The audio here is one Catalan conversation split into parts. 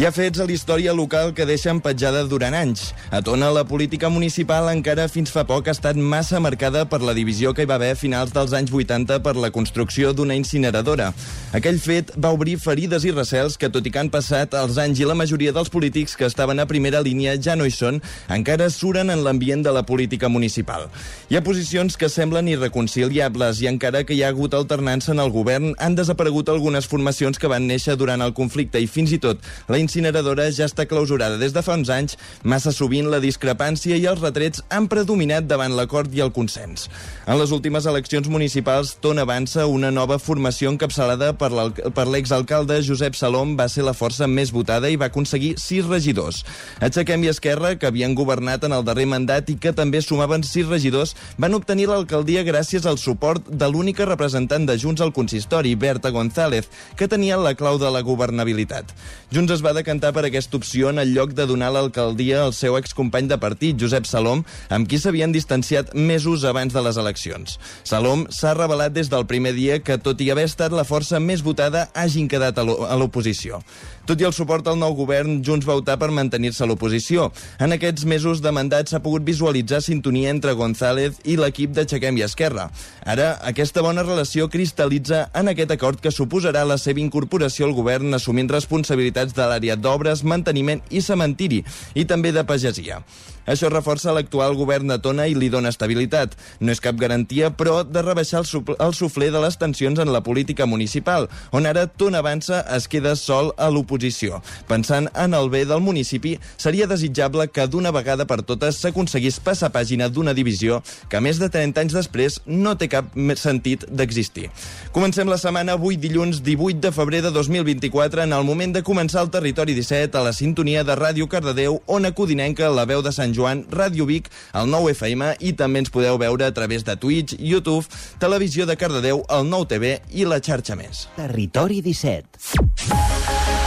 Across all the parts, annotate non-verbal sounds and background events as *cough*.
Hi ha fets a la història local que deixen petjada durant anys. A Tona, la política municipal encara fins fa poc ha estat massa marcada per la divisió que hi va haver a finals dels anys 80 per la construcció d'una incineradora. Aquell fet va obrir ferides i recels que, tot i que han passat els anys i la majoria dels polítics que estaven a primera línia ja no hi són, encara suren en l'ambient de la política municipal. Hi ha posicions que semblen irreconciliables i encara que hi ha hagut alternança en el govern, han desaparegut algunes formacions que van néixer durant el conflicte i fins i tot la incineradora ja està clausurada des de fa uns anys, massa sovint la discrepància i els retrets han predominat davant l'acord i el consens. En les últimes eleccions municipals, Tona Avança, una nova formació encapçalada per l'exalcalde Josep Salom, va ser la força més votada i va aconseguir sis regidors. Aixequem i Esquerra, que havien governat en el darrer mandat i que també sumaven sis regidors, van obtenir l'alcaldia gràcies al suport de l'única representant de Junts al consistori, Berta González, que tenia la clau de la governabilitat. Junts es va decantar per aquesta opció en el lloc de donar l'alcaldia al seu excompany de partit, Josep Salom, amb qui s'havien distanciat mesos abans de les eleccions. Salom s'ha revelat des del primer dia que, tot i haver estat la força més votada, hagin quedat a l'oposició. Tot i el suport al nou govern, Junts va optar per mantenir-se a l'oposició. En aquests mesos de mandat s'ha pogut visualitzar sintonia entre González i l'equip d'Aixequem i Esquerra. Ara, aquesta bona relació cristal·litza en aquest acord que suposarà la seva incorporació al govern assumint responsabilitats de l'àrea d'obres, manteniment i cementiri, i també de pagesia. Això reforça l'actual govern de Tona i li dona estabilitat. No és cap garantia, però, de rebaixar el, el de les tensions en la política municipal, on ara Tona Avança es queda sol a l'oposició. Pensant en el bé del municipi, seria desitjable que d'una vegada per totes s'aconseguís passar pàgina d'una divisió que, més de 30 anys després, no té cap sentit d'existir. Comencem la setmana avui dilluns 18 de febrer de 2024 en el moment de començar el Territori 17 a la sintonia de Ràdio Cardedeu, on acudinenca la veu de Sant Joan Joan, Ràdio Vic, el 9 FM i també ens podeu veure a través de Twitch, YouTube, Televisió de Cardedeu, el 9 TV i la xarxa més. Territori 17.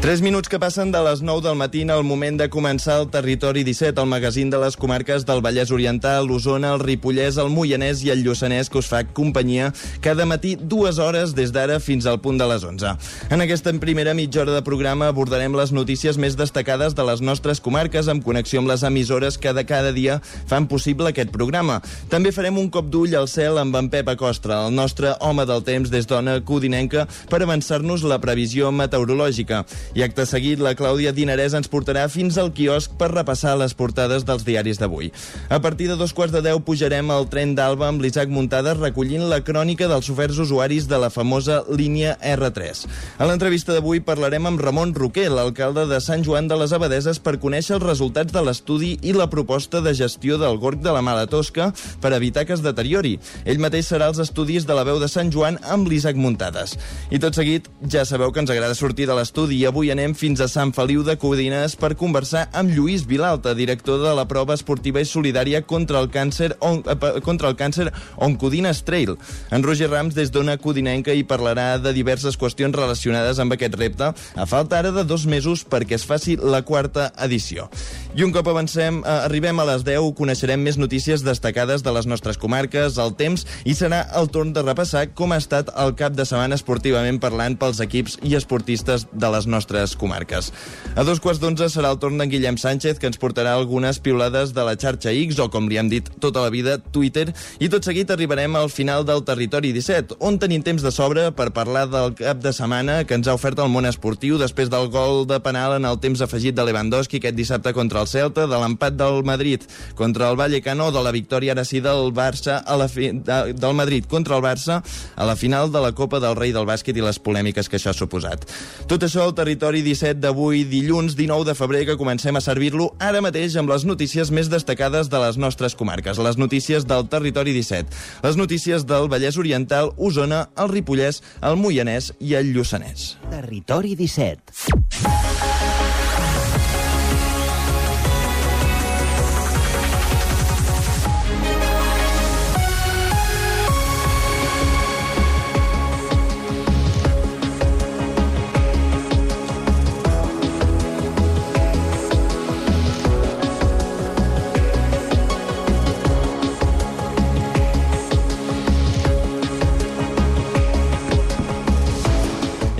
3 minuts que passen de les 9 del matí al moment de començar el Territori 17, el magazín de les comarques del Vallès Oriental, l'Osona, el Ripollès, el Moianès i el Lluçanès, que us fa companyia cada matí dues hores des d'ara fins al punt de les 11. En aquesta primera mitja hora de programa abordarem les notícies més destacades de les nostres comarques amb connexió amb les emissores que de cada dia fan possible aquest programa. També farem un cop d'ull al cel amb en Pep Acostra, el nostre home del temps des d'Ona Codinenca, per avançar-nos la previsió meteorològica. I acte seguit, la Clàudia Dinarès ens portarà fins al quiosc per repassar les portades dels diaris d'avui. A partir de dos quarts de deu pujarem al tren d'Alba amb l'Isaac Muntades recollint la crònica dels oferts usuaris de la famosa línia R3. A l'entrevista d'avui parlarem amb Ramon Roquer, l'alcalde de Sant Joan de les Abadeses, per conèixer els resultats de l'estudi i la proposta de gestió del gorg de la Mala Tosca per evitar que es deteriori. Ell mateix serà els estudis de la veu de Sant Joan amb l'Isaac Muntades. I tot seguit, ja sabeu que ens agrada sortir de l'estudi i avui avui anem fins a Sant Feliu de Codines per conversar amb Lluís Vilalta, director de la prova esportiva i solidària contra el càncer, on, eh, contra el càncer Oncodines Trail. En Roger Rams, des d'Ona Codinenca, hi parlarà de diverses qüestions relacionades amb aquest repte, a falta ara de dos mesos perquè es faci la quarta edició. I un cop avancem, eh, arribem a les 10, coneixerem més notícies destacades de les nostres comarques, el temps, i serà el torn de repassar com ha estat el cap de setmana esportivament parlant pels equips i esportistes de les nostres nostres comarques. A dos quarts d'onze serà el torn d'en Guillem Sánchez, que ens portarà algunes piulades de la xarxa X, o com li hem dit tota la vida, Twitter, i tot seguit arribarem al final del Territori 17, on tenim temps de sobre per parlar del cap de setmana que ens ha ofert el món esportiu després del gol de penal en el temps afegit de Lewandowski aquest dissabte contra el Celta, de l'empat del Madrid contra el Vallecano, de la victòria ara sí del Barça a la fi, de, del Madrid contra el Barça a la final de la Copa del Rei del Bàsquet i les polèmiques que això ha suposat. Tot això al territori Territori 17 d'avui, dilluns 19 de febrer, que comencem a servir-lo ara mateix amb les notícies més destacades de les nostres comarques, les notícies del Territori 17, les notícies del Vallès Oriental, Osona, el Ripollès, el Moianès i el Lluçanès. Territori 17.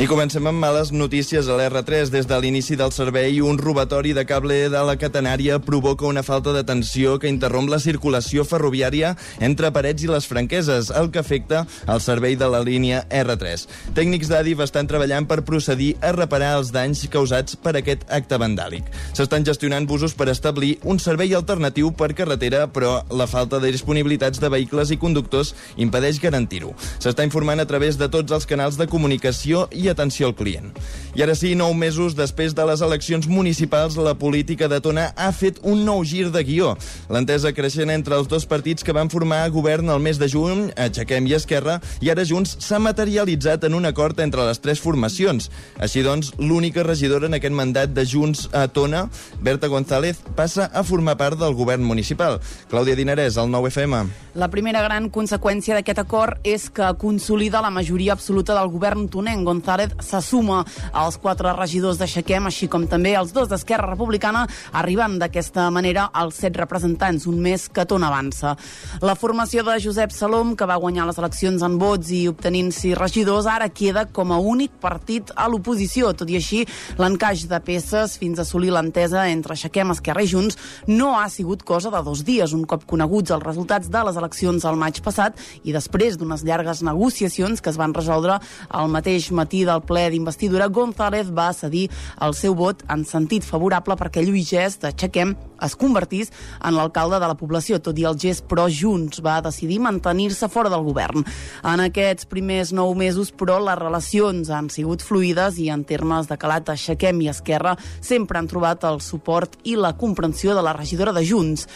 I comencem amb males notícies a l'R3. Des de l'inici del servei, un robatori de cable de la catenària provoca una falta de tensió que interromp la circulació ferroviària entre Parets i les Franqueses, el que afecta el servei de la línia R3. Tècnics d'Adif estan treballant per procedir a reparar els danys causats per aquest acte vandàlic. S'estan gestionant busos per establir un servei alternatiu per carretera, però la falta de disponibilitats de vehicles i conductors impedeix garantir-ho. S'està informant a través de tots els canals de comunicació i atenció al client. I ara sí, nou mesos després de les eleccions municipals, la política de Tona ha fet un nou gir de guió. L'entesa creixent entre els dos partits que van formar govern el mes de juny, Aixequem i Esquerra, i ara Junts s'ha materialitzat en un acord entre les tres formacions. Així doncs, l'única regidora en aquest mandat de Junts a Tona, Berta González, passa a formar part del govern municipal. Clàudia Dinarès, el 9FM. La primera gran conseqüència d'aquest acord és que consolida la majoria absoluta del govern tonenc. González s'assuma als quatre regidors d'Aixequem, així com també els dos d'Esquerra Republicana, arribant d'aquesta manera als set representants, un mes que Tona avança. La formació de Josep Salom, que va guanyar les eleccions en vots i obtenint sis regidors, ara queda com a únic partit a l'oposició. Tot i així, l'encaix de peces fins a assolir l'entesa entre Aixequem, Esquerra i Junts no ha sigut cosa de dos dies, un cop coneguts els resultats de les eleccions al maig passat i després d'unes llargues negociacions que es van resoldre al mateix matí del ple d'investidura, González va cedir el seu vot en sentit favorable perquè Lluís Gest d'Aixequem es convertís en l'alcalde de la població, tot i el gest però Junts va decidir mantenir-se fora del govern. En aquests primers nou mesos, però, les relacions han sigut fluides i en termes de calat Aixequem i Esquerra sempre han trobat el suport i la comprensió de la regidora de Junts.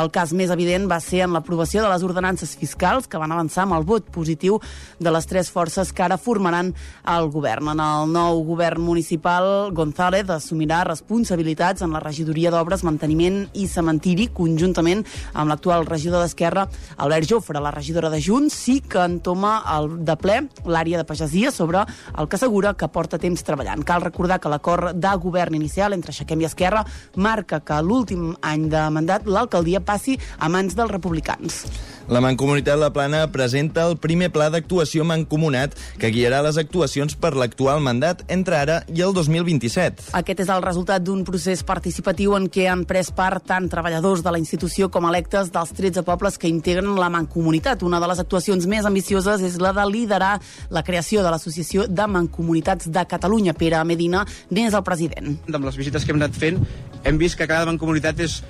El cas més evident va ser en l'aprovació de les ordenances fiscals que van avançar amb el vot positiu de les tres forces que ara formaran el govern. En el nou govern municipal, González assumirà responsabilitats en la regidoria d'obres, manteniment i cementiri, conjuntament amb l'actual regidor d'Esquerra, Albert Jofre. La regidora de Junts sí que entoma el, de ple l'àrea de pagesia sobre el que assegura que porta temps treballant. Cal recordar que l'acord de govern inicial entre Aixequem i Esquerra marca que l'últim any de mandat l'alcaldia passi a mans dels republicans. La Mancomunitat La Plana presenta el primer pla d'actuació mancomunat que guiarà les actuacions per l'actual mandat entre ara i el 2027. Aquest és el resultat d'un procés participatiu en què han pres part tant treballadors de la institució com electes dels 13 pobles que integren la Mancomunitat. Una de les actuacions més ambicioses és la de liderar la creació de l'Associació de Mancomunitats de Catalunya. Pere Medina n'és el president. Amb les visites que hem anat fent hem vist que cada mancomunitat és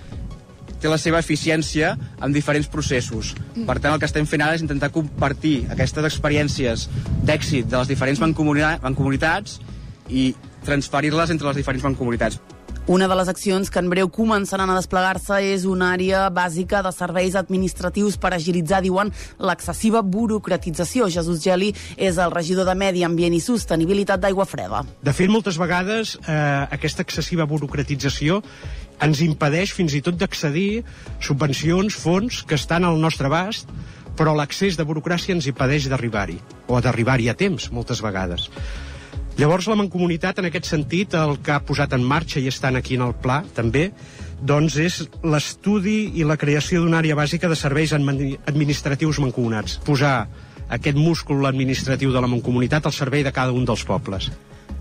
té la seva eficiència en diferents processos. Per tant, el que estem fent ara és intentar compartir aquestes experiències d'èxit de les diferents mancomunita mancomunitats i transferir-les entre les diferents mancomunitats. Una de les accions que en breu començaran a desplegar-se és una àrea bàsica de serveis administratius per agilitzar, diuen, l'excessiva burocratització. Jesús Geli és el regidor de Medi Ambient i Sostenibilitat d'Aigua Freda. De fet, moltes vegades eh, aquesta excessiva burocratització ens impedeix fins i tot d'accedir subvencions, fons que estan al nostre abast, però l'accés de burocràcia ens impedeix d'arribar-hi, o d'arribar-hi a temps, moltes vegades. Llavors la Mancomunitat, en aquest sentit, el que ha posat en marxa i estan aquí en el pla, també, doncs és l'estudi i la creació d'una àrea bàsica de serveis administratius mancomunats. Posar aquest múscul administratiu de la Mancomunitat al servei de cada un dels pobles.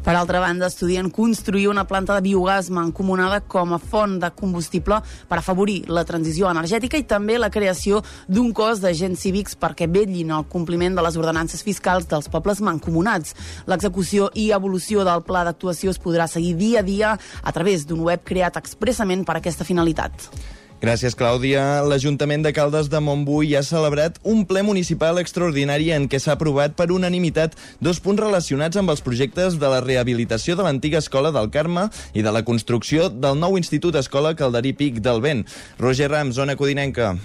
Per altra banda, estudien construir una planta de biogàs mancomunada com a font de combustible per afavorir la transició energètica i també la creació d'un cos d'agents cívics perquè vetllin el compliment de les ordenances fiscals dels pobles mancomunats. L'execució i evolució del pla d'actuació es podrà seguir dia a dia a través d'un web creat expressament per aquesta finalitat. Gràcies, Clàudia. L'Ajuntament de Caldes de Montbui ha celebrat un ple municipal extraordinari en què s'ha aprovat per unanimitat dos punts relacionats amb els projectes de la rehabilitació de l'antiga escola del Carme i de la construcció del nou Institut Escola Calderí Pic del Vent. Roger Rams, zona codinenca.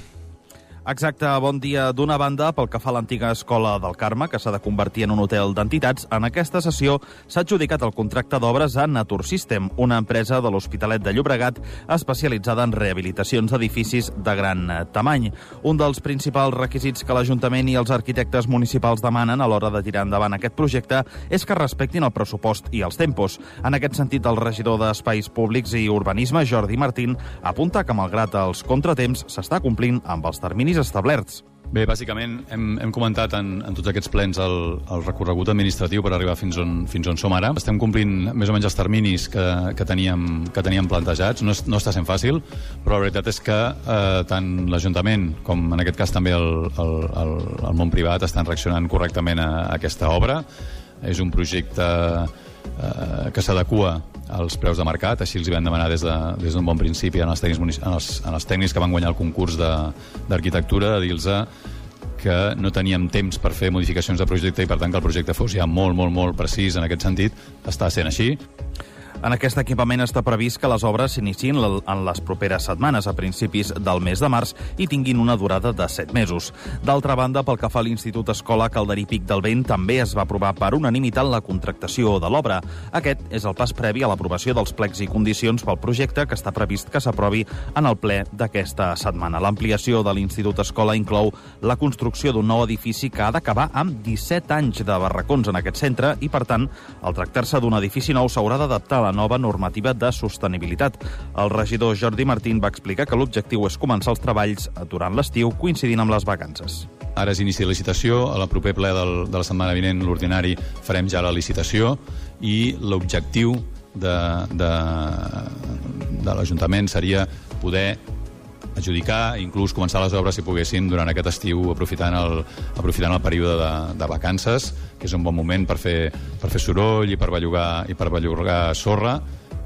Exacte, bon dia. D'una banda, pel que fa a l'antiga escola del Carme, que s'ha de convertir en un hotel d'entitats, en aquesta sessió s'ha adjudicat el contracte d'obres a Natur System, una empresa de l'Hospitalet de Llobregat especialitzada en rehabilitacions d'edificis de gran tamany. Un dels principals requisits que l'Ajuntament i els arquitectes municipals demanen a l'hora de tirar endavant aquest projecte és que respectin el pressupost i els tempos. En aquest sentit, el regidor d'Espais Públics i Urbanisme, Jordi Martín, apunta que, malgrat els contratemps, s'està complint amb els terminis terminis establerts. Bé, bàsicament hem, hem comentat en, en tots aquests plens el, el recorregut administratiu per arribar fins on, fins on som ara. Estem complint més o menys els terminis que, que, teníem, que teníem plantejats. No, és, no està sent fàcil, però la veritat és que eh, tant l'Ajuntament com en aquest cas també el, el, el, el món privat estan reaccionant correctament a, a aquesta obra. És un projecte eh, que s'adequa als preus de mercat, així els hi vam demanar des d'un de, des bon principi en els, tècnics, en, els, en els tècnics que van guanyar el concurs d'arquitectura, de, dir-los que no teníem temps per fer modificacions de projecte i per tant que el projecte fos ja molt, molt, molt precís en aquest sentit. Està sent així. En aquest equipament està previst que les obres s'iniciïn en les properes setmanes, a principis del mes de març, i tinguin una durada de 7 mesos. D'altra banda, pel que fa a l'Institut Escola Calderí Pic del Vent, també es va aprovar per unanimitat la contractació de l'obra. Aquest és el pas previ a l'aprovació dels plecs i condicions pel projecte que està previst que s'aprovi en el ple d'aquesta setmana. L'ampliació de l'Institut Escola inclou la construcció d'un nou edifici que ha d'acabar amb 17 anys de barracons en aquest centre i, per tant, al tractar-se d'un edifici nou s'haurà d'adaptar la nova normativa de sostenibilitat. El regidor Jordi Martín va explicar que l'objectiu és començar els treballs durant l'estiu coincidint amb les vacances. Ara és inici de licitació, a la proper ple del, de la setmana vinent, l'ordinari, farem ja la licitació i l'objectiu de, de, de l'Ajuntament seria poder adjudicar inclús començar les obres si poguessin durant aquest estiu aprofitant el, aprofitant el període de, de vacances que és un bon moment per fer, per fer soroll i per bellugar, i per bellugar sorra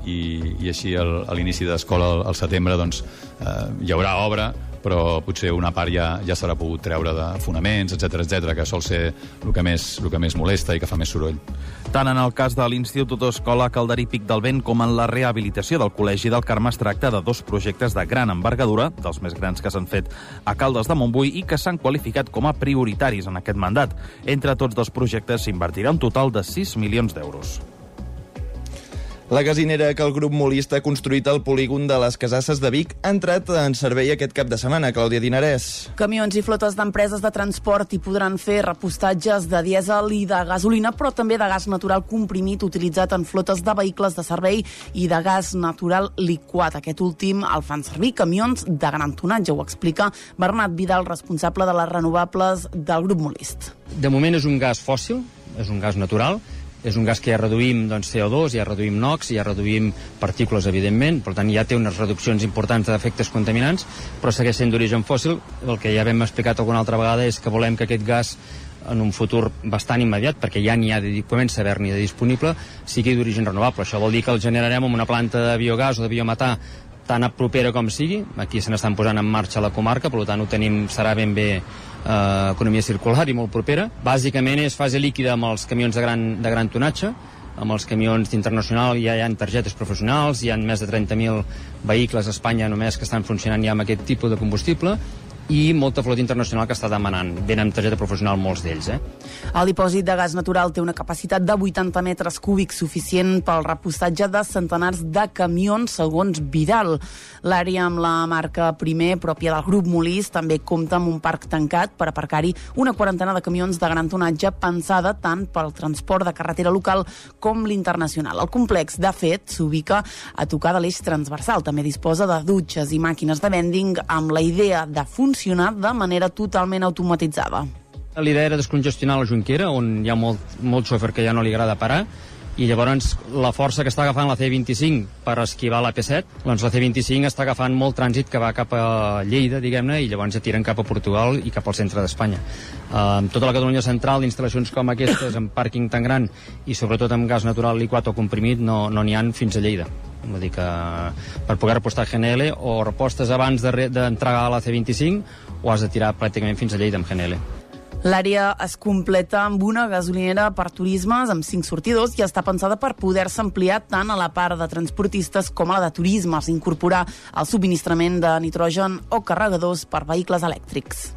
i, i així al, a l'inici d'escola al, al setembre doncs, eh, hi haurà obra però potser una part ja, ja s'haurà pogut treure de fonaments, etc etc que sol ser el que, més, el que més molesta i que fa més soroll. Tant en el cas de l'Institut Escola Calderí Pic del Vent com en la rehabilitació del Col·legi del Carme es tracta de dos projectes de gran envergadura, dels més grans que s'han fet a Caldes de Montbui i que s'han qualificat com a prioritaris en aquest mandat. Entre tots dos projectes s'invertirà un total de 6 milions d'euros. La gasinera que el grup Molista ha construït al polígon de les Casasses de Vic ha entrat en servei aquest cap de setmana. Clàudia Dinarès. Camions i flotes d'empreses de transport hi podran fer repostatges de dièsel i de gasolina, però també de gas natural comprimit utilitzat en flotes de vehicles de servei i de gas natural liquat. Aquest últim el fan servir camions de gran tonatge, ho explica Bernat Vidal, responsable de les renovables del grup Molist. De moment és un gas fòssil, és un gas natural, és un gas que ja reduïm doncs, CO2, ja reduïm NOx, ja reduïm partícules, evidentment, per tant ja té unes reduccions importants d'efectes contaminants, però segueix sent d'origen fòssil. El que ja hem explicat alguna altra vegada és que volem que aquest gas en un futur bastant immediat, perquè ja n'hi ha, de, comença a haver-n'hi de disponible, sigui d'origen renovable. Això vol dir que el generarem amb una planta de biogàs o de biometà tan a propera com sigui. Aquí se n'estan posant en marxa la comarca, per tant ho tenim, serà ben bé eh, economia circular i molt propera. Bàsicament és fase líquida amb els camions de gran, de gran tonatge, amb els camions internacional ja hi ha targetes professionals, hi ha més de 30.000 vehicles a Espanya només que estan funcionant ja amb aquest tipus de combustible i molta flota internacional que està demanant. Venen amb targeta professional molts d'ells. Eh? El dipòsit de gas natural té una capacitat de 80 metres cúbics suficient pel repostatge de centenars de camions, segons Vidal. L'àrea amb la marca Primer, pròpia del grup Molís, també compta amb un parc tancat per aparcar-hi una quarantena de camions de gran tonatge pensada tant pel transport de carretera local com l'internacional. El complex, de fet, s'ubica a tocar de l'eix transversal. També disposa de dutxes i màquines de vending amb la idea de funcionar funcionar de manera totalment automatitzada. La idea era descongestionar la Junquera, on hi ha molt, molt xòfer que ja no li agrada parar, i llavors la força que està agafant la C25 per esquivar la P7, doncs la C25 està agafant molt trànsit que va cap a Lleida, diguem-ne, i llavors ja tiren cap a Portugal i cap al centre d'Espanya. Uh, tota la Catalunya central, instal·lacions com aquestes, amb pàrquing tan gran i sobretot amb gas natural liquat o comprimit, no n'hi no han fins a Lleida Vull dir que per poder repostar GNL o repostes abans de- d'entregar de, a la C25 o has de tirar pràcticament fins a Lleida amb GNL. L'àrea es completa amb una gasolinera per turismes amb cinc sortidors i està pensada per poder-se ampliar tant a la part de transportistes com a la de turismes, incorporar el subministrament de nitrogen o carregadors per vehicles elèctrics.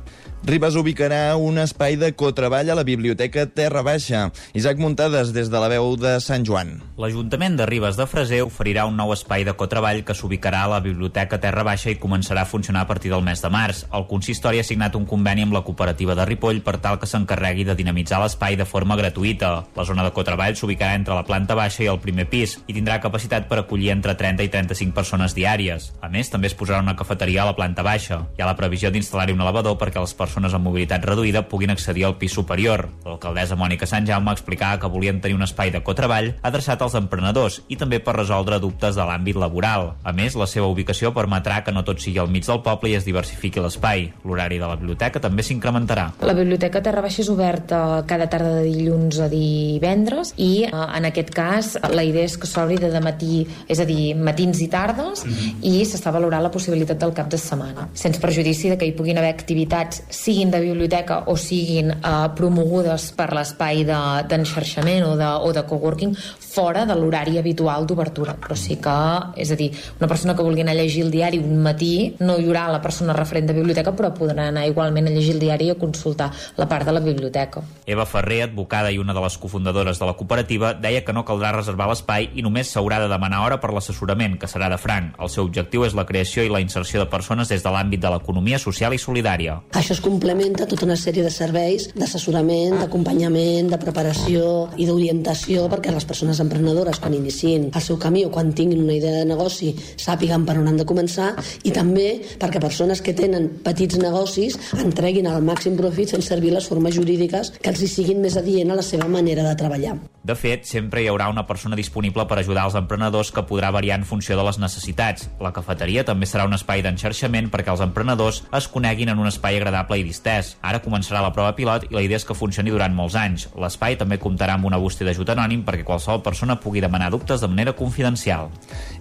Ribes ubicarà un espai de cotreball a la Biblioteca Terra Baixa. Isaac Muntades, des de la veu de Sant Joan. L'Ajuntament de Ribes de Freser oferirà un nou espai de cotreball que s'ubicarà a la Biblioteca Terra Baixa i començarà a funcionar a partir del mes de març. El consistori ha signat un conveni amb la cooperativa de Ripoll per tal que s'encarregui de dinamitzar l'espai de forma gratuïta. La zona de cotreball s'ubicarà entre la planta baixa i el primer pis i tindrà capacitat per acollir entre 30 i 35 persones diàries. A més, també es posarà una cafeteria a la planta baixa. Hi ha la previsió d'instal·lar-hi un elevador perquè les persones amb mobilitat reduïda puguin accedir al pis superior. L'alcaldessa Mònica Sant Jaume explicava que volien tenir un espai de cotreball adreçat als emprenedors i també per resoldre dubtes de l'àmbit laboral. A més, la seva ubicació permetrà que no tot sigui al mig del poble i es diversifiqui l'espai. L'horari de la biblioteca també s'incrementarà. La Biblioteca Terra Baixa és oberta cada tarda de dilluns a divendres i eh, en aquest cas la idea és que s'obri de matí, és a dir, matins i tardes i s'està valorant la possibilitat del cap de setmana, sense perjudici de que hi puguin haver activitats, siguin de biblioteca o siguin eh, promogudes per l'espai de- d'enxarxament o, de, o de coworking fora de l'horari habitual d'obertura, però sí que, és a dir, una persona que vulgui anar a llegir el diari un matí, no hi haurà la persona referent de biblioteca, però podrà anar igualment a llegir el diari i a consultar la part de la biblioteca. Eva Ferrer, advocada i una de les cofundadores de la cooperativa, deia que no caldrà reservar l'espai i només s'haurà de demanar hora per l'assessorament, que serà de franc. El seu objectiu és la creació i la inserció de persones des de l'àmbit de l'economia social i solidària. Això es complementa tota una sèrie de serveis d'assessorament, d'acompanyament, de preparació i d'orientació perquè les persones emprenedores quan iniciïn el seu camí o quan tinguin una idea de negoci sàpiguen per on han de començar i també perquè persones que tenen petits negocis en treguin el màxim profit fent servir les formes jurídiques que els hi siguin més adient a la seva manera de treballar. De fet, sempre hi haurà una persona disponible per ajudar els emprenedors que podrà variar en funció de les necessitats. La cafeteria també serà un espai d'enxarxament perquè els emprenedors es coneguin en un espai agradable i distès. Ara començarà la prova pilot i la idea és que funcioni durant molts anys. L'espai també comptarà amb una bústia d'ajut anònim perquè qualsevol persona pugui demanar dubtes de manera confidencial.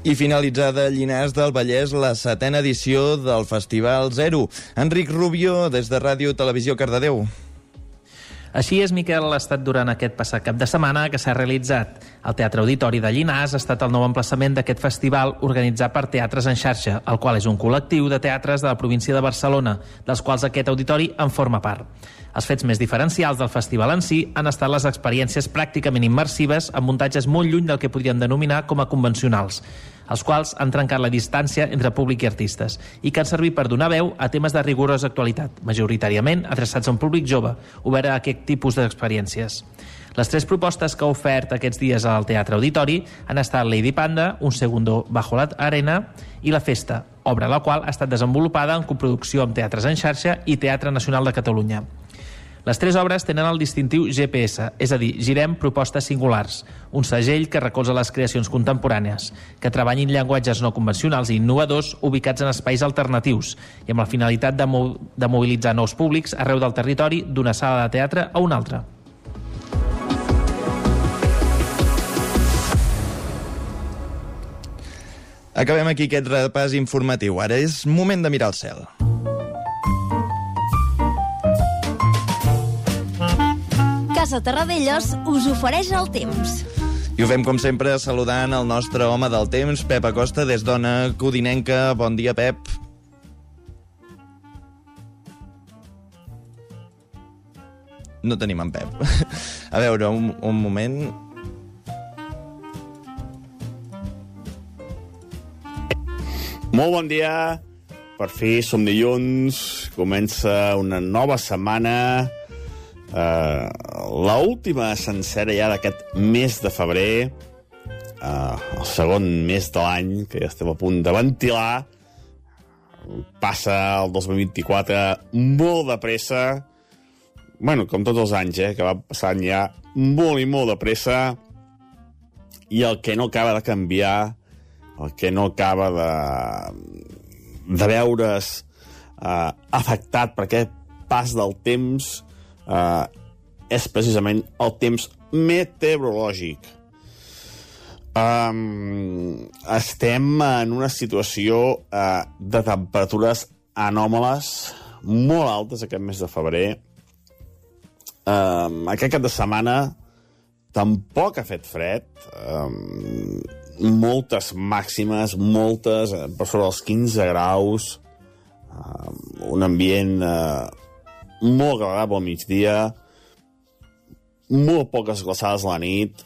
I finalitzada a Llinars del Vallès la setena edició del Festival Zero. Enric Rubio, des de Ràdio Televisió Cardedeu. Així és, Miquel, ha estat durant aquest passat cap de setmana que s'ha realitzat. El Teatre Auditori de Llinars ha estat el nou emplaçament d'aquest festival organitzat per Teatres en xarxa, el qual és un col·lectiu de teatres de la província de Barcelona, dels quals aquest auditori en forma part. Els fets més diferencials del festival en si han estat les experiències pràcticament immersives amb muntatges molt lluny del que podríem denominar com a convencionals, els quals han trencat la distància entre públic i artistes i que han servit per donar veu a temes de rigorosa actualitat, majoritàriament adreçats a un públic jove, obert a aquest tipus d'experiències. Les tres propostes que ha ofert aquests dies al Teatre Auditori han estat Lady Panda, Un segundo bajo la arena i La Festa, obra la qual ha estat desenvolupada en coproducció amb Teatres en xarxa i Teatre Nacional de Catalunya. Les tres obres tenen el distintiu GPS, és a dir, Girem Propostes Singulars, un segell que recolza les creacions contemporànies, que treballin llenguatges no convencionals i innovadors ubicats en espais alternatius i amb la finalitat de, mo de mobilitzar nous públics arreu del territori d'una sala de teatre a una altra. Acabem aquí aquest repàs informatiu. Ara és moment de mirar el cel. Casa Terradellos us ofereix el temps. I ho fem, com sempre, saludant el nostre home del temps, Pep Acosta, des d'Ona Codinenca. Bon dia, Pep. No tenim en Pep. *laughs* A veure, un, un moment... Molt bon dia. Per fi som dilluns, comença una nova setmana, eh, la última sencera ja d'aquest mes de febrer, eh, el segon mes de l'any, que ja estem a punt de ventilar, passa el 2024 molt de pressa, bueno, com tots els anys, eh, que va passant ja molt i molt de pressa, i el que no acaba de canviar, el que no acaba de, de veure's eh, afectat per aquest pas del temps eh, és precisament el temps meteorològic. Um, estem en una situació uh, de temperatures anòmales molt altes aquest mes de febrer. Um, aquest cap de setmana tampoc ha fet fred. Um, moltes màximes, moltes, eh, per sobre dels 15 graus, um, un ambient uh, molt agradable al migdia, molt poques glaçades a la nit,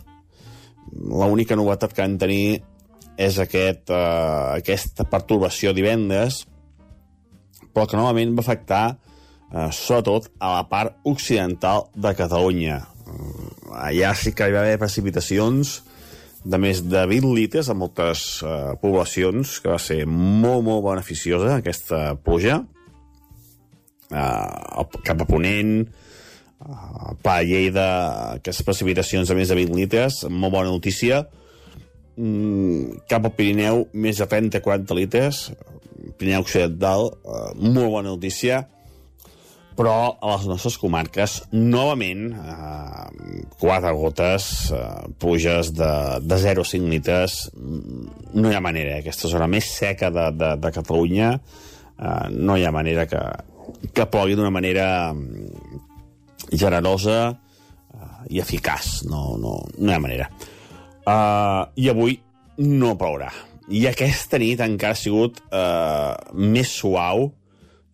l'única novetat que vam tenir és aquest, uh, aquesta pertorbació divendres, però que novament va afectar uh, sobretot a la part occidental de Catalunya. Uh, allà sí que hi va haver precipitacions de més de 20 litres a moltes uh, poblacions, que va ser molt, molt beneficiosa aquesta pluja. Uh, cap a Ponent, uh, Pla Lleida, aquestes precipitacions de més de 20 litres, molt bona notícia. Mm, cap al Pirineu, més de 30-40 litres, Pirineu Occidental, uh, molt bona notícia, però a les nostres comarques, novament, eh, quatre gotes, eh, pluges de, de 0,5 litres, mm, no hi ha manera, eh? aquesta zona més seca de, de, de Catalunya, eh, no hi ha manera que, que plogui d'una manera mm, generosa uh, i eficaç. No, no, no hi ha manera. Uh, I avui no plourà. I aquesta nit encara ha sigut uh, més suau,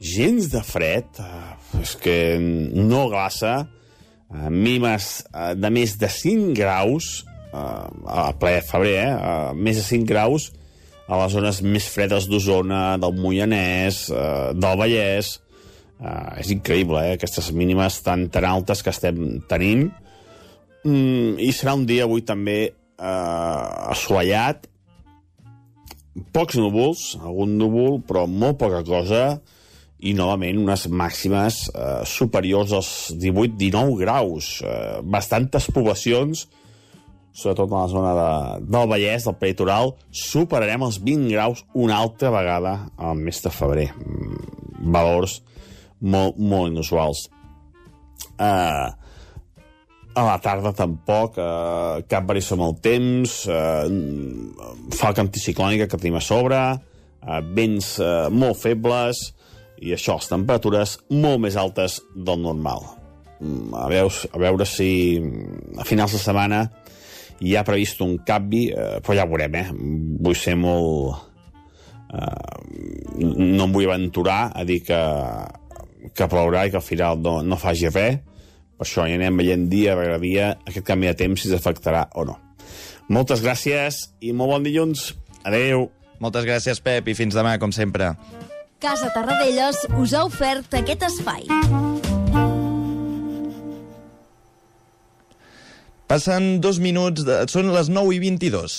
gens de fred, uh, és que no glaça, uh, mínimes uh, de més de 5 graus, uh, a ple febrer, eh? uh, més de 5 graus, a les zones més fredes d'Osona, del Moianès, uh, del Vallès, Uh, és increïble, eh? aquestes mínimes tan, tan altes que estem tenint. Mm, I serà un dia avui també uh, assolellat, pocs núvols, algun núvol, però molt poca cosa, i novament unes màximes uh, superiors als 18-19 graus. Uh, bastantes poblacions, sobretot a la zona de, del Vallès, del peritoral, superarem els 20 graus una altra vegada al mes de febrer. Mm, valors molt, molt inusuals. Uh, a la tarda tampoc, uh, cap variació amb el temps, uh, falca anticiclònica que tenim a sobre, uh, vents uh, molt febles, i això, les temperatures molt més altes del normal. Mm, a veure, a veure si a finals de setmana hi ha previst un canvi, uh, però ja ho veurem, eh? Vull ser molt... Uh, no em vull aventurar a dir que que plourà i que al final no, no faci res. Per això ja anem veient dia rere dia aquest canvi de temps si s'afectarà o no. Moltes gràcies i molt bon dilluns. Adeu. Moltes gràcies, Pep, i fins demà, com sempre. Casa Tarradellas us ha ofert aquest espai. Passen dos minuts, de... són les 9 i 22.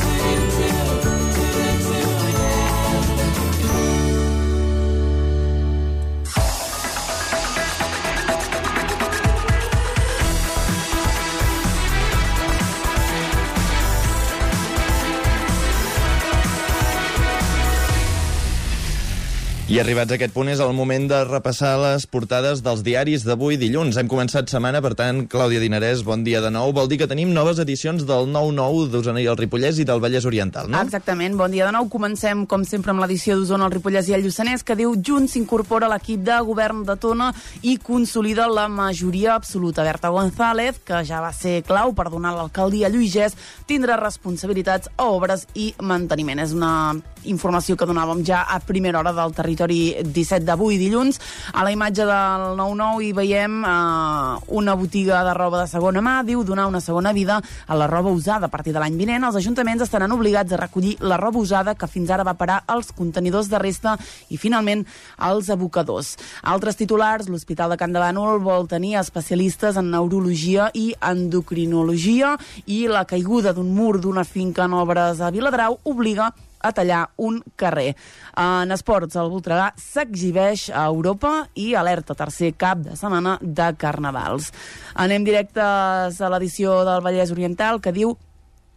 I arribats a aquest punt és el moment de repassar les portades dels diaris d'avui dilluns. Hem començat setmana, per tant, Clàudia Dinarès, bon dia de nou. Vol dir que tenim noves edicions del 9-9 d'Osona i el Ripollès i del Vallès Oriental, no? Exactament, bon dia de nou. Comencem, com sempre, amb l'edició d'Osona, el Ripollès i el Lluçanès, que diu Junts s'incorpora a l'equip de govern de Tona i consolida la majoria absoluta. Berta González, que ja va ser clau per donar l'alcaldia a Lluïgès, tindrà responsabilitats a obres i manteniment. És una informació que donàvem ja a primera hora del territori 17 d'avui, dilluns. A la imatge del 9-9 hi veiem eh, una botiga de roba de segona mà, diu donar una segona vida a la roba usada. A partir de l'any vinent, els ajuntaments estaran obligats a recollir la roba usada que fins ara va parar als contenidors de resta i, finalment, als abocadors. Altres titulars, l'Hospital de Can de Bànol vol tenir especialistes en neurologia i endocrinologia i la caiguda d'un mur d'una finca en obres a Viladrau obliga a tallar un carrer. En esports, el Voltregà s'exhibeix a Europa i alerta tercer cap de setmana de carnavals. Anem directes a l'edició del Vallès Oriental que diu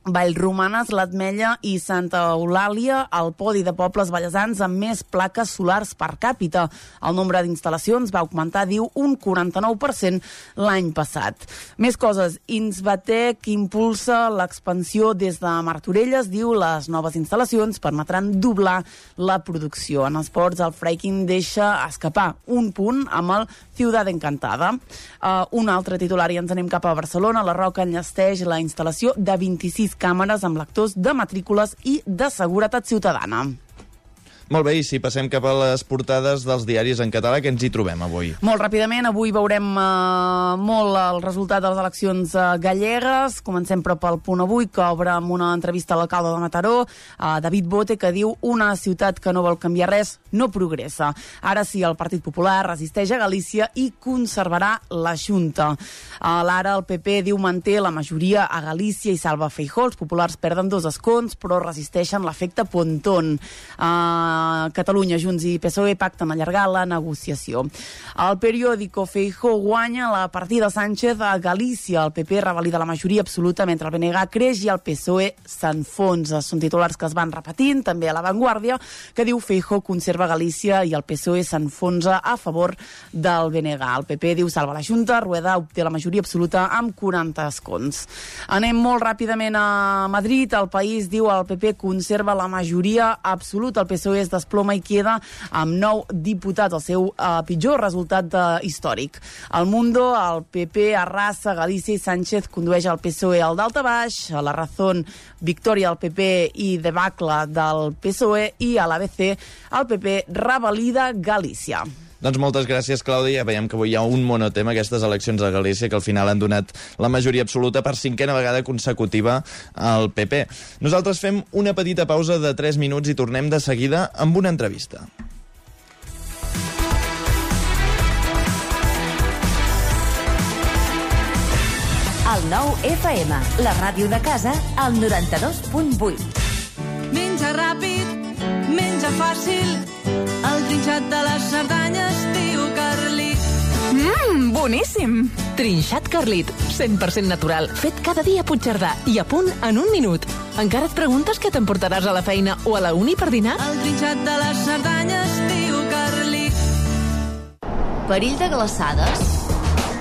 Vallromanes, l'Atmella i Santa Eulàlia, el podi de pobles ballesans amb més plaques solars per càpita. El nombre d'instal·lacions va augmentar, diu, un 49% l'any passat. Més coses. Insbatec impulsa l'expansió des de Martorelles, diu, les noves instal·lacions permetran doblar la producció. En esports, el Freiking deixa escapar un punt amb el Ciudad Encantada. Uh, un altre titular i ens anem cap a Barcelona. La Roca enllesteix la instal·lació de 26 càmeres amb lectors de matrícules i de seguretat ciutadana. Molt bé, i si passem cap a les portades dels diaris en català, que ens hi trobem avui? Molt ràpidament, avui veurem eh, molt el resultat de les eleccions eh, gallegues. Comencem però pel punt avui, que obre amb una entrevista a l'alcalde de Mataró, eh, David Bote, que diu una ciutat que no vol canviar res no progressa. Ara sí, el Partit Popular resisteix a Galícia i conservarà la Junta. Eh, L'ara el PP diu manté la majoria a Galícia i salva Feijó. Els populars perden dos escons, però resisteixen l'efecte Pontón. Eh, Catalunya, Junts i PSOE pacten allargar la negociació. El periòdico Feijó guanya la partida Sánchez a Galícia. El PP revalida la majoria absoluta mentre el BNG creix i el PSOE s'enfonsa. Són titulars que es van repetint, també a l'avantguàrdia, que diu Feijó conserva Galícia i el PSOE s'enfonsa a favor del BNG. El PP diu salva la Junta, Rueda obté la majoria absoluta amb 40 escons. Anem molt ràpidament a Madrid. El país diu el PP conserva la majoria absoluta. El PSOE es desploma i queda amb nou diputats, el seu uh, pitjor resultat uh, històric. El Mundo, el PP, arrasa Galícia i Sánchez condueix el PSOE al dalta baix, a la Razón, victòria al PP i debacle del PSOE i a l'ABC el PP revalida Galícia. Doncs moltes gràcies, Clàudia. Veiem que avui hi ha un monotema, aquestes eleccions a Galícia, que al final han donat la majoria absoluta per cinquena vegada consecutiva al PP. Nosaltres fem una petita pausa de 3 minuts i tornem de seguida amb una entrevista. El nou FM, la ràdio de casa, al 92.8. Menja ràpid, menja fàcil, el trinxat de les Cerdanyes diu Carlit. Mmm, boníssim! Trinxat Carlit, 100% natural, fet cada dia a Puigcerdà i a punt en un minut. Encara et preguntes què t'emportaràs a la feina o a la uni per dinar? El trinxat de les Cerdanyes diu Carlit. Perill de glaçades?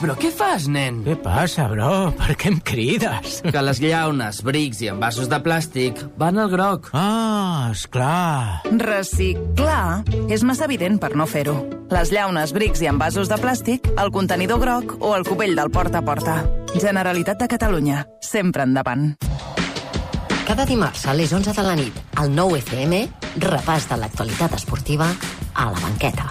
però què fas, nen? Què passa, bro? Per què em crides? Que les llaunes, brics i envasos de plàstic van al groc. Ah, esclar. Reciclar és massa evident per no fer-ho. Les llaunes, brics i envasos de plàstic, el contenidor groc o el cubell del porta a porta. Generalitat de Catalunya. Sempre endavant. Cada dimarts a les 11 de la nit, al 9 FM, repàs de l'actualitat esportiva a la banqueta.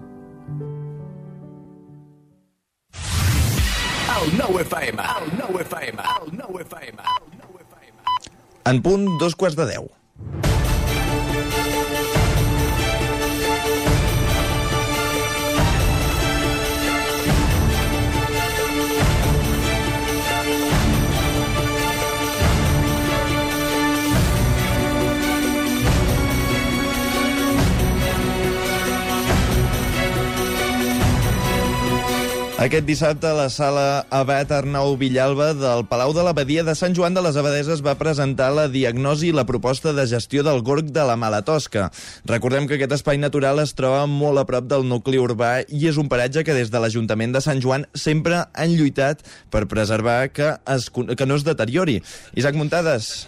En punt, dos quarts de deu. Aquest dissabte a la sala Abat Arnau Villalba del Palau de l'Abadia de Sant Joan de les Abadeses va presentar la diagnosi i la proposta de gestió del gorg de la Malatosca. Recordem que aquest espai natural es troba molt a prop del nucli urbà i és un paratge que des de l'Ajuntament de Sant Joan sempre han lluitat per preservar que, es, que no es deteriori. Isaac Muntades.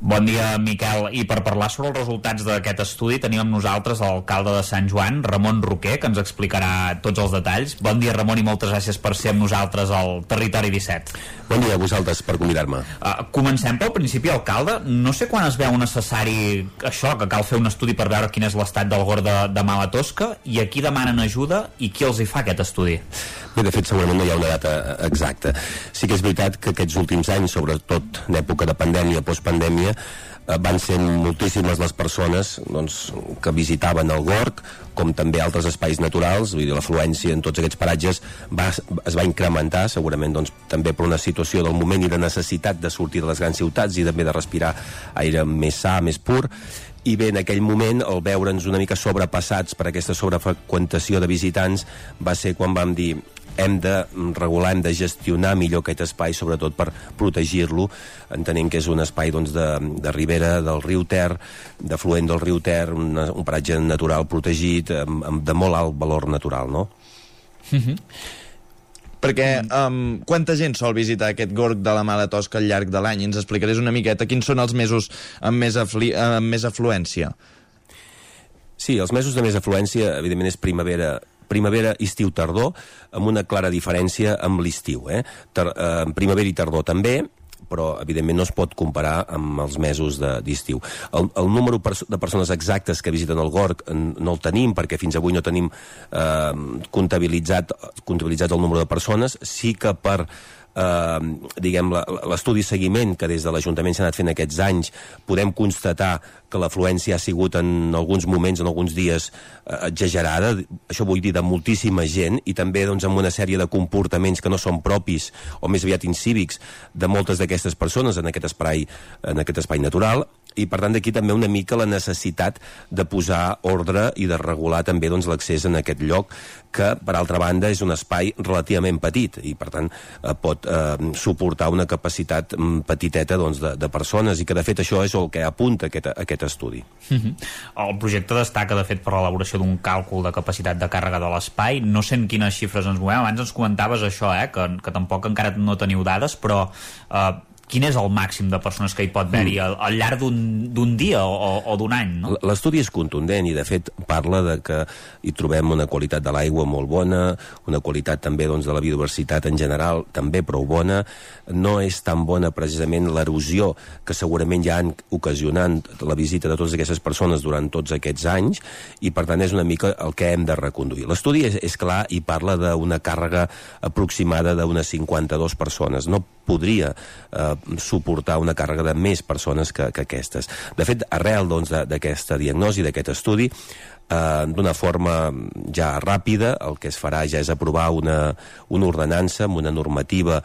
Bon dia, Miquel. I per parlar sobre els resultats d'aquest estudi tenim amb nosaltres l'alcalde de Sant Joan, Ramon Roquer, que ens explicarà tots els detalls. Bon dia, Ramon, i moltes gràcies per ser amb nosaltres al Territori 17. Bon dia a vosaltres per convidar-me. Uh, comencem pel principi, alcalde. No sé quan es veu necessari això, que cal fer un estudi per veure quin és l'estat del gord de, de Mala Tosca, i a qui demanen ajuda i qui els hi fa aquest estudi? Bé, de fet, segurament no hi ha una data exacta. Sí que és veritat que aquests últims anys, sobretot en època de pandèmia, postpandèmia, eh, van ser moltíssimes les persones doncs, que visitaven el Gorg, com també altres espais naturals, vull dir, l'afluència en tots aquests paratges va, es va incrementar, segurament doncs, també per una situació del moment i de necessitat de sortir de les grans ciutats i també de respirar aire més sa, més pur, i bé, en aquell moment, el veure'ns una mica sobrepassats per aquesta sobrefreqüentació de visitants va ser quan vam dir hem de regular, hem de gestionar millor aquest espai, sobretot per protegir-lo, entenent que és un espai doncs, de, de ribera del riu Ter, de fluent del riu Ter, un, un paratge natural protegit, amb, amb, de molt alt valor natural, no? Mm -hmm. Perquè um, quanta gent sol visitar aquest gorg de la Mala Tosca al llarg de l'any? Ens explicaràs una miqueta quins són els mesos amb més, afli amb més afluència? Sí, els mesos de més afluència, evidentment, és primavera, primavera, estiu, tardor, amb una clara diferència amb l'estiu. Eh? Ter, eh, primavera i tardor també, però evidentment no es pot comparar amb els mesos d'estiu. El, el número de persones exactes que visiten el Gorg no el tenim, perquè fins avui no tenim eh, comptabilitzat, comptabilitzat el número de persones. Sí que per eh, diguem, l'estudi seguiment que des de l'Ajuntament s'ha anat fent aquests anys, podem constatar que l'afluència ha sigut en alguns moments, en alguns dies, eh, exagerada, això vull dir de moltíssima gent, i també doncs, amb una sèrie de comportaments que no són propis o més aviat incívics de moltes d'aquestes persones en aquest espai, en aquest espai natural, i per tant d'aquí també una mica la necessitat de posar ordre i de regular també doncs, l'accés en aquest lloc que per altra banda és un espai relativament petit i per tant eh, pot eh, suportar una capacitat mm, petiteta doncs, de, de persones i que de fet això és el que apunta aquest, aquest estudi. Uh -huh. El projecte destaca, de fet, per l'elaboració d'un càlcul de capacitat de càrrega de l'espai. No sé en quines xifres ens movem. Abans ens comentaves això, eh, que, que tampoc encara no teniu dades, però eh, quin és el màxim de persones que hi pot haver-hi mm. al, al llarg d'un dia o, o d'un any? No? L'estudi és contundent i de fet parla de que hi trobem una qualitat de l'aigua molt bona, una qualitat també doncs, de la biodiversitat en general també prou bona, no és tan bona precisament l'erosió que segurament ja han ocasionant la visita de totes aquestes persones durant tots aquests anys i per tant és una mica el que hem de reconduir. L'estudi és, és clar i parla d'una càrrega aproximada d'unes 52 persones. No podria eh, suportar una càrrega de més persones que, que aquestes. De fet, arrel doncs, d'aquesta doncs, diagnosi, d'aquest estudi, eh, d'una forma ja ràpida, el que es farà ja és aprovar una, una ordenança amb una normativa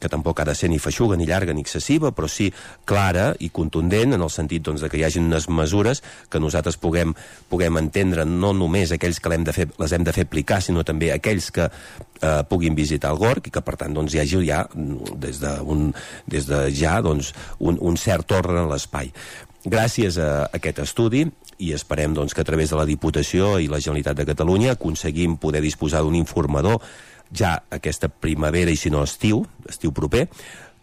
que tampoc ha de ser ni feixuga, ni llarga, ni excessiva, però sí clara i contundent en el sentit doncs, de que hi hagi unes mesures que nosaltres puguem, puguem entendre no només aquells que hem de fer, les hem de fer aplicar, sinó també aquells que eh, puguin visitar el Gorg i que per tant doncs, hi hagi ja des de, un, des de ja doncs, un, un cert ordre en l'espai. Gràcies a aquest estudi i esperem doncs, que a través de la Diputació i la Generalitat de Catalunya aconseguim poder disposar d'un informador ja aquesta primavera i si no estiu, estiu proper,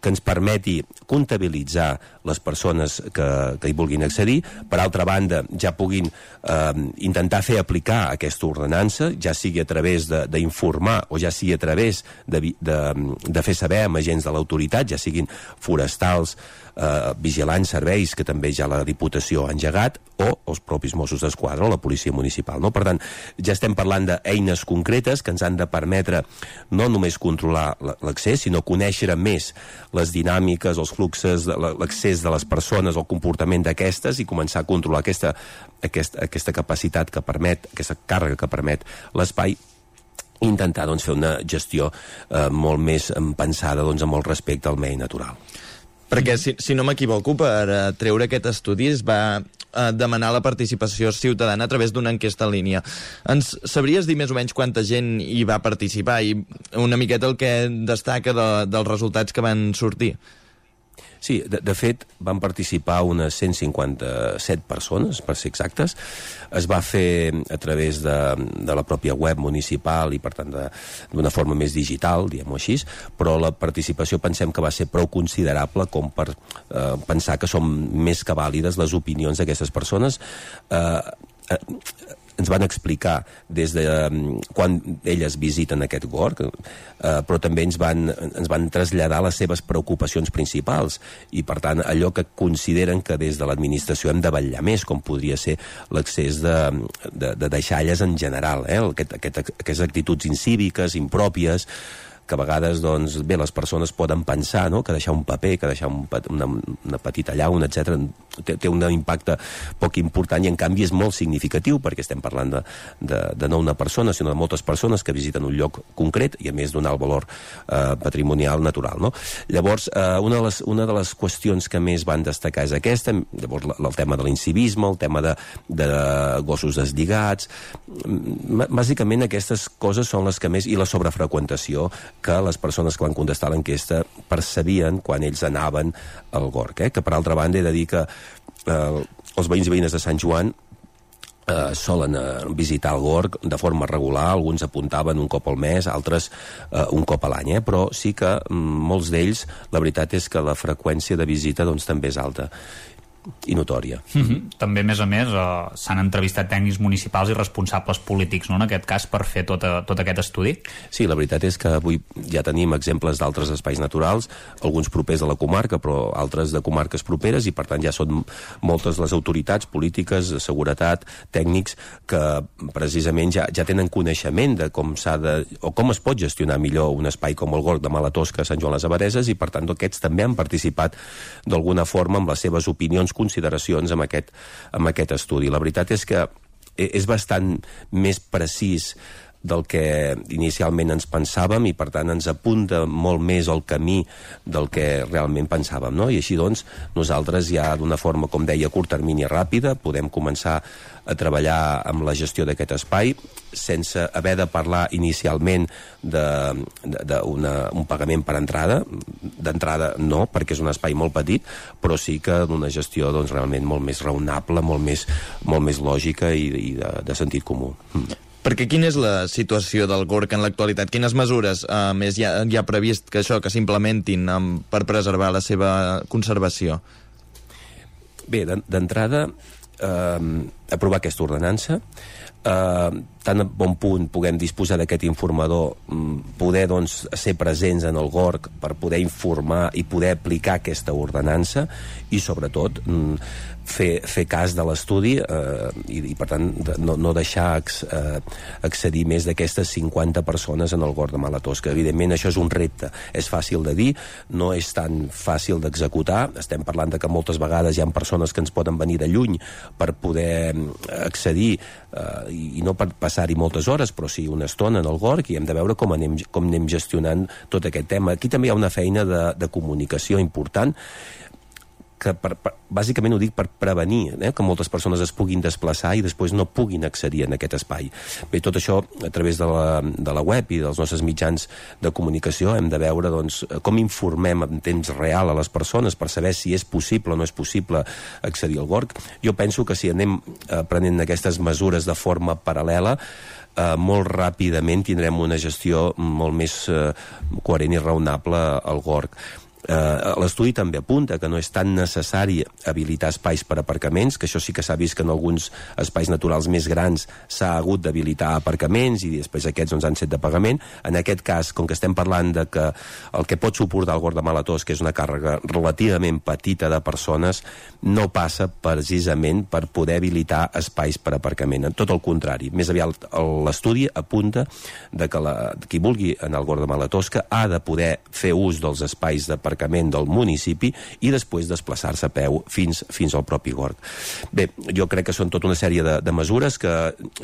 que ens permeti comptabilitzar les persones que, que hi vulguin accedir. Per altra banda, ja puguin eh, intentar fer aplicar aquesta ordenança, ja sigui a través d'informar o ja sigui a través de, de, de fer saber amb agents de l'autoritat, ja siguin forestals, eh, vigilants serveis que també ja la Diputació ha engegat o els propis Mossos d'Esquadra o la Policia Municipal. No? Per tant, ja estem parlant d'eines concretes que ens han de permetre no només controlar l'accés, sinó conèixer més les dinàmiques, els fluxes, l'accés de les persones, el comportament d'aquestes i començar a controlar aquesta, aquesta, aquesta capacitat que permet, aquesta càrrega que permet l'espai intentar doncs, fer una gestió eh, molt més pensada doncs, amb el respecte al medi natural. Perquè, si, si no m'equivoco, per uh, treure aquest estudi es va uh, demanar la participació ciutadana a través d'una enquesta en línia. Ens sabries dir més o menys quanta gent hi va participar i una miqueta el que destaca de, dels resultats que van sortir? Sí, de, de fet, van participar unes 157 persones, per ser exactes. Es va fer a través de, de la pròpia web municipal i, per tant, d'una forma més digital, diguem-ho així, però la participació pensem que va ser prou considerable com per eh, pensar que són més que vàlides les opinions d'aquestes persones. Eh, eh, ens van explicar des de um, quan elles visiten aquest gorg, eh, però també ens van, ens van traslladar les seves preocupacions principals i, per tant, allò que consideren que des de l'administració hem de vetllar més, com podria ser l'accés de, de, de deixalles en general, eh? Aquest, aquest, aquestes actituds incíviques, impròpies, que a vegades doncs, bé, les persones poden pensar no? que deixar un paper, que deixar un, una, una petita llauna, etc té, té un impacte poc important i en canvi és molt significatiu perquè estem parlant de, de, de no una persona sinó de moltes persones que visiten un lloc concret i a més donar el valor eh, patrimonial natural. No? Llavors, eh, una, de les, una de les qüestions que més van destacar és aquesta, llavors el tema de l'incivisme, el tema de, de gossos deslligats, bàsicament aquestes coses són les que més, i la sobrefreqüentació que les persones que van contestar l'enquesta percebien quan ells anaven al Gorg, eh? que per altra banda he de dir que eh, els veïns i veïnes de Sant Joan eh, solen eh, visitar el Gorg de forma regular, alguns apuntaven un cop al mes, altres eh, un cop a l'any, eh? però sí que mm, molts d'ells, la veritat és que la freqüència de visita doncs, també és alta i notòria. Mm -hmm. També, a més a més, eh, s'han entrevistat tècnics municipals i responsables polítics, no?, en aquest cas, per fer tot, a, tot aquest estudi. Sí, la veritat és que avui ja tenim exemples d'altres espais naturals, alguns propers a la comarca, però altres de comarques properes, i per tant ja són moltes les autoritats polítiques, de seguretat, tècnics, que precisament ja, ja tenen coneixement de com s'ha de... o com es pot gestionar millor un espai com el Gorg de Malatosca, Sant Joan les Abadeses, i per tant aquests també han participat d'alguna forma amb les seves opinions consideracions amb aquest, amb aquest estudi. La veritat és que e, és bastant més precís del que inicialment ens pensàvem i per tant ens apunta molt més al camí del que realment pensàvem no? i així doncs nosaltres ja d'una forma com deia curt termini ràpida podem començar a treballar amb la gestió d'aquest espai sense haver de parlar inicialment d'un pagament per entrada. D'entrada no, perquè és un espai molt petit, però sí que d'una gestió doncs, realment molt més raonable, molt més, molt més lògica i, i de, de sentit comú. Mm. Perquè quina és la situació del GORC en l'actualitat? Quines mesures uh, més hi ha, hi ha previst que això que s'implementin um, per preservar la seva conservació? Bé, d'entrada, eh, aprovar aquesta ordenança, eh, tan bon punt puguem disposar d'aquest informador, mm, poder doncs, ser presents en el GORC per poder informar i poder aplicar aquesta ordenança i sobretot mm, fer, fer cas de l'estudi eh, i, i per tant no, no deixar ex, eh, accedir més d'aquestes 50 persones en el Gorg de Malatosca. Evidentment això és un repte, és fàcil de dir, no és tan fàcil d'executar, estem parlant de que moltes vegades hi ha persones que ens poden venir de lluny per poder mm, accedir eh, i no per passar-hi moltes hores, però sí una estona en el Gorg i hem de veure com anem, com anem gestionant tot aquest tema. Aquí també hi ha una feina de, de comunicació important que per, per, bàsicament ho dic per prevenir eh, que moltes persones es puguin desplaçar i després no puguin accedir en aquest espai. Bé, tot això a través de la, de la web i dels nostres mitjans de comunicació hem de veure doncs, com informem en temps real a les persones per saber si és possible o no és possible accedir al Gorg. Jo penso que si anem eh, prenent aquestes mesures de forma paral·lela eh, molt ràpidament tindrem una gestió molt més eh, coherent i raonable al Gorg Eh, L'estudi també apunta que no és tan necessari habilitar espais per aparcaments, que això sí que s'ha vist que en alguns espais naturals més grans s'ha hagut d'habilitar aparcaments i després aquests doncs, han set de pagament. En aquest cas, com que estem parlant de que el que pot suportar el Gord de Malatós, que és una càrrega relativament petita de persones, no passa precisament per poder habilitar espais per aparcament. Tot el contrari. Més aviat l'estudi apunta de que la, qui vulgui anar al Gord de Malatosca ha de poder fer ús dels espais d'aparcament del municipi i després desplaçar-se a peu fins, fins al propi Gorg. Bé, jo crec que són tota una sèrie de, de mesures que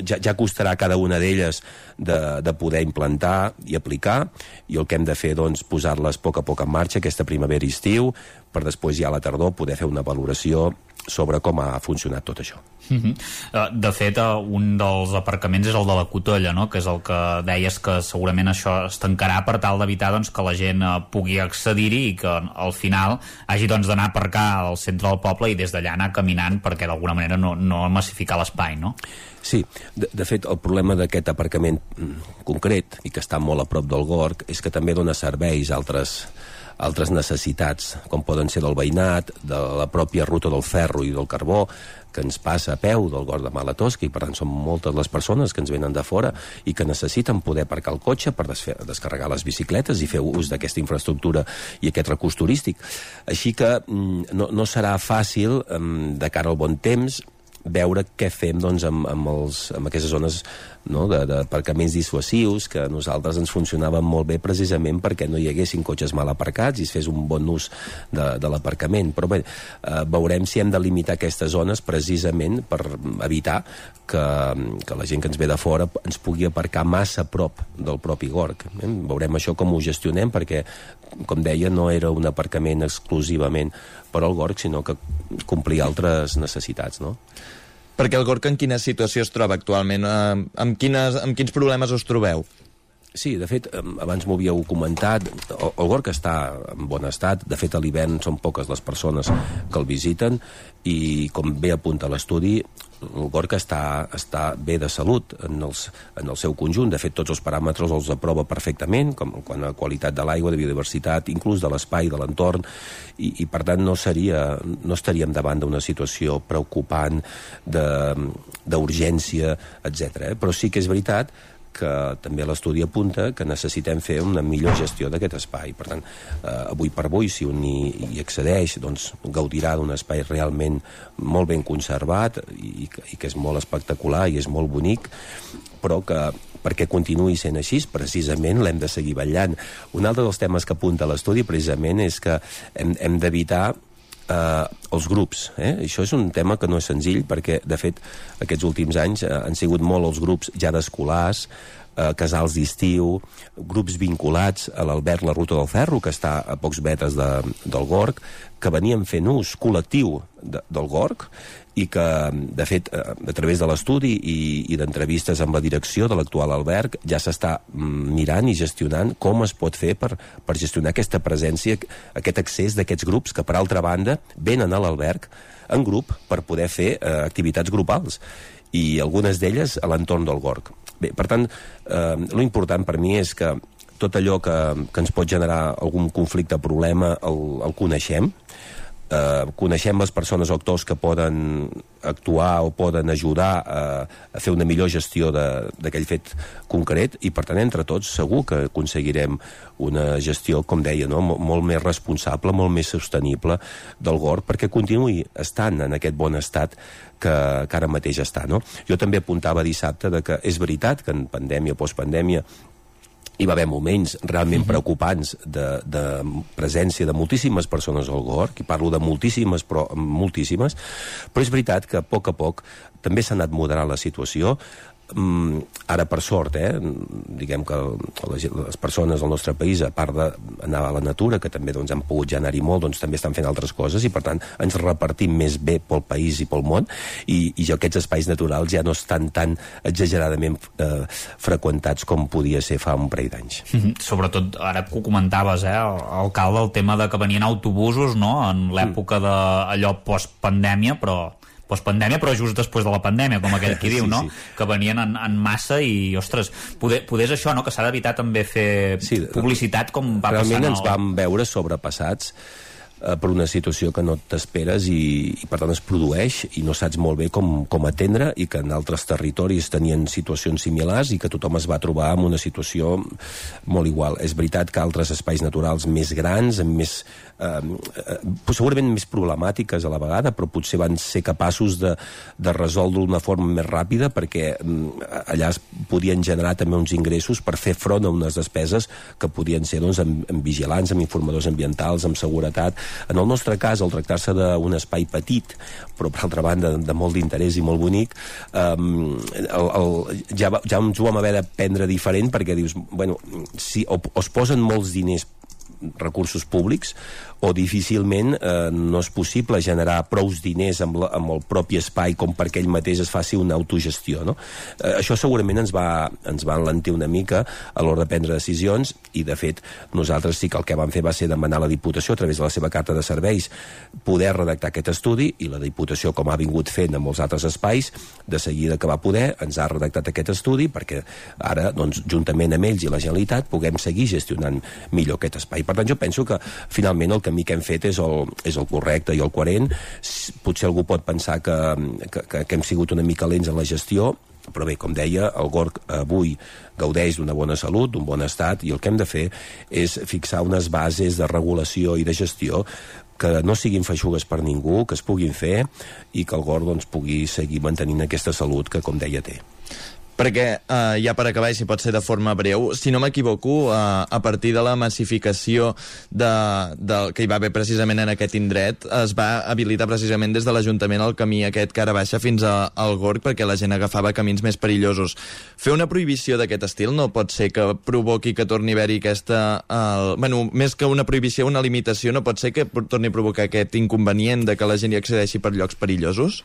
ja, ja costarà cada una d'elles de, de poder implantar i aplicar i el que hem de fer, doncs, posar-les a poc a poc en marxa aquesta primavera i estiu per després ja a la tardor poder fer una valoració sobre com ha funcionat tot això. Uh -huh. De fet, eh, un dels aparcaments és el de la Cotolla, no? que és el que deies que segurament això es tancarà per tal d'evitar doncs, que la gent eh, pugui accedir-hi i que al final hagi doncs, d'anar doncs, a aparcar al centre del poble i des d'allà anar caminant perquè d'alguna manera no, no massificar l'espai, no? Sí, de, de fet el problema d'aquest aparcament mm, concret i que està molt a prop del Gorg és que també dona serveis a altres altres necessitats, com poden ser del veïnat, de la pròpia ruta del ferro i del carbó, que ens passa a peu del Gord de Malatosca i per tant són moltes les persones que ens venen de fora i que necessiten poder aparcar el cotxe per descarregar les bicicletes i fer ús d'aquesta infraestructura i aquest recurs turístic. Així que mm, no, no serà fàcil mm, de cara al bon temps veure què fem doncs, amb, amb, els, amb aquestes zones no, d'aparcaments dissuasius que a nosaltres ens funcionaven molt bé precisament perquè no hi haguessin cotxes mal aparcats i es fes un bon ús de, de l'aparcament. Però bé, eh, veurem si hem de limitar aquestes zones precisament per evitar que, que la gent que ens ve de fora ens pugui aparcar massa a prop del propi Gorg. Eh? Veurem això com ho gestionem perquè, com deia, no era un aparcament exclusivament per al Gorg, sinó que complia altres necessitats, no? Perquè el Gorka en quina situació es troba actualment? Eh, amb, quines, amb quins problemes us trobeu? Sí, de fet, abans m'ho havíeu comentat, el, Gorka està en bon estat, de fet a l'hivern són poques les persones que el visiten i com bé apunta l'estudi, el Gorka està, està bé de salut en, els, en el seu conjunt. De fet, tots els paràmetres els aprova perfectament, com quan a qualitat de l'aigua, de biodiversitat, inclús de l'espai, de l'entorn, i, i per tant no, seria, no estaríem davant d'una situació preocupant d'urgència, etc. Eh? Però sí que és veritat que també l'estudi apunta que necessitem fer una millor gestió d'aquest espai. Per tant, eh, avui per avui, si un hi, hi accedeix, doncs gaudirà d'un espai realment molt ben conservat i, i que és molt espectacular i és molt bonic, però que perquè continuï sent així, precisament l'hem de seguir ballant. Un altre dels temes que apunta l'estudi precisament és que hem, hem d'evitar eh, els grups. Eh? Això és un tema que no és senzill perquè, de fet, aquests últims anys eh, han sigut molt els grups ja d'escolars, eh, casals d'estiu, grups vinculats a l'Albert La Ruta del Ferro, que està a pocs metres de, del Gorg, que venien fent ús col·lectiu de, del Gorg i que, de fet, eh, a través de l'estudi i, i d'entrevistes amb la direcció de l'actual alberg, ja s'està mm, mirant i gestionant com es pot fer per, per gestionar aquesta presència, aquest accés d'aquests grups que, per altra banda, venen a l'alberg en grup per poder fer eh, activitats grupals i algunes d'elles a l'entorn del Gorg. Bé, per tant, eh, lo important per mi és que tot allò que, que ens pot generar algun conflicte, problema, el, el coneixem, eh, coneixem les persones o actors que poden actuar o poden ajudar a, a fer una millor gestió d'aquell fet concret i per tant entre tots segur que aconseguirem una gestió, com deia, no? Mol, molt més responsable, molt més sostenible del GOR perquè continuï estant en aquest bon estat que, que ara mateix està. No? Jo també apuntava dissabte de que és veritat que en pandèmia, postpandèmia, hi va haver moments realment uh -huh. preocupants de, de presència de moltíssimes persones al GOR, que parlo de moltíssimes, però moltíssimes, però és veritat que a poc a poc també s'ha anat moderant la situació, Mm, ara per sort, eh, diguem que les, les persones del nostre país, a part d'anar a la natura, que també doncs, han pogut ja anar-hi molt, doncs també estan fent altres coses i per tant ens repartim més bé pel país i pel món i, i aquests espais naturals ja no estan tan exageradament eh, freqüentats com podia ser fa un parell d'anys. Mm -hmm. Sobretot, ara que ho comentaves, eh, alcalde, el tema de que venien autobusos no? en l'època mm. d'allò post-pandèmia, però postpandèmia, però just després de la pandèmia, com aquell qui *laughs* Sí, diu, no? sí. Que venien en, en massa i, ostres, poder, poder és això, no? Que s'ha d'evitar també fer sí, publicitat com va Realment passant ens vam veure sobrepassats eh, per una situació que no t'esperes i, i per tant es produeix i no saps molt bé com, com atendre i que en altres territoris tenien situacions similars i que tothom es va trobar en una situació molt igual. És veritat que altres espais naturals més grans, amb més eh, eh, segurament més problemàtiques a la vegada, però potser van ser capaços de, de resoldre d'una forma més ràpida perquè mm, allà es podien generar també uns ingressos per fer front a unes despeses que podien ser doncs, amb, amb vigilants, amb informadors ambientals, amb seguretat. En el nostre cas, al tractar-se d'un espai petit, però per altra banda de molt d'interès i molt bonic, eh, el, el, ja, ja ens ho vam haver de prendre diferent perquè dius, bueno, si o, o es posen molts diners recursos públics o difícilment eh, no és possible generar prous diners amb, la, amb el propi espai com perquè ell mateix es faci una autogestió. No? Eh, això segurament ens va, ens va enlentir una mica a l'hora de prendre decisions i, de fet, nosaltres sí que el que vam fer va ser demanar a la Diputació, a través de la seva carta de serveis, poder redactar aquest estudi i la Diputació, com ha vingut fent en molts altres espais, de seguida que va poder, ens ha redactat aquest estudi perquè ara, doncs, juntament amb ells i la Generalitat, puguem seguir gestionant millor aquest espai. Per tant, jo penso que finalment el camí que hem fet és el, és el correcte i el coherent. Potser algú pot pensar que, que, que, hem sigut una mica lents en la gestió, però bé, com deia, el Gorg avui gaudeix d'una bona salut, d'un bon estat, i el que hem de fer és fixar unes bases de regulació i de gestió que no siguin feixugues per ningú, que es puguin fer i que el Gorg doncs, pugui seguir mantenint aquesta salut que, com deia, té. Perquè, eh, ja per acabar, i si pot ser de forma breu, si no m'equivoco, eh, a partir de la massificació de, del que hi va haver precisament en aquest indret, es va habilitar precisament des de l'Ajuntament el camí aquest cara baixa fins a, al Gorg perquè la gent agafava camins més perillosos. Fer una prohibició d'aquest estil no pot ser que provoqui que torni a haver-hi aquesta... El, bueno, més que una prohibició, una limitació, no pot ser que torni a provocar aquest inconvenient de que la gent hi accedeixi per llocs perillosos?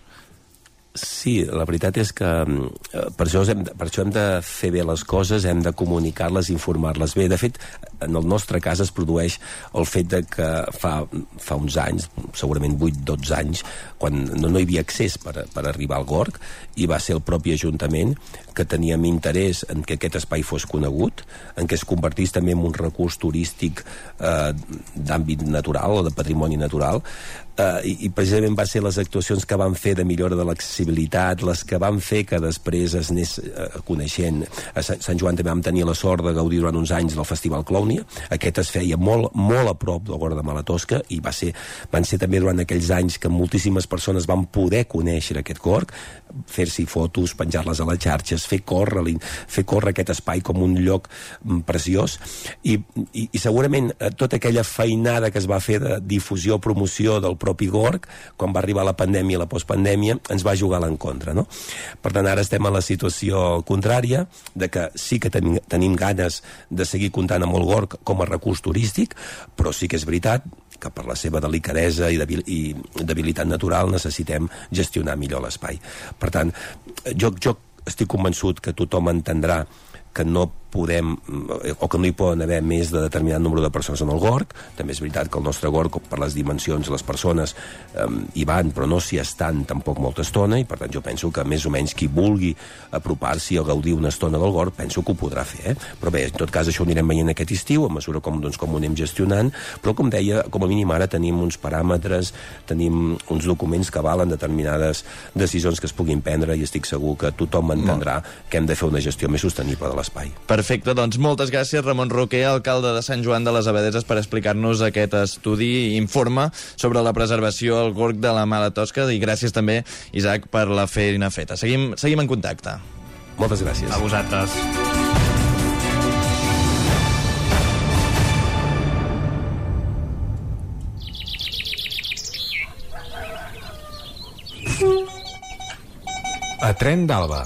Sí, la veritat és que eh, per això, hem, per això hem de fer bé les coses, hem de comunicar-les, informar-les bé. De fet, en el nostre cas es produeix el fet de que fa, fa uns anys, segurament 8-12 anys, quan no, no hi havia accés per, per arribar al Gorg, i va ser el propi Ajuntament que teníem interès en que aquest espai fos conegut, en què es convertís també en un recurs turístic eh, d'àmbit natural o de patrimoni natural, eh, i, i precisament va ser les actuacions que van fer de millora de l'accessibilitat, les que van fer que després es anés eh, coneixent. A Sant Joan també vam tenir la sort de gaudir durant uns anys del Festival Clownia. Aquest es feia molt, molt a prop del Gorg de Malatosca i va ser, van ser també durant aquells anys que moltíssimes persones van poder conèixer aquest Gorg, fer-s'hi fotos, penjar-les a les xarxes, fer córrer, fer córrer aquest espai com un lloc mm, preciós i, i, i segurament eh, tota aquella feinada que es va fer de difusió, promoció del propi Gorg, quan va arribar la pandèmia i la postpandèmia, ens va jugar a l'encontre, no? Per tant, ara estem en la situació contrària, de que sí que tenim, tenim ganes de seguir comptant amb el Gorg com a recurs turístic, però sí que és veritat que per la seva delicadesa i, debil i debilitat natural necessitem gestionar millor l'espai. Per tant, jo, jo estic convençut que tothom entendrà que no podem, o que no hi poden haver més de determinat número de persones en el Gorg. També és veritat que el nostre Gorg, per les dimensions, les persones eh, hi van, però no s'hi estan tampoc molta estona, i per tant jo penso que més o menys qui vulgui apropar-s'hi a gaudir una estona del Gorg, penso que ho podrà fer. Eh? Però bé, en tot cas això ho anirem veient aquest estiu, a mesura com, doncs, com ho anem gestionant, però com deia, com a mínim ara tenim uns paràmetres, tenim uns documents que valen determinades decisions que es puguin prendre i estic segur que tothom entendrà que hem de fer una gestió més sostenible de l'espai. Perfecte, doncs moltes gràcies Ramon Roquer, alcalde de Sant Joan de les Abadeses, per explicar-nos aquest estudi i informe sobre la preservació al Gorg de la Mala Tosca i gràcies també, Isaac, per la feina feta. Seguim, seguim en contacte. Moltes gràcies. A vosaltres. A Tren d'Alba.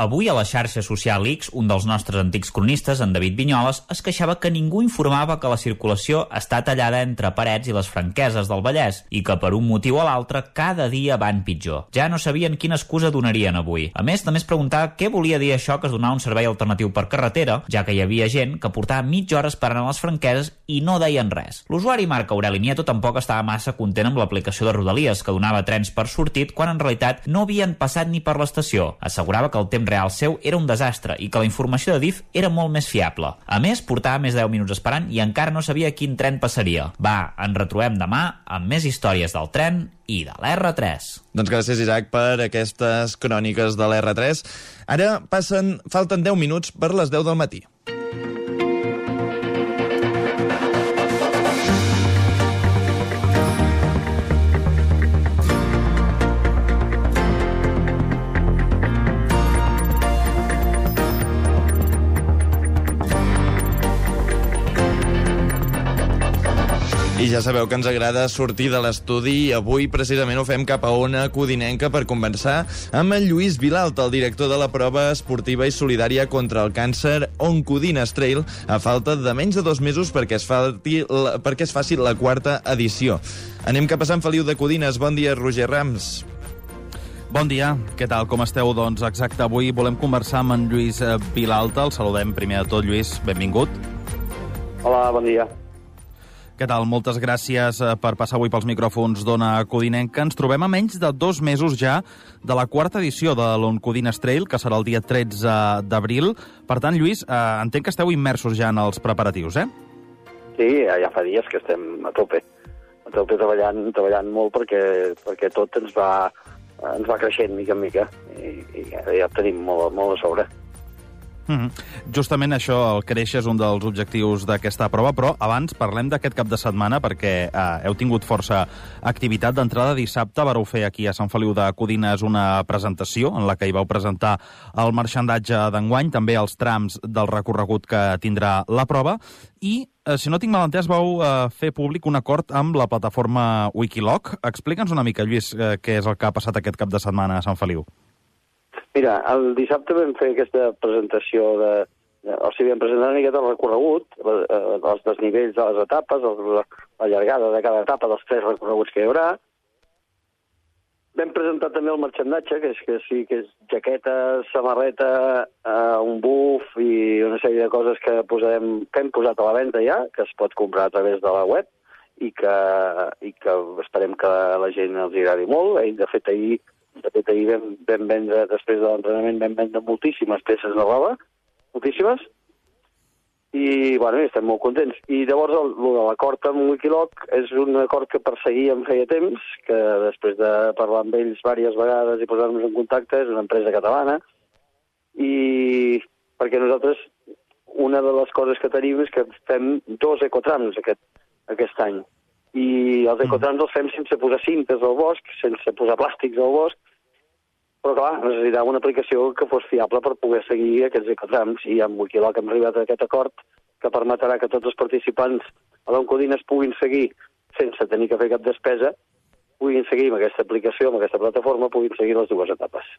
Avui a la xarxa social X, un dels nostres antics cronistes, en David Vinyoles, es queixava que ningú informava que la circulació està tallada entre Parets i les Franqueses del Vallès i que per un motiu o l'altre cada dia van pitjor. Ja no sabien quina excusa donarien avui. A més, també es preguntava què volia dir això que es donava un servei alternatiu per carretera, ja que hi havia gent que portava mitja hora esperant a les Franqueses i no deien res. L'usuari Marc Aureli Nieto tampoc estava massa content amb l'aplicació de Rodalies, que donava trens per sortit quan en realitat no havien passat ni per l'estació. Assegurava que el temps real seu era un desastre i que la informació de DIF era molt més fiable. A més, portava més de 10 minuts esperant i encara no sabia quin tren passaria. Va, ens retrobem demà amb més històries del tren i de l'R3. Doncs gràcies, Isaac, per aquestes cròniques de l'R3. Ara passen, falten 10 minuts per les 10 del matí. I ja sabeu que ens agrada sortir de l'estudi i avui precisament ho fem cap a Ona Codinenca per conversar amb en Lluís Vilalta, el director de la prova esportiva i solidària contra el càncer Oncodines Trail, a falta de menys de dos mesos perquè es, falti la, perquè es faci la quarta edició. Anem cap a Sant Feliu de Codines. Bon dia, Roger Rams. Bon dia, què tal, com esteu? Doncs exacte, avui volem conversar amb en Lluís eh, Vilalta. El saludem primer de tot, Lluís, benvingut. Hola, bon dia. Què tal? Moltes gràcies eh, per passar avui pels micròfons d'Ona Codinenca. Ens trobem a menys de dos mesos ja de la quarta edició de l'Oncodines Trail, que serà el dia 13 d'abril. Per tant, Lluís, eh, entenc que esteu immersos ja en els preparatius, eh? Sí, ja fa dies que estem a tope. A tope treballant, treballant molt perquè, perquè tot ens va, ens va creixent mica en mica i, i ja, ja tenim molt, molt a sobre. Mm -hmm. Justament això, el créixer, és un dels objectius d'aquesta prova, però abans parlem d'aquest cap de setmana perquè eh, heu tingut força activitat. D'entrada, dissabte vareu fer aquí a Sant Feliu de Codines una presentació en la que hi vau presentar el marxandatge d'enguany, també els trams del recorregut que tindrà la prova, i eh, si no tinc mal entès, vau eh, fer públic un acord amb la plataforma Wikiloc. Explica'ns una mica, Lluís, eh, què és el que ha passat aquest cap de setmana a Sant Feliu. Mira, el dissabte vam fer aquesta presentació de... o sigui, vam presentar una miqueta el recorregut, eh, els desnivells de les etapes, la, la llargada de cada etapa dels tres recorreguts que hi haurà. Vam presentar també el marxandatge, que és, que sí, que és jaqueta, samarreta, eh, un buf i una sèrie de coses que, posarem, que hem posat a la venda ja, que es pot comprar a través de la web i que, i que esperem que la gent els agradi molt. Eh, De fet, ahir de fet, ahir vam, vam vendre, després de l'entrenament, vam vendre moltíssimes peces de roba, moltíssimes, i, bueno, estem molt contents. I llavors, el, el de l'acord amb Wikiloc és un acord que perseguíem feia temps, que després de parlar amb ells diverses vegades i posar-nos en contacte, és una empresa catalana, i perquè nosaltres, una de les coses que tenim és que fem dos ecotrams aquest, aquest any. I els ecotrams els fem sense posar cintes al bosc, sense posar plàstics al bosc, però clar, necessitava una aplicació que fos fiable per poder seguir aquests ecotrams i amb Wikiloc hem arribat a aquest acord que permetrà que tots els participants a l'Oncodines puguin seguir sense tenir que fer cap despesa, puguin seguir amb aquesta aplicació, amb aquesta plataforma, puguin seguir les dues etapes.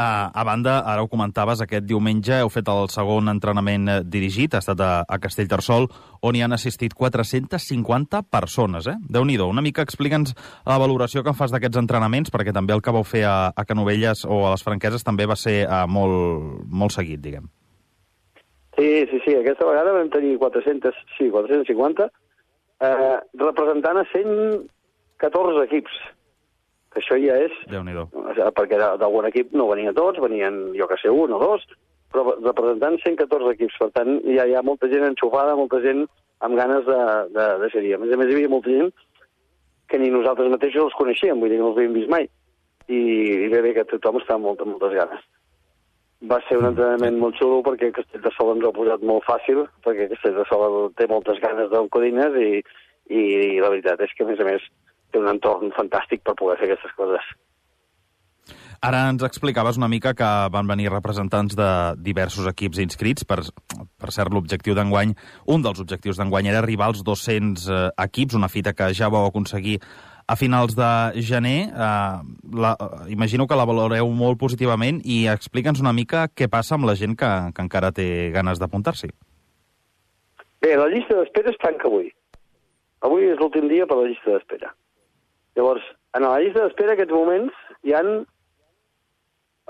Uh, a banda, ara ho comentaves, aquest diumenge heu fet el segon entrenament dirigit, ha estat a, a Castellterçol, on hi han assistit 450 persones, eh? déu nhi una mica explica'ns la valoració que fas d'aquests entrenaments, perquè també el que vau fer a, a Canovelles o a les Franqueses també va ser uh, molt, molt seguit, diguem. Sí, sí, sí, aquesta vegada vam tenir 400, sí, 450, eh, representant a 114 equips, que això ja és... déu nhi perquè de- d'algun equip no venien tots, venien, jo que sé, un o dos, però representant 114 equips. Per tant, ja hi ha molta gent enxufada, molta gent amb ganes de, de, de ser-hi. A més a més, hi havia molta gent que ni nosaltres mateixos els coneixíem, vull dir que no els havíem vist mai. I, i bé, bé, que tothom està amb moltes, moltes ganes. Va ser un entrenament molt xulo perquè Castellterçol ens ho ha posat molt fàcil, perquè Castellterçol té moltes ganes d'oncodines i, i, i la veritat és que, a més a més, té un entorn fantàstic per poder fer aquestes coses. Ara ens explicaves una mica que van venir representants de diversos equips inscrits. Per, per cert, l'objectiu d'enguany, un dels objectius d'enguany era arribar als 200 eh, equips, una fita que ja vau aconseguir a finals de gener. Eh, la, eh, imagino que la valoreu molt positivament i explica'ns una mica què passa amb la gent que, que encara té ganes d'apuntar-s'hi. Bé, la llista d'espera es tanca avui. Avui és l'últim dia per la llista d'espera. Llavors, en la llista d'espera, aquests moments, hi han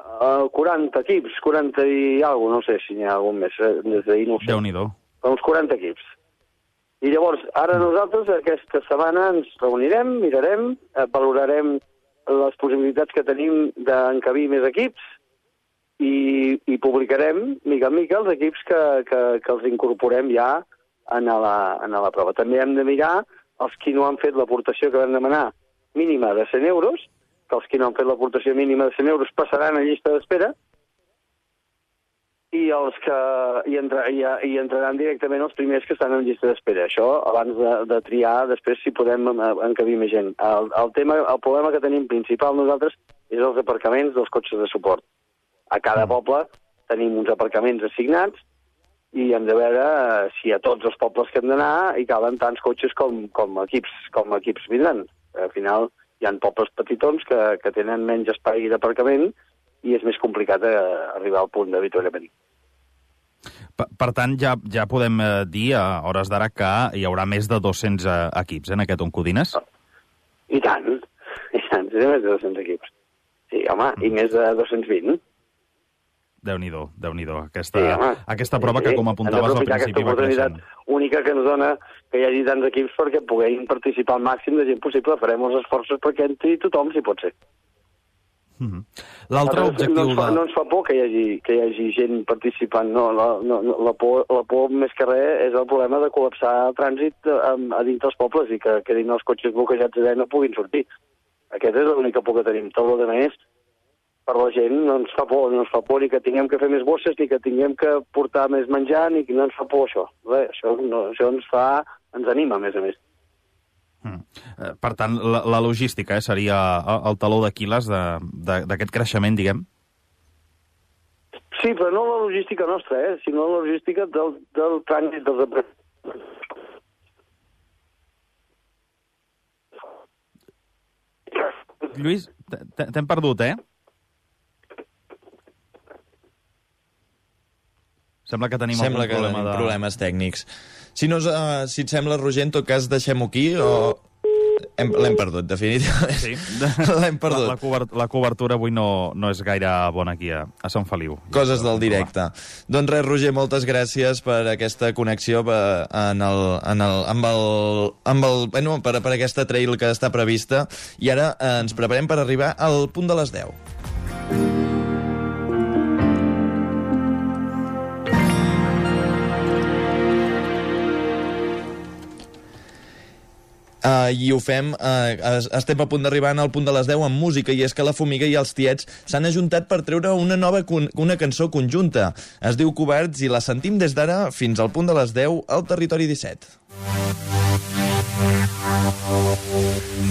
uh, 40 equips, 40 i alguna no sé si n'hi ha algun més, eh? des d'ahir no ho sé. Déu-n'hi-do. Uns 40 equips. I llavors, ara nosaltres aquesta setmana ens reunirem, mirarem, eh, valorarem les possibilitats que tenim d'encabir més equips i, i publicarem, mica en mica, els equips que, que, que els incorporem ja en la, en la prova. També hem de mirar els qui no han fet l'aportació que vam demanar mínima de 100 euros, que els qui no han fet l'aportació mínima de 100 euros passaran a llista d'espera, i els que hi, entra, hi, hi entraran directament els primers que estan en llista d'espera. Això abans de, de triar després si podem encabir més gent. El, el, tema, el problema que tenim principal nosaltres és els aparcaments dels cotxes de suport. A cada poble tenim uns aparcaments assignats i hem de veure eh, si a tots els pobles que hem d'anar hi caben tants cotxes com, com, equips, com equips vindran. Al final hi ha pobles petitons que, que tenen menys espai d'aparcament i és més complicat eh, arribar al punt d'avituallament. Per, per tant, ja, ja podem eh, dir a hores d'ara que hi haurà més de 200 eh, equips eh, en aquest Oncodines? I tant, *laughs* i tant, sí, més de 200 equips. Sí, home, i més de 220. Déu-n'hi-do, déu nhi déu aquesta, sí, home. aquesta prova que, com apuntaves al principi, va creixent. única que ens dona que hi hagi tants equips perquè puguem participar al màxim de gent possible. Farem els esforços perquè entri tothom, si pot ser. Mm -hmm. L'altre objectiu... No ens, fa, de... no ens fa por que hi hagi, que hi hagi gent participant, no. La, no, la, por, la por més que res és el problema de col·lapsar el trànsit a, a dins dels pobles i que quedin els cotxes bloquejats allà i no puguin sortir. Aquesta és l'única por que tenim. Tot el que més, per la gent, no ens fa por, no ens fa por ni que tinguem que fer més bosses, ni que tinguem que portar més menjar, ni que no ens fa por això. Bé, això, no, això ens fa, ens anima, a més a més. Mm. Per tant, la, la logística eh, seria el, taló d'Aquiles d'aquest creixement, diguem? Sí, però no la logística nostra, eh, sinó la logística del, del trànsit dels aprenents. Lluís, t'hem perdut, eh? Sembla que tenim Sembla algun que problema tenim de... problemes tècnics. Si, no, uh, si et sembla, Roger, en tot cas, deixem-ho aquí o... L'hem perdut, definitivament. Sí. *laughs* L'hem perdut. La, la, cobert, la cobertura avui no, no és gaire bona aquí a, a Sant Feliu. Coses del directe. Doncs res, Roger, moltes gràcies per aquesta connexió per, en el, en el, amb, el, amb el, bueno, per, per aquesta trail que està prevista. I ara eh, ens preparem per arribar al punt de les 10. Uh, I ho fem, uh, estem a punt d'arribar al punt de les 10 amb música, i és que la Fumiga i els Tiets s'han ajuntat per treure una nova una cançó conjunta. Es diu Covards i la sentim des d'ara fins al punt de les 10 al Territori 17.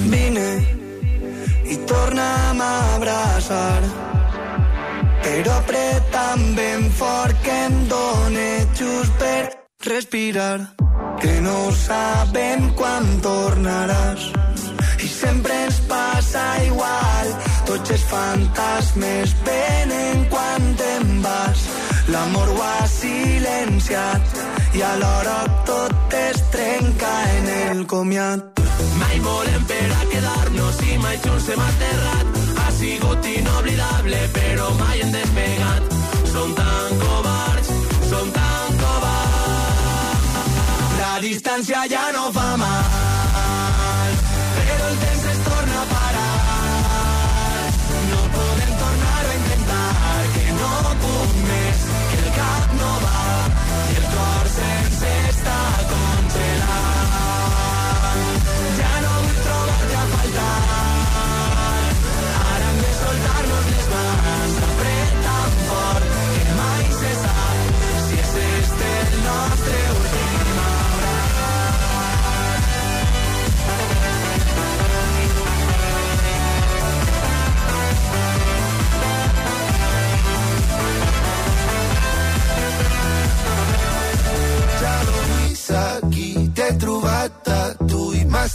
Vine i torna'm a abraçar però apretant ben fort que em dóna just per respirar que no sabem quan tornaràs. I sempre ens passa igual tots els fantasmes venen quan te'n vas. L'amor ho ha silenciat i alhora tot es trenca en el comiat. Mai volem per a quedar-nos i mai junts hem aterrat. Ha sigut inoblidable però mai hem despegat. Som tan covards som tan la distància ja no fa mal,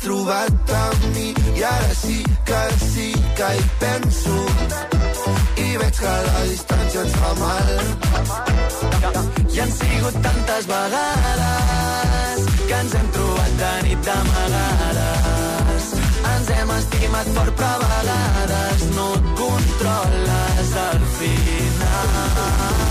trobat amb mi i ara sí que sí que hi penso i veig que la distància ens fa mal. I han sigut tantes vegades que ens hem trobat de nit d'amagades. Ens hem estimat fort, però a vegades no et controles al final.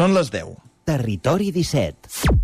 Són les 10. Territori 17.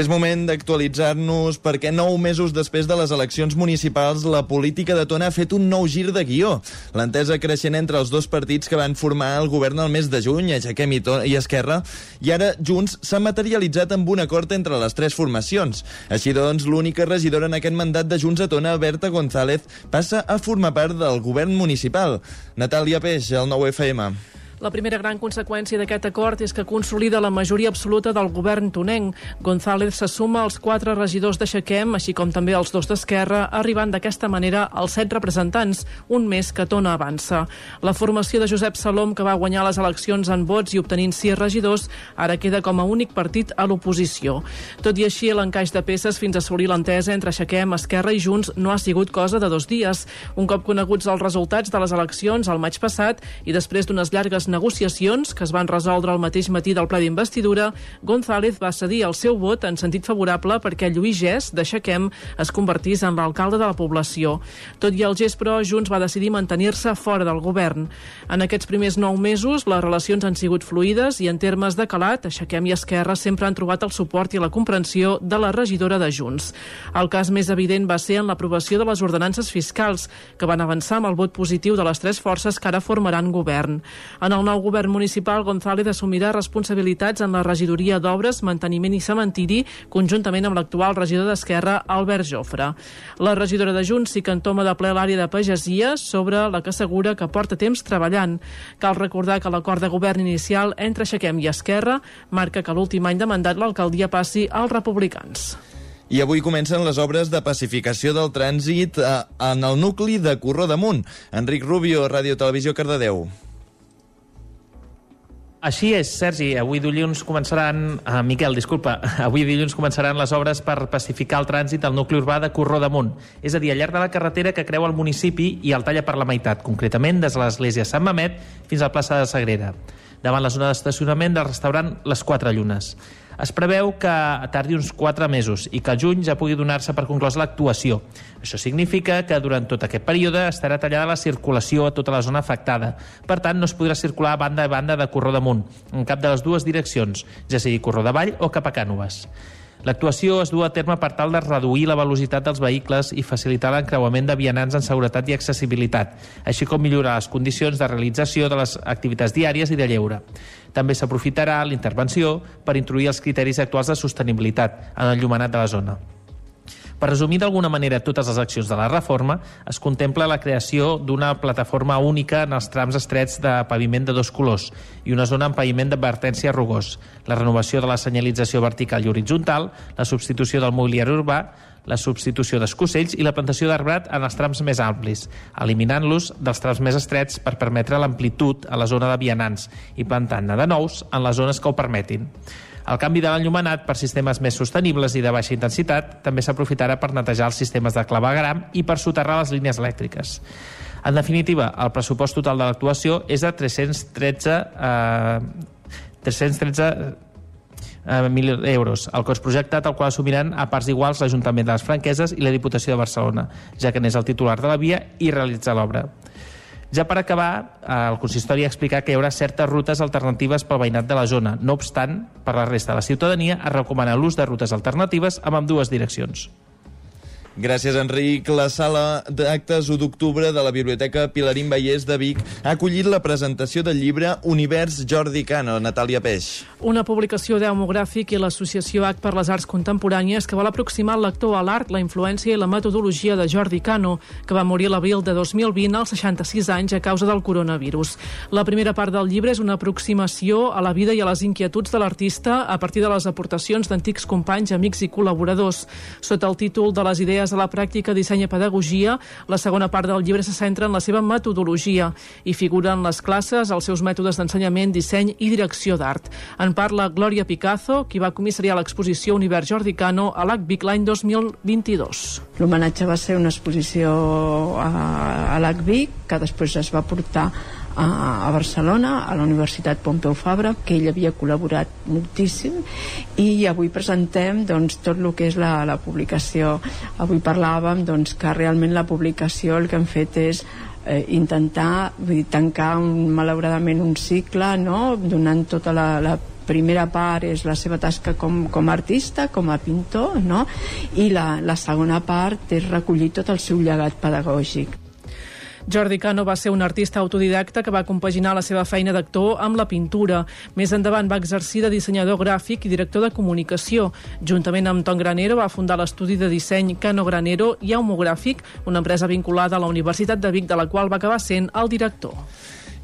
És moment d'actualitzar-nos perquè nou mesos després de les eleccions municipals la política de Tona ha fet un nou gir de guió. L'entesa creixent entre els dos partits que van formar el govern el mes de juny, Aixequem i, i Esquerra, i ara Junts s'ha materialitzat amb un acord entre les tres formacions. Així doncs, l'única regidora en aquest mandat de Junts a Tona, Berta González, passa a formar part del govern municipal. Natàlia Peix, el 9FM. La primera gran conseqüència d'aquest acord és que consolida la majoria absoluta del govern tonenc. González se suma als quatre regidors d'Aixequem, així com també als dos d'Esquerra, arribant d'aquesta manera als set representants, un més que Tona avança. La formació de Josep Salom, que va guanyar les eleccions en vots i obtenint sis regidors, ara queda com a únic partit a l'oposició. Tot i així, l'encaix de peces fins a assolir l'entesa entre Aixequem, Esquerra i Junts no ha sigut cosa de dos dies. Un cop coneguts els resultats de les eleccions al maig passat i després d'unes llargues negociacions que es van resoldre el mateix matí del ple d'investidura, González va cedir el seu vot en sentit favorable perquè Lluís Gès, d'Aixequem, es convertís en l'alcalde de la població. Tot i el gest, però, Junts va decidir mantenir-se fora del govern. En aquests primers nou mesos, les relacions han sigut fluides i en termes de calat, Aixequem i Esquerra sempre han trobat el suport i la comprensió de la regidora de Junts. El cas més evident va ser en l'aprovació de les ordenances fiscals, que van avançar amb el vot positiu de les tres forces que ara formaran govern. En el nou govern municipal, González assumirà responsabilitats en la regidoria d'Obres, Manteniment i Cementiri, conjuntament amb l'actual regidor d'Esquerra, Albert Jofre. La regidora de Junts sí que entoma de ple l'àrea de pagesia, sobre la que assegura que porta temps treballant. Cal recordar que l'acord de govern inicial entre Aixequem i Esquerra marca que l'últim any de mandat l'alcaldia passi als republicans. I avui comencen les obres de pacificació del trànsit eh, en el nucli de Corró d'Amunt. Enric Rubio, Ràdio Televisió Cardedeu. Així és, Sergi. Avui dilluns començaran... Ah, Miquel, disculpa. *laughs* Avui dilluns començaran les obres per pacificar el trànsit al nucli urbà de Corró d'Amunt. És a dir, al llarg de la carretera que creua el municipi i el talla per la meitat, concretament des de l'església Sant Mamet fins al plaça de Sagrera, davant la zona d'estacionament del restaurant Les Quatre Llunes. Es preveu que tardi uns 4 mesos i que al juny ja pugui donar-se per conclosa l'actuació. Això significa que durant tot aquest període estarà tallada la circulació a tota la zona afectada. Per tant, no es podrà circular banda a banda de Corró d'Amunt, en cap de les dues direccions, ja sigui Corró d'Avall o cap a Cànoves. L'actuació es du a terme per tal de reduir la velocitat dels vehicles i facilitar l'encreuament de vianants en seguretat i accessibilitat, així com millorar les condicions de realització de les activitats diàries i de lleure. També s'aprofitarà l'intervenció per introduir els criteris actuals de sostenibilitat en el llumenat de la zona. Per resumir d'alguna manera totes les accions de la reforma, es contempla la creació d'una plataforma única en els trams estrets de paviment de dos colors i una zona amb paviment d'advertència rugós, la renovació de la senyalització vertical i horitzontal, la substitució del mobiliari urbà, la substitució d'escocells i la plantació d'arbrat en els trams més amplis, eliminant-los dels trams més estrets per permetre l'amplitud a la zona de vianants i plantant-ne de nous en les zones que ho permetin. El canvi de l'enllumenat per sistemes més sostenibles i de baixa intensitat també s'aprofitarà per netejar els sistemes de clavegram i per soterrar les línies elèctriques. En definitiva, el pressupost total de l'actuació és de 313, eh, 313 eh, mil euros. El cost projectat, el qual assumiran a parts iguals l'Ajuntament de les Franqueses i la Diputació de Barcelona, ja que n'és el titular de la via i realitza l'obra. Ja per acabar, el consistori ha explicat que hi haurà certes rutes alternatives pel veïnat de la zona. No obstant, per la resta de la ciutadania es recomana l'ús de rutes alternatives amb ambdues direccions. Gràcies, Enric. La sala d'actes 1 d'octubre de la Biblioteca Pilarín Vallès de Vic ha acollit la presentació del llibre Univers Jordi Cano, Natàlia Peix. Una publicació d'Eumogràfic i l'Associació H per les Arts Contemporànies que vol aproximar el lector a l'art, la influència i la metodologia de Jordi Cano, que va morir l'abril de 2020 als 66 anys a causa del coronavirus. La primera part del llibre és una aproximació a la vida i a les inquietuds de l'artista a partir de les aportacions d'antics companys, amics i col·laboradors. Sota el títol de les idees a la pràctica disseny i pedagogia, la segona part del llibre se centra en la seva metodologia i figuren les classes, els seus mètodes d'ensenyament, disseny i direcció d'art. En parla Glòria Picazo, qui va comissariar l'exposició Univers Jordi Cano a l'ACVIC l'any 2022. L'homenatge va ser una exposició a, a l'ACVIC que després es va portar a, a Barcelona, a la Universitat Pompeu Fabra, que ell havia col·laborat moltíssim, i avui presentem doncs, tot el que és la, la publicació. Avui parlàvem doncs, que realment la publicació el que hem fet és eh, intentar vull dir, tancar un, malauradament un cicle no? donant tota la, la primera part és la seva tasca com, com a artista, com a pintor, no? i la, la segona part és recollir tot el seu llegat pedagògic. Jordi Cano va ser un artista autodidacta que va compaginar la seva feina d'actor amb la pintura. Més endavant va exercir de dissenyador gràfic i director de comunicació. Juntament amb Tom Granero va fundar l'estudi de disseny Cano Granero i Aumogràfic, una empresa vinculada a la Universitat de Vic, de la qual va acabar sent el director.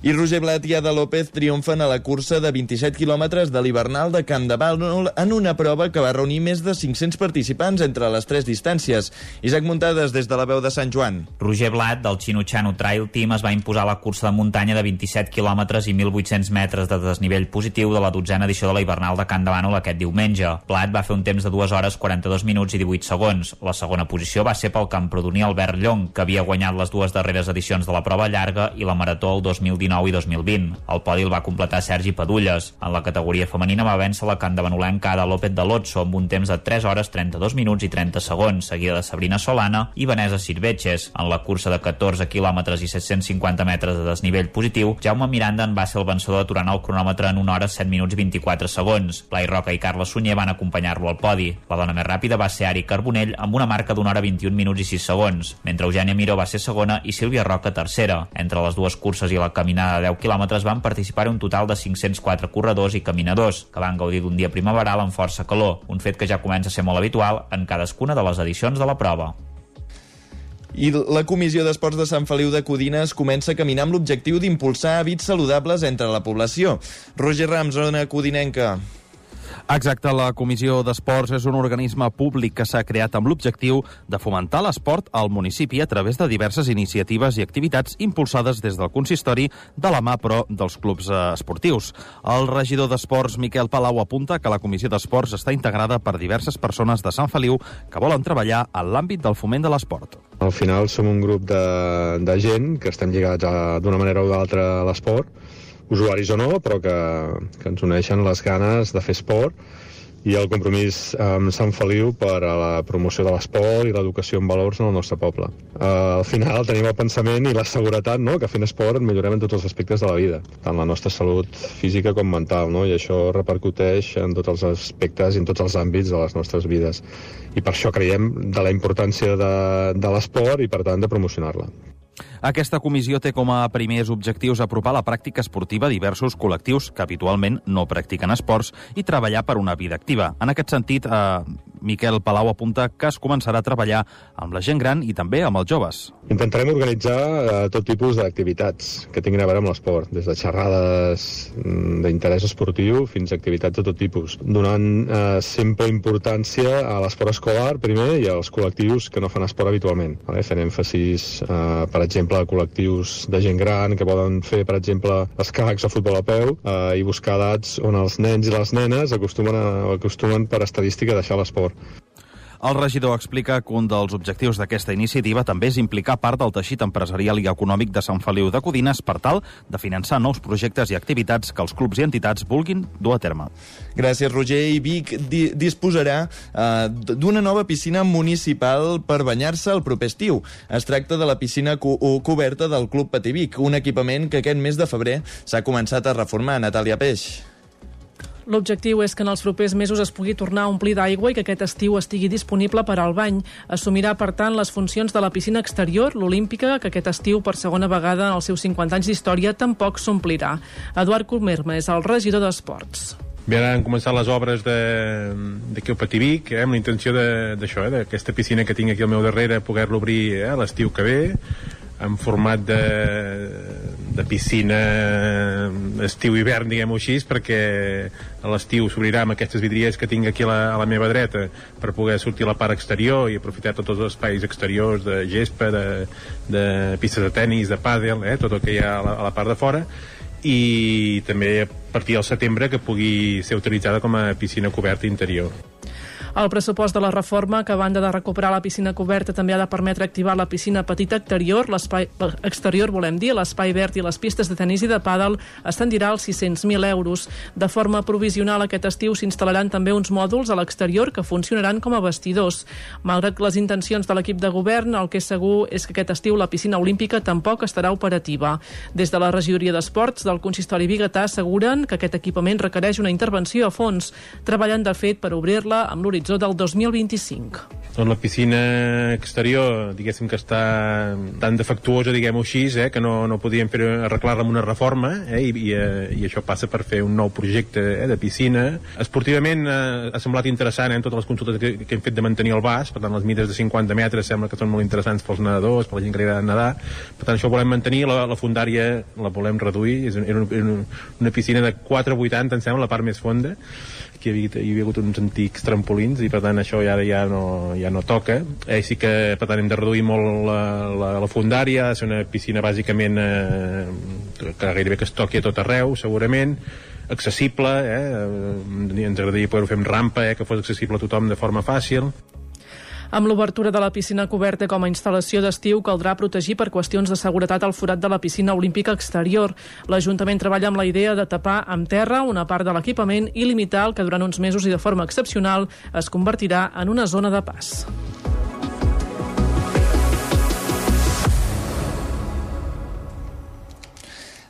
I Roger Blat i Ada López triomfen a la cursa de 27 quilòmetres de l'hivernal de Camp de Bànol en una prova que va reunir més de 500 participants entre les tres distàncies. Isaac Muntades des de la veu de Sant Joan. Roger Blat, del Chino Trail Team, es va imposar a la cursa de muntanya de 27 quilòmetres i 1.800 metres de desnivell positiu de la dotzena edició de la hivernal de Camp de Bànol aquest diumenge. Blat va fer un temps de 2 hores 42 minuts i 18 segons. La segona posició va ser pel camprodoní Albert Llong, que havia guanyat les dues darreres edicions de la prova llarga i la marató el 2019 2019 i 2020. El podi el va completar Sergi Padulles. En la categoria femenina va vèncer la candavanolenca Ada López de Lotso amb un temps de 3 hores 32 minuts i 30 segons, seguida de Sabrina Solana i Vanessa Sirvetxes. En la cursa de 14 quilòmetres i 750 metres de desnivell positiu, Jaume Miranda en va ser el vencedor aturant el cronòmetre en 1 hora 7 minuts i 24 segons. Blai Roca i Carla Sunyer van acompanyar-lo al podi. La dona més ràpida va ser Ari Carbonell amb una marca d'una hora 21 minuts i 6 segons, mentre Eugènia Miró va ser segona i Sílvia Roca tercera. Entre les dues curses i la caminada de 10 quilòmetres van participar un total de 504 corredors i caminadors, que van gaudir d'un dia primaveral amb força calor, un fet que ja comença a ser molt habitual en cadascuna de les edicions de la prova. I la Comissió d'Esports de Sant Feliu de Codines comença a caminar amb l'objectiu d'impulsar hàbits saludables entre la població. Roger Rams, zona codinenca. Exacte, la Comissió d'Esports és un organisme públic que s'ha creat amb l'objectiu de fomentar l'esport al municipi a través de diverses iniciatives i activitats impulsades des del consistori de la mà, però, dels clubs eh, esportius. El regidor d'Esports, Miquel Palau, apunta que la Comissió d'Esports està integrada per diverses persones de Sant Feliu que volen treballar en l'àmbit del foment de l'esport. Al final som un grup de, de gent que estem lligats d'una manera o d'altra a l'esport, usuaris o no, però que, que ens uneixen les ganes de fer esport i el compromís amb Sant Feliu per a la promoció de l'esport i l'educació en valors en el nostre poble. Uh, al final tenim el pensament i la seguretat no? que fent esport millorem en tots els aspectes de la vida, tant la nostra salut física com mental, no? i això repercuteix en tots els aspectes i en tots els àmbits de les nostres vides. I per això creiem de la importància de, de l'esport i, per tant, de promocionar-la. Aquesta comissió té com a primers objectius apropar la pràctica esportiva a diversos col·lectius que habitualment no practiquen esports i treballar per una vida activa. En aquest sentit, eh, Miquel Palau apunta que es començarà a treballar amb la gent gran i també amb els joves. Intentarem organitzar eh, tot tipus d'activitats que tinguin a veure amb l'esport, des de xerrades mm, d'interès esportiu fins a activitats de tot tipus, donant eh, sempre importància a l'esport escolar primer i als col·lectius que no fan esport habitualment. Vale? Fent èmfasis, eh, per exemple, a col·lectius de gent gran que poden fer, per exemple, escacs o futbol a peu eh, i buscar edats on els nens i les nenes acostumen, a, acostumen per estadística a deixar l'esport. El regidor explica que un dels objectius d'aquesta iniciativa també és implicar part del teixit empresarial i econòmic de Sant Feliu de Codines per tal de finançar nous projectes i activitats que els clubs i entitats vulguin dur a terme. Gràcies, Roger. I Vic di disposarà eh, d'una nova piscina municipal per banyar-se el proper estiu. Es tracta de la piscina co coberta del Club Pativic, un equipament que aquest mes de febrer s'ha començat a reformar. Natàlia Peix. L'objectiu és que en els propers mesos es pugui tornar a omplir d'aigua i que aquest estiu estigui disponible per al bany. Assumirà, per tant, les funcions de la piscina exterior, l'Olímpica, que aquest estiu, per segona vegada en els seus 50 anys d'història, tampoc s'omplirà. Eduard Colmerma és el regidor d'Esports. Bé, ara han començat les obres d'aquí al Pativic, eh, amb la intenció d'això, eh, d'aquesta piscina que tinc aquí al meu darrere, poder-la obrir eh, l'estiu que ve, en format de, de piscina estiu-hivern, diguem-ho així, perquè a l'estiu s'obrirà amb aquestes vidries que tinc aquí a la, a la meva dreta per poder sortir a la part exterior i aprofitar tots els espais exteriors de gespa, de, de pistes de tennis, de pàdel, eh, tot el que hi ha a la, a la part de fora i també a partir del setembre que pugui ser utilitzada com a piscina coberta interior. El pressupost de la reforma, que a banda de recuperar la piscina coberta, també ha de permetre activar la piscina petita exterior, l'espai exterior, volem dir, l'espai verd i les pistes de tenis i de pàdel, ascendirà als 600.000 euros. De forma provisional, aquest estiu s'instal·laran també uns mòduls a l'exterior que funcionaran com a vestidors. Malgrat les intencions de l'equip de govern, el que és segur és que aquest estiu la piscina olímpica tampoc estarà operativa. Des de la regidoria d'Esports del consistori Bigatà asseguren que aquest equipament requereix una intervenció a fons, treballant de fet per obrir-la amb l'horitzó l'horitzó del 2025. Doncs la piscina exterior, diguéssim que està tan defectuosa, diguem-ho així, eh, que no, no podíem fer arreglar-la amb una reforma, eh, i, i, eh, i això passa per fer un nou projecte eh, de piscina. Esportivament eh, ha semblat interessant eh, en totes les consultes que, que hem fet de mantenir el bas, per tant les mides de 50 metres sembla que són molt interessants pels nedadors, per la gent que li agrada nedar, per tant això ho volem mantenir, la, la fundària la volem reduir, és una, una, una piscina de 4,80 em sembla, la part més fonda, que hi havia, hi havia hagut uns antics trampolins i per tant això ja, ja, no, ja no toca. Eh, sí que per tant hem de reduir molt la, la, la fundària, ha de ser una piscina bàsicament eh, que gairebé que es toqui a tot arreu segurament accessible eh, ens agradaria poder-ho fer amb rampa eh, que fos accessible a tothom de forma fàcil amb l'obertura de la piscina coberta com a instal·lació d'estiu caldrà protegir per qüestions de seguretat el forat de la piscina olímpica exterior. L'Ajuntament treballa amb la idea de tapar amb terra una part de l'equipament i limitar el que durant uns mesos i de forma excepcional es convertirà en una zona de pas.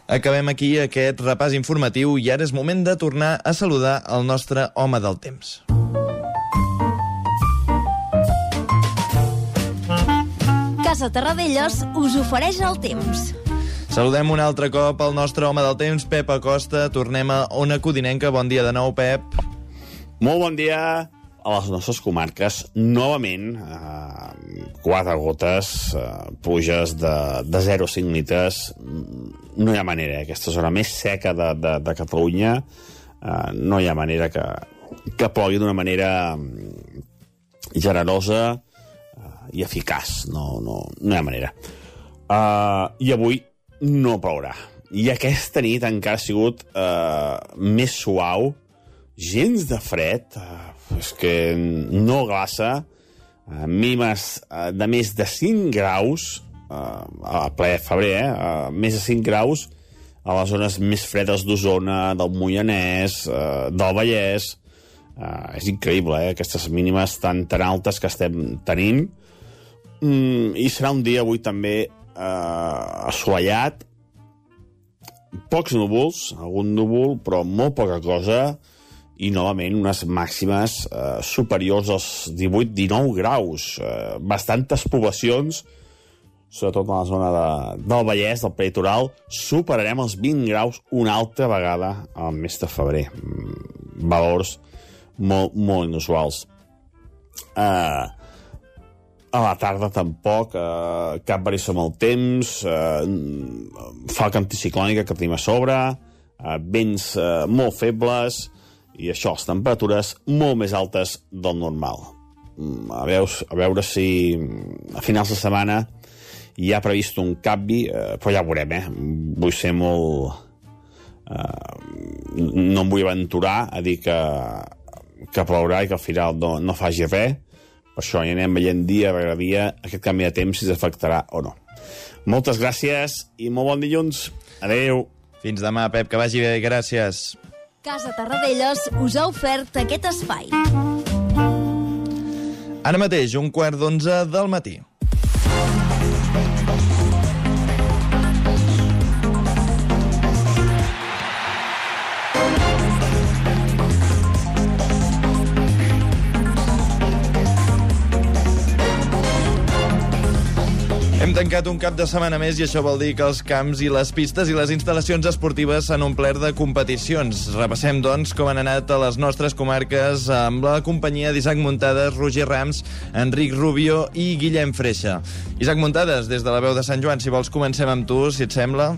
Acabem aquí aquest repàs informatiu i ara és moment de tornar a saludar el nostre home del temps. Casa Terradellos us ofereix el temps. Saludem un altre cop el nostre home del temps, Pep Acosta. Tornem a Ona Codinenca. Bon dia de nou, Pep. Molt bon dia a les nostres comarques. Novament, eh, quatre gotes, eh, pluges de, de 0,5 litres. No hi ha manera, eh? aquesta zona més seca de, de, de Catalunya, eh, no hi ha manera que, que plogui d'una manera mm, generosa, i eficaç. No, no, no hi ha manera. Uh, I avui no plourà. I aquesta nit encara ha sigut uh, més suau, gens de fred, uh, és que no glaça, uh, mínimes uh, de més de 5 graus, uh, a ple febrer, eh? Uh, més de 5 graus a les zones més fredes d'Osona, del Moianès, uh, del Vallès. Uh, és increïble, eh? Aquestes mínimes tan, tan altes que estem tenint. Mm, I serà un dia avui també eh, assolellat, pocs núvols, algun núvol, però molt poca cosa, i novament unes màximes eh, superiors als 18-19 graus. Eh, bastantes poblacions, sobretot a la zona de, del Vallès, del peritoral, superarem els 20 graus una altra vegada al mes de febrer. Mm, valors molt, molt inusuals. Eh, a la tarda tampoc, eh, cap variació amb el temps, eh, falca anticiclònica que tenim a sobre, eh, vents eh, molt febles, i això, les temperatures molt més altes del normal. Mm, A veure, a veure si a finals de setmana hi ha previst un canvi, eh, però ja ho veurem, eh? Vull ser molt... Eh, no em vull aventurar a dir que, que plourà i que al final no, no faci res, per això ja anem veient dia rere dia aquest canvi de temps si s'afectarà o no. Moltes gràcies i molt bon dilluns. Adeu. Fins demà, Pep, que vagi bé. Gràcies. Casa Tarradellas us ha ofert aquest espai. Ara mateix, un quart d'onze del matí. Tancat un cap de setmana més i això vol dir que els camps i les pistes i les instal·lacions esportives s'han omplert de competicions. Repassem, doncs, com han anat a les nostres comarques amb la companyia d'Isaac Muntades, Roger Rams, Enric Rubio i Guillem Freixa. Isaac Muntades, des de la veu de Sant Joan, si vols comencem amb tu, si et sembla.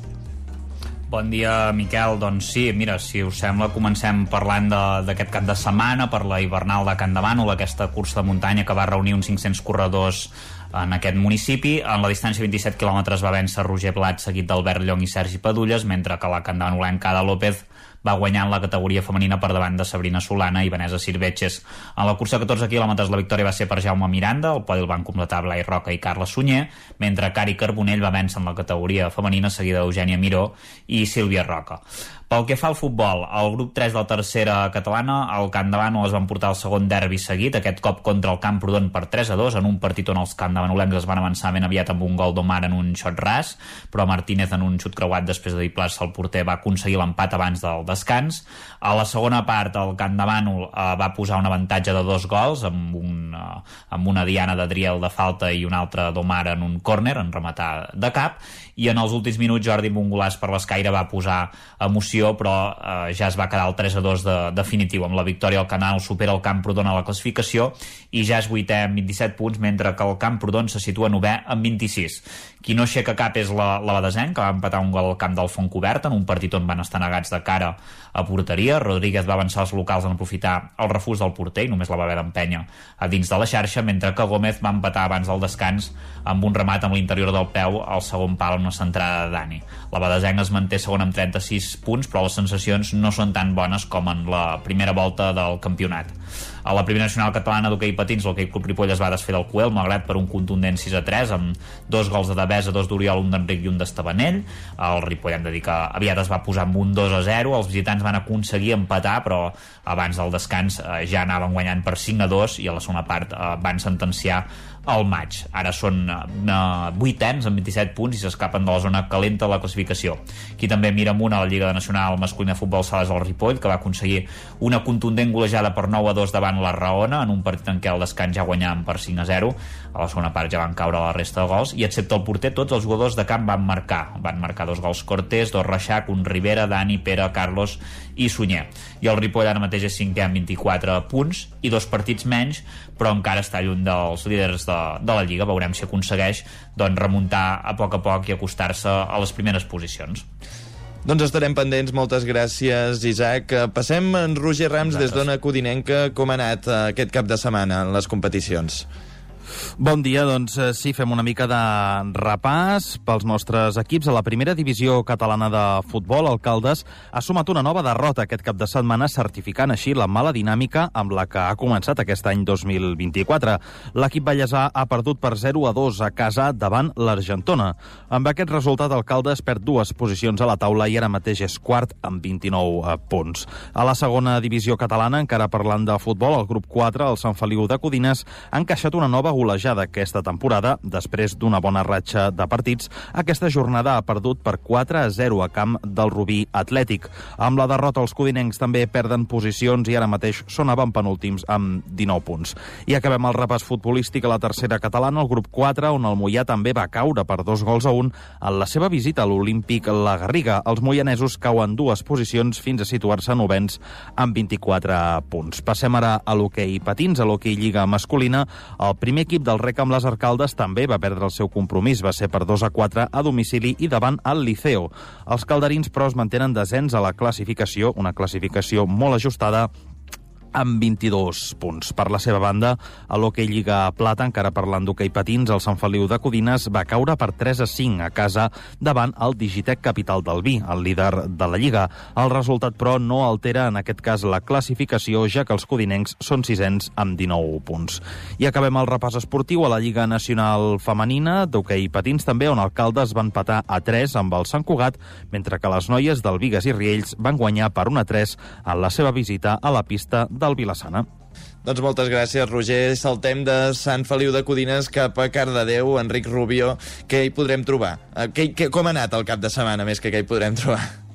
Bon dia, Miquel. Doncs sí, mira, si us sembla, comencem parlant d'aquest cap de setmana per la hivernal de Can de Bànol, aquesta cursa de muntanya que va reunir uns 500 corredors en aquest municipi. En la distància 27 quilòmetres va vèncer Roger Plat, seguit d'Albert Llong i Sergi Padulles, mentre que la candanolenca Ada López va guanyar en la categoria femenina per davant de Sabrina Solana i Vanessa Sirvetges. En la cursa de 14 quilòmetres la victòria va ser per Jaume Miranda, el podi el van completar Blai Roca i Carla Sunyer, mentre Cari Carbonell va vèncer en la categoria femenina seguida d'Eugènia Miró i Sílvia Roca. Pel que fa al futbol, el grup 3 de la tercera catalana, el Bànol es van portar el segon derbi seguit, aquest cop contra el Camprodon per 3 a 2, en un partit on els Camp es van avançar ben aviat amb un gol d'Omar en un xot ras, però Martínez en un xut creuat després de diplar-se el porter va aconseguir l'empat abans del descans. A la segona part, el Camp eh, va posar un avantatge de dos gols amb, un, eh, amb una diana d'Adriel de falta i una altra d'Omar en un córner, en rematar de cap, i en els últims minuts Jordi golaç per l'escaire va posar emoció, però eh, ja es va quedar el 3 a 2 de, definitiu. Amb la victòria el Canal supera el Camprodon a la classificació i ja és vuitè amb 27 punts, mentre que el Camprodon se situa novè amb 26. Qui no aixeca cap és la, la Badesenc, que va empatar un gol al camp del Font Cobert en un partit on van estar negats de cara a porteria. Rodríguez va avançar els locals en aprofitar el refús del porter i només la va haver d'empènyer a dins de la xarxa, mentre que Gómez va empatar abans del descans amb un remat amb l'interior del peu al segon pal amb una centrada de Dani. La Badesenc es manté segon amb 36 punts, però les sensacions no són tan bones com en la primera volta del campionat. A la primera nacional catalana d'hoquei patins, l'hoquei Club Ripoll es va desfer del Coel, malgrat per un contundent 6 a 3, amb dos gols de Devesa, dos d'Oriol, un d'Enric i un d'Estabanell. El Ripoll, hem de dir que aviat es va posar amb un 2 a 0, els visitants van aconseguir empatar, però abans del descans eh, ja anaven guanyant per 5 a 2 i a la segona part eh, van sentenciar al maig. Ara són eh, vuitens amb 27 punts i s'escapen de la zona calenta de la classificació. Qui també mira amunt a la Lliga Nacional Masculina de Futbol Sales del Ripoll, que va aconseguir una contundent golejada per 9 a 2 davant la Raona, en un partit en què el descans ja guanyaven per 5 a 0. A la segona part ja van caure la resta de gols, i excepte el porter, tots els jugadors de camp van marcar. Van marcar dos gols Cortés, dos Reixac, un Rivera, Dani, Pere, Carlos i Sunyer. I el Ripoll ara mateix és cinquè amb 24 punts i dos partits menys, però encara està lluny dels líders de, de la Lliga. Veurem si aconsegueix doncs, remuntar a poc a poc i acostar-se a les primeres posicions. Doncs estarem pendents. Moltes gràcies, Isaac. Passem en Roger Rams des d'Ona Codinenca. Com ha anat eh, aquest cap de setmana en les competicions? Bon dia, doncs eh, sí, fem una mica de repàs pels nostres equips. A la primera divisió catalana de futbol, el Caldes ha sumat una nova derrota aquest cap de setmana, certificant així la mala dinàmica amb la que ha començat aquest any 2024. L'equip ballesà ha perdut per 0 a 2 a casa davant l'Argentona. Amb aquest resultat, el Caldes perd dues posicions a la taula i ara mateix és quart amb 29 eh, punts. A la segona divisió catalana, encara parlant de futbol, el grup 4, el Sant Feliu de Codines, ha encaixat una nova golejada aquesta temporada, després d'una bona ratxa de partits, aquesta jornada ha perdut per 4 a 0 a camp del Rubí Atlètic. Amb la derrota, els codinencs també perden posicions i ara mateix són avantpenúltims amb 19 punts. I acabem el repàs futbolístic a la tercera catalana, el grup 4, on el Mollà també va caure per dos gols a un en la seva visita a l'Olímpic La Garriga. Els moianesos cauen dues posicions fins a situar-se novens amb 24 punts. Passem ara a l'hoquei patins, a l'hoquei Lliga masculina. El primer equip del rec amb les arcaldes també va perdre el seu compromís. Va ser per 2 a 4 a domicili i davant al Liceo. Els calderins, però, es mantenen descens a la classificació, una classificació molt ajustada amb 22 punts. Per la seva banda, a l'Hockey Lliga Plata, encara parlant d'hoquei patins, el Sant Feliu de Codines va caure per 3 a 5 a casa davant el Digitec Capital del Vi, el líder de la Lliga. El resultat, però, no altera en aquest cas la classificació, ja que els codinencs són sisens amb 19 punts. I acabem el repàs esportiu a la Lliga Nacional Femenina d'hoquei patins també, on Alcaldes van patar a 3 amb el Sant Cugat, mentre que les noies del Vigues i Riells van guanyar per 1 a 3 en la seva visita a la pista del Vilassana. Doncs moltes gràcies, Roger. Saltem de Sant Feliu de Codines cap a Cardedeu. Enric Rubio, què hi podrem trobar? Eh, Què, què, com ha anat el cap de setmana, més que què hi podrem trobar?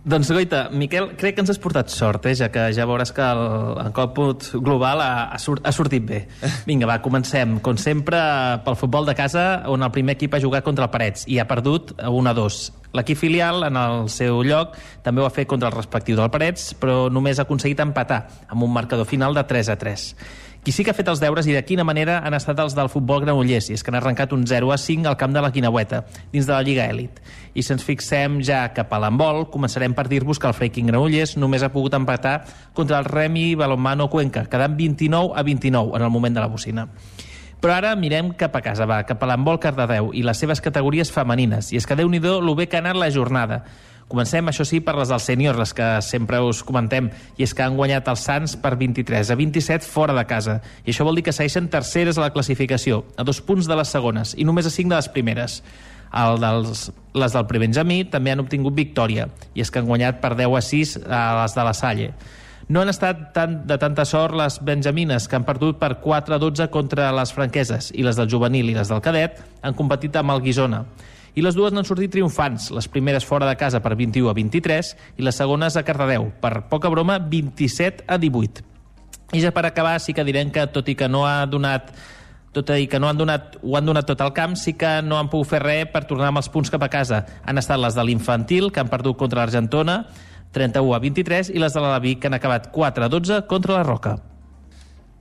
Doncs, Goita, Miquel, crec que ens has portat sort, eh? ja que ja veuràs que el, el còmput global ha, ha, sortit bé. Vinga, va, comencem. Com sempre, pel futbol de casa, on el primer equip ha jugat contra el Parets i ha perdut 1 a 2. L'equip filial, en el seu lloc, també ho ha fet contra el respectiu del Parets, però només ha aconseguit empatar, amb un marcador final de 3 a 3. Qui sí que ha fet els deures i de quina manera han estat els del futbol granollers, i és que han arrencat un 0 a 5 al camp de la Guinaueta, dins de la Lliga Elit. I si ens fixem ja cap a l'handbol, començarem per dir-vos que el Freaking Granollers només ha pogut empatar contra el Remi Balonmano Cuenca, quedant 29 a 29 en el moment de la bocina. Però ara mirem cap a casa, va, cap a l'handbol Cardedeu i les seves categories femenines. I és que déu-n'hi-do lo bé que ha anat la jornada. Comencem, això sí, per les dels sèniors, les que sempre us comentem, i és que han guanyat els Sants per 23 a 27 fora de casa. I això vol dir que segueixen terceres a la classificació, a dos punts de les segones, i només a cinc de les primeres. El dels, les del Prebenjamí també han obtingut victòria, i és que han guanyat per 10 a 6 a les de la Salle. No han estat tan, de tanta sort les benjamines, que han perdut per 4 a 12 contra les franqueses, i les del juvenil i les del cadet han competit amb el Guisona. I les dues n'han sortit triomfants, les primeres fora de casa per 21 a 23 i les segones a Cardedeu, per poca broma 27 a 18. I ja per acabar sí que direm que tot i que no ha donat tot i que no han donat, ho han donat tot al camp, sí que no han pogut fer res per tornar amb els punts cap a casa. Han estat les de l'infantil, que han perdut contra l'Argentona, 31 a 23, i les de l'Alaví, que han acabat 4 a 12 contra la Roca.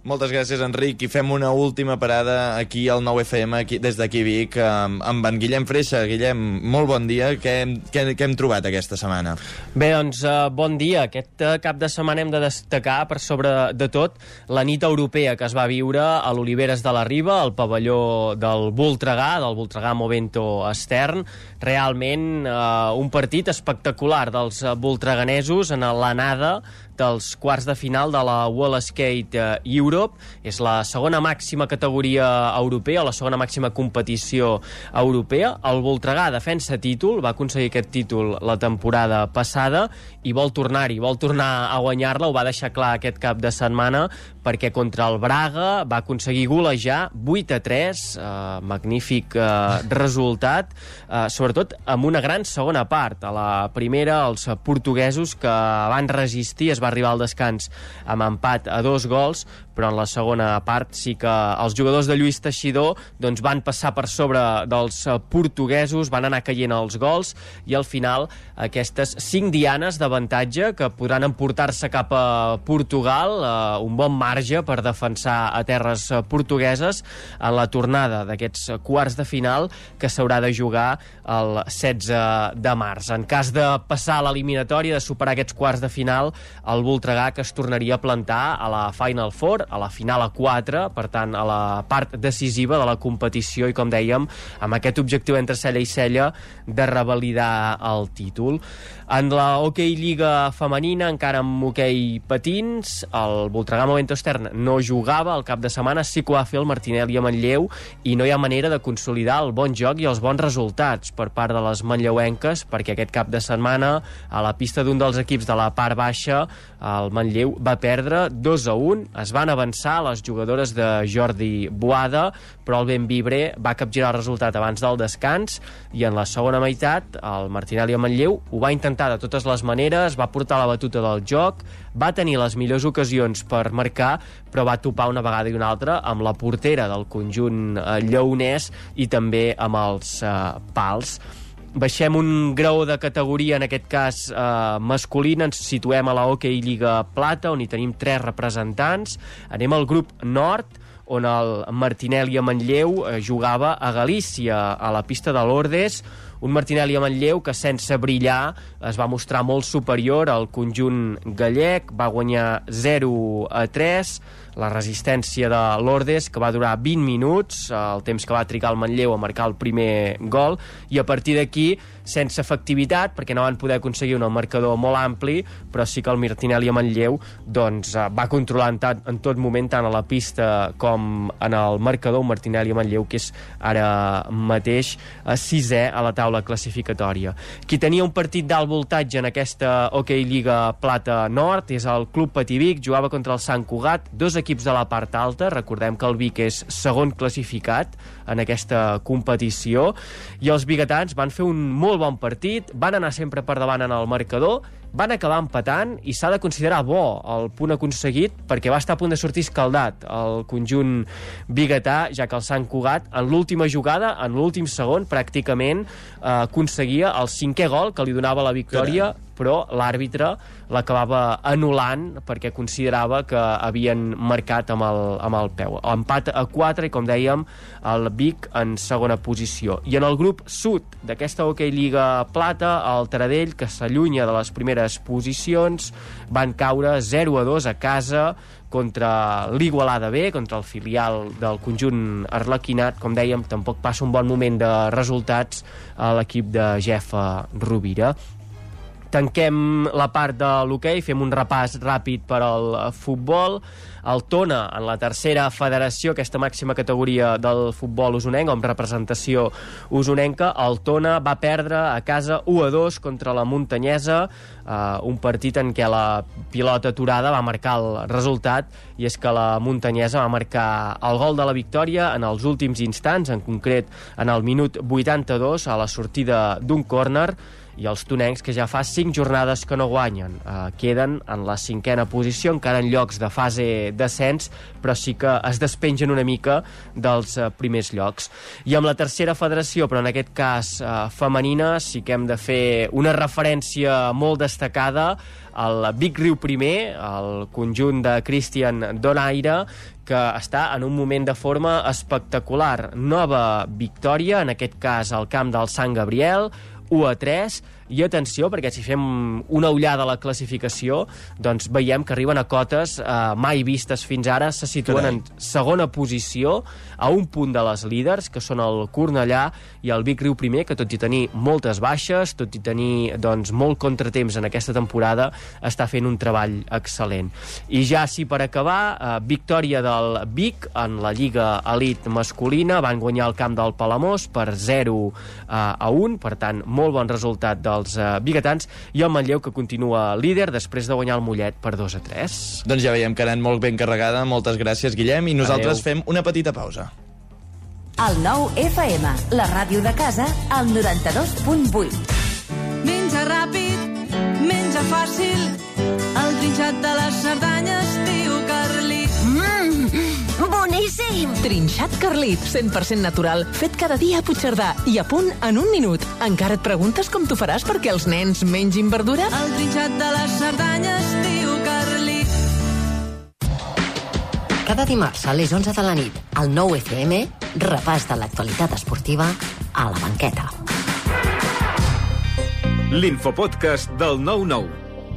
Moltes gràcies, Enric. I fem una última parada aquí al 9FM, aquí, des d'aquí Vic, amb, amb en Guillem Freixa. Guillem, molt bon dia. Què, hem- què, què hem trobat aquesta setmana? Bé, doncs, uh, bon dia. Aquest uh, cap de setmana hem de destacar, per sobre de tot, la nit europea que es va viure a l'Oliveres de la Riba, al pavelló del Voltregà, del Voltregà Movento Estern. Realment, uh, un partit espectacular dels voltreganesos en l'anada dels quarts de final de la World Skate eh, Europe. És la segona màxima categoria europea, la segona màxima competició europea. El Voltregà defensa títol, va aconseguir aquest títol la temporada passada i vol tornar-hi, vol tornar a guanyar-la, ho va deixar clar aquest cap de setmana, perquè contra el Braga va aconseguir golejar 8 a 3, eh, magnífic eh, resultat, eh, sobretot amb una gran segona part. A la primera, els portuguesos que van resistir, es va arribar al descans amb empat a dos gols, però en la segona part sí que els jugadors de Lluís Teixidor doncs, van passar per sobre dels portuguesos, van anar caient els gols i al final aquestes cinc dianes d'avantatge que podran emportar-se cap a Portugal, eh, un bon marge per defensar a terres eh, portugueses en la tornada d'aquests quarts de final que s'haurà de jugar el 16 de març. En cas de passar l'eliminatòria, de superar aquests quarts de final, el Voltregà que es tornaria a plantar a la Final Four, a la final a 4, per tant, a la part decisiva de la competició i, com dèiem, amb aquest objectiu entre cella i cella de revalidar el títol. En la Hockey Lliga femenina, encara amb hoquei patins, el Voltregà Momento Extern no jugava el cap de setmana, sí que ho va fer el Martinelli a Manlleu i no hi ha manera de consolidar el bon joc i els bons resultats per part de les manlleuenques perquè aquest cap de setmana a la pista d'un dels equips de la part baixa el Manlleu va perdre 2 a 1, es van avançar les jugadores de Jordi Boada, però el Benvibre va capgirar el resultat abans del descans i en la segona meitat el Martinelli a Manlleu ho va intentar de totes les maneres, va portar la batuta del joc, va tenir les millors ocasions per marcar, però va topar una vegada i una altra amb la portera del conjunt eh, lleonès i també amb els eh, pals. Baixem un grau de categoria, en aquest cas eh, masculina, ens situem a la Hockey Lliga Plata, on hi tenim tres representants. Anem al grup nord, on el Martinelli a Manlleu eh, jugava a Galícia, a la pista de l'Ordes, un Martinelli a Manlleu que sense brillar es va mostrar molt superior al conjunt gallec, va guanyar 0 a 3, la resistència de l'Ordes, que va durar 20 minuts, el temps que va trigar el Manlleu a marcar el primer gol, i a partir d'aquí, sense efectivitat, perquè no van poder aconseguir un marcador molt ampli, però sí que el Martinelli a Manlleu doncs, eh, va controlar en, tant, en tot moment, tant a la pista com en el marcador, Martinelli a Manlleu, que és ara mateix a sisè a la taula classificatòria. Qui tenia un partit d'alt voltatge en aquesta Hockey Lliga Plata Nord és el Club Pativic, jugava contra el Sant Cugat, dos equips de la part alta, recordem que el Vic és segon classificat en aquesta competició, i els biguetans van fer un molt bon partit, van anar sempre per davant en el marcador, van acabar empatant i s'ha de considerar bo el punt aconseguit perquè va estar a punt de sortir escaldat el conjunt biguetà, ja que el Sant Cugat en l'última jugada, en l'últim segon pràcticament eh, aconseguia el cinquè gol que li donava la victòria Caram però l'àrbitre l'acabava anul·lant perquè considerava que havien marcat amb el, amb el peu. Empat a 4 i, com dèiem, el Vic en segona posició. I en el grup sud d'aquesta Hockey Lliga Plata, el Taradell, que s'allunya de les primeres posicions, van caure 0 a 2 a casa contra l'Igualada B, contra el filial del conjunt arlequinat. Com dèiem, tampoc passa un bon moment de resultats a l'equip de Jefa Rovira tanquem la part de l'hoquei, fem un repàs ràpid per al futbol. El Tona, en la tercera federació, aquesta màxima categoria del futbol usonenc, amb representació usonenca, el Tona va perdre a casa 1 a 2 contra la Muntanyesa, eh, un partit en què la pilota aturada va marcar el resultat, i és que la Muntanyesa va marcar el gol de la victòria en els últims instants, en concret en el minut 82, a la sortida d'un córner, i els tonencs que ja fa 5 jornades que no guanyen. Eh, queden en la cinquena posició, encara en llocs de fase descens, però sí que es despengen una mica dels eh, primers llocs. I amb la tercera federació, però en aquest cas eh, femenina, sí que hem de fer una referència molt destacada al Vic Riu Primer, el conjunt de Christian Donaire, que està en un moment de forma espectacular. Nova victòria, en aquest cas al camp del Sant Gabriel, 1 a 3, i atenció, perquè si fem una ullada a la classificació, doncs veiem que arriben a cotes eh, mai vistes fins ara, se situen Carai. en segona posició, a un punt de les líders, que són el Cornellà i el Vic Riu Primer, que tot i tenir moltes baixes, tot i tenir doncs, molt contratemps en aquesta temporada, està fent un treball excel·lent. I ja, sí, per acabar, eh, victòria del Vic en la Lliga Elit masculina, van guanyar el camp del Palamós per 0 eh, a 1, per tant, molt bon resultat del dels uh, biguetans i el Manlleu que continua líder després de guanyar el Mollet per 2 a 3. Doncs ja veiem que ha anat molt ben carregada. Moltes gràcies, Guillem, i nosaltres Adeu. fem una petita pausa. El nou FM, la ràdio de casa, al 92.8. Menja ràpid, menja fàcil, el trinxat de les Cerdanyes, tio boníssim! Trinxat Carlit, 100% natural, fet cada dia a Puigcerdà i a punt en un minut. Encara et preguntes com t'ho faràs perquè els nens mengin verdura? El trinxat de les Cerdanyes, tio Carlit. Cada dimarts a les 11 de la nit, al 9 FM, repàs de l'actualitat esportiva a la banqueta. L'infopodcast del 9-9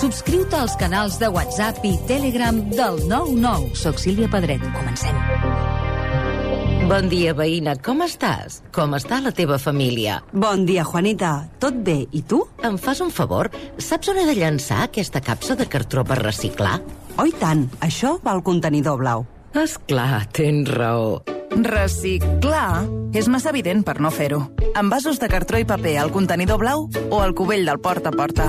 Subscriu-te als canals de WhatsApp i Telegram del 99. Soc Sílvia Pedret. Comencem. Bon dia, veïna. Com estàs? Com està la teva família? Bon dia, Juanita. Tot bé. I tu? Em fas un favor? Saps on he de llançar aquesta capsa de cartró per reciclar? Oh, i tant. Això va al contenidor blau. És clar, tens raó. Reciclar és massa evident per no fer-ho. Envasos de cartró i paper al contenidor blau o al cubell del porta a porta.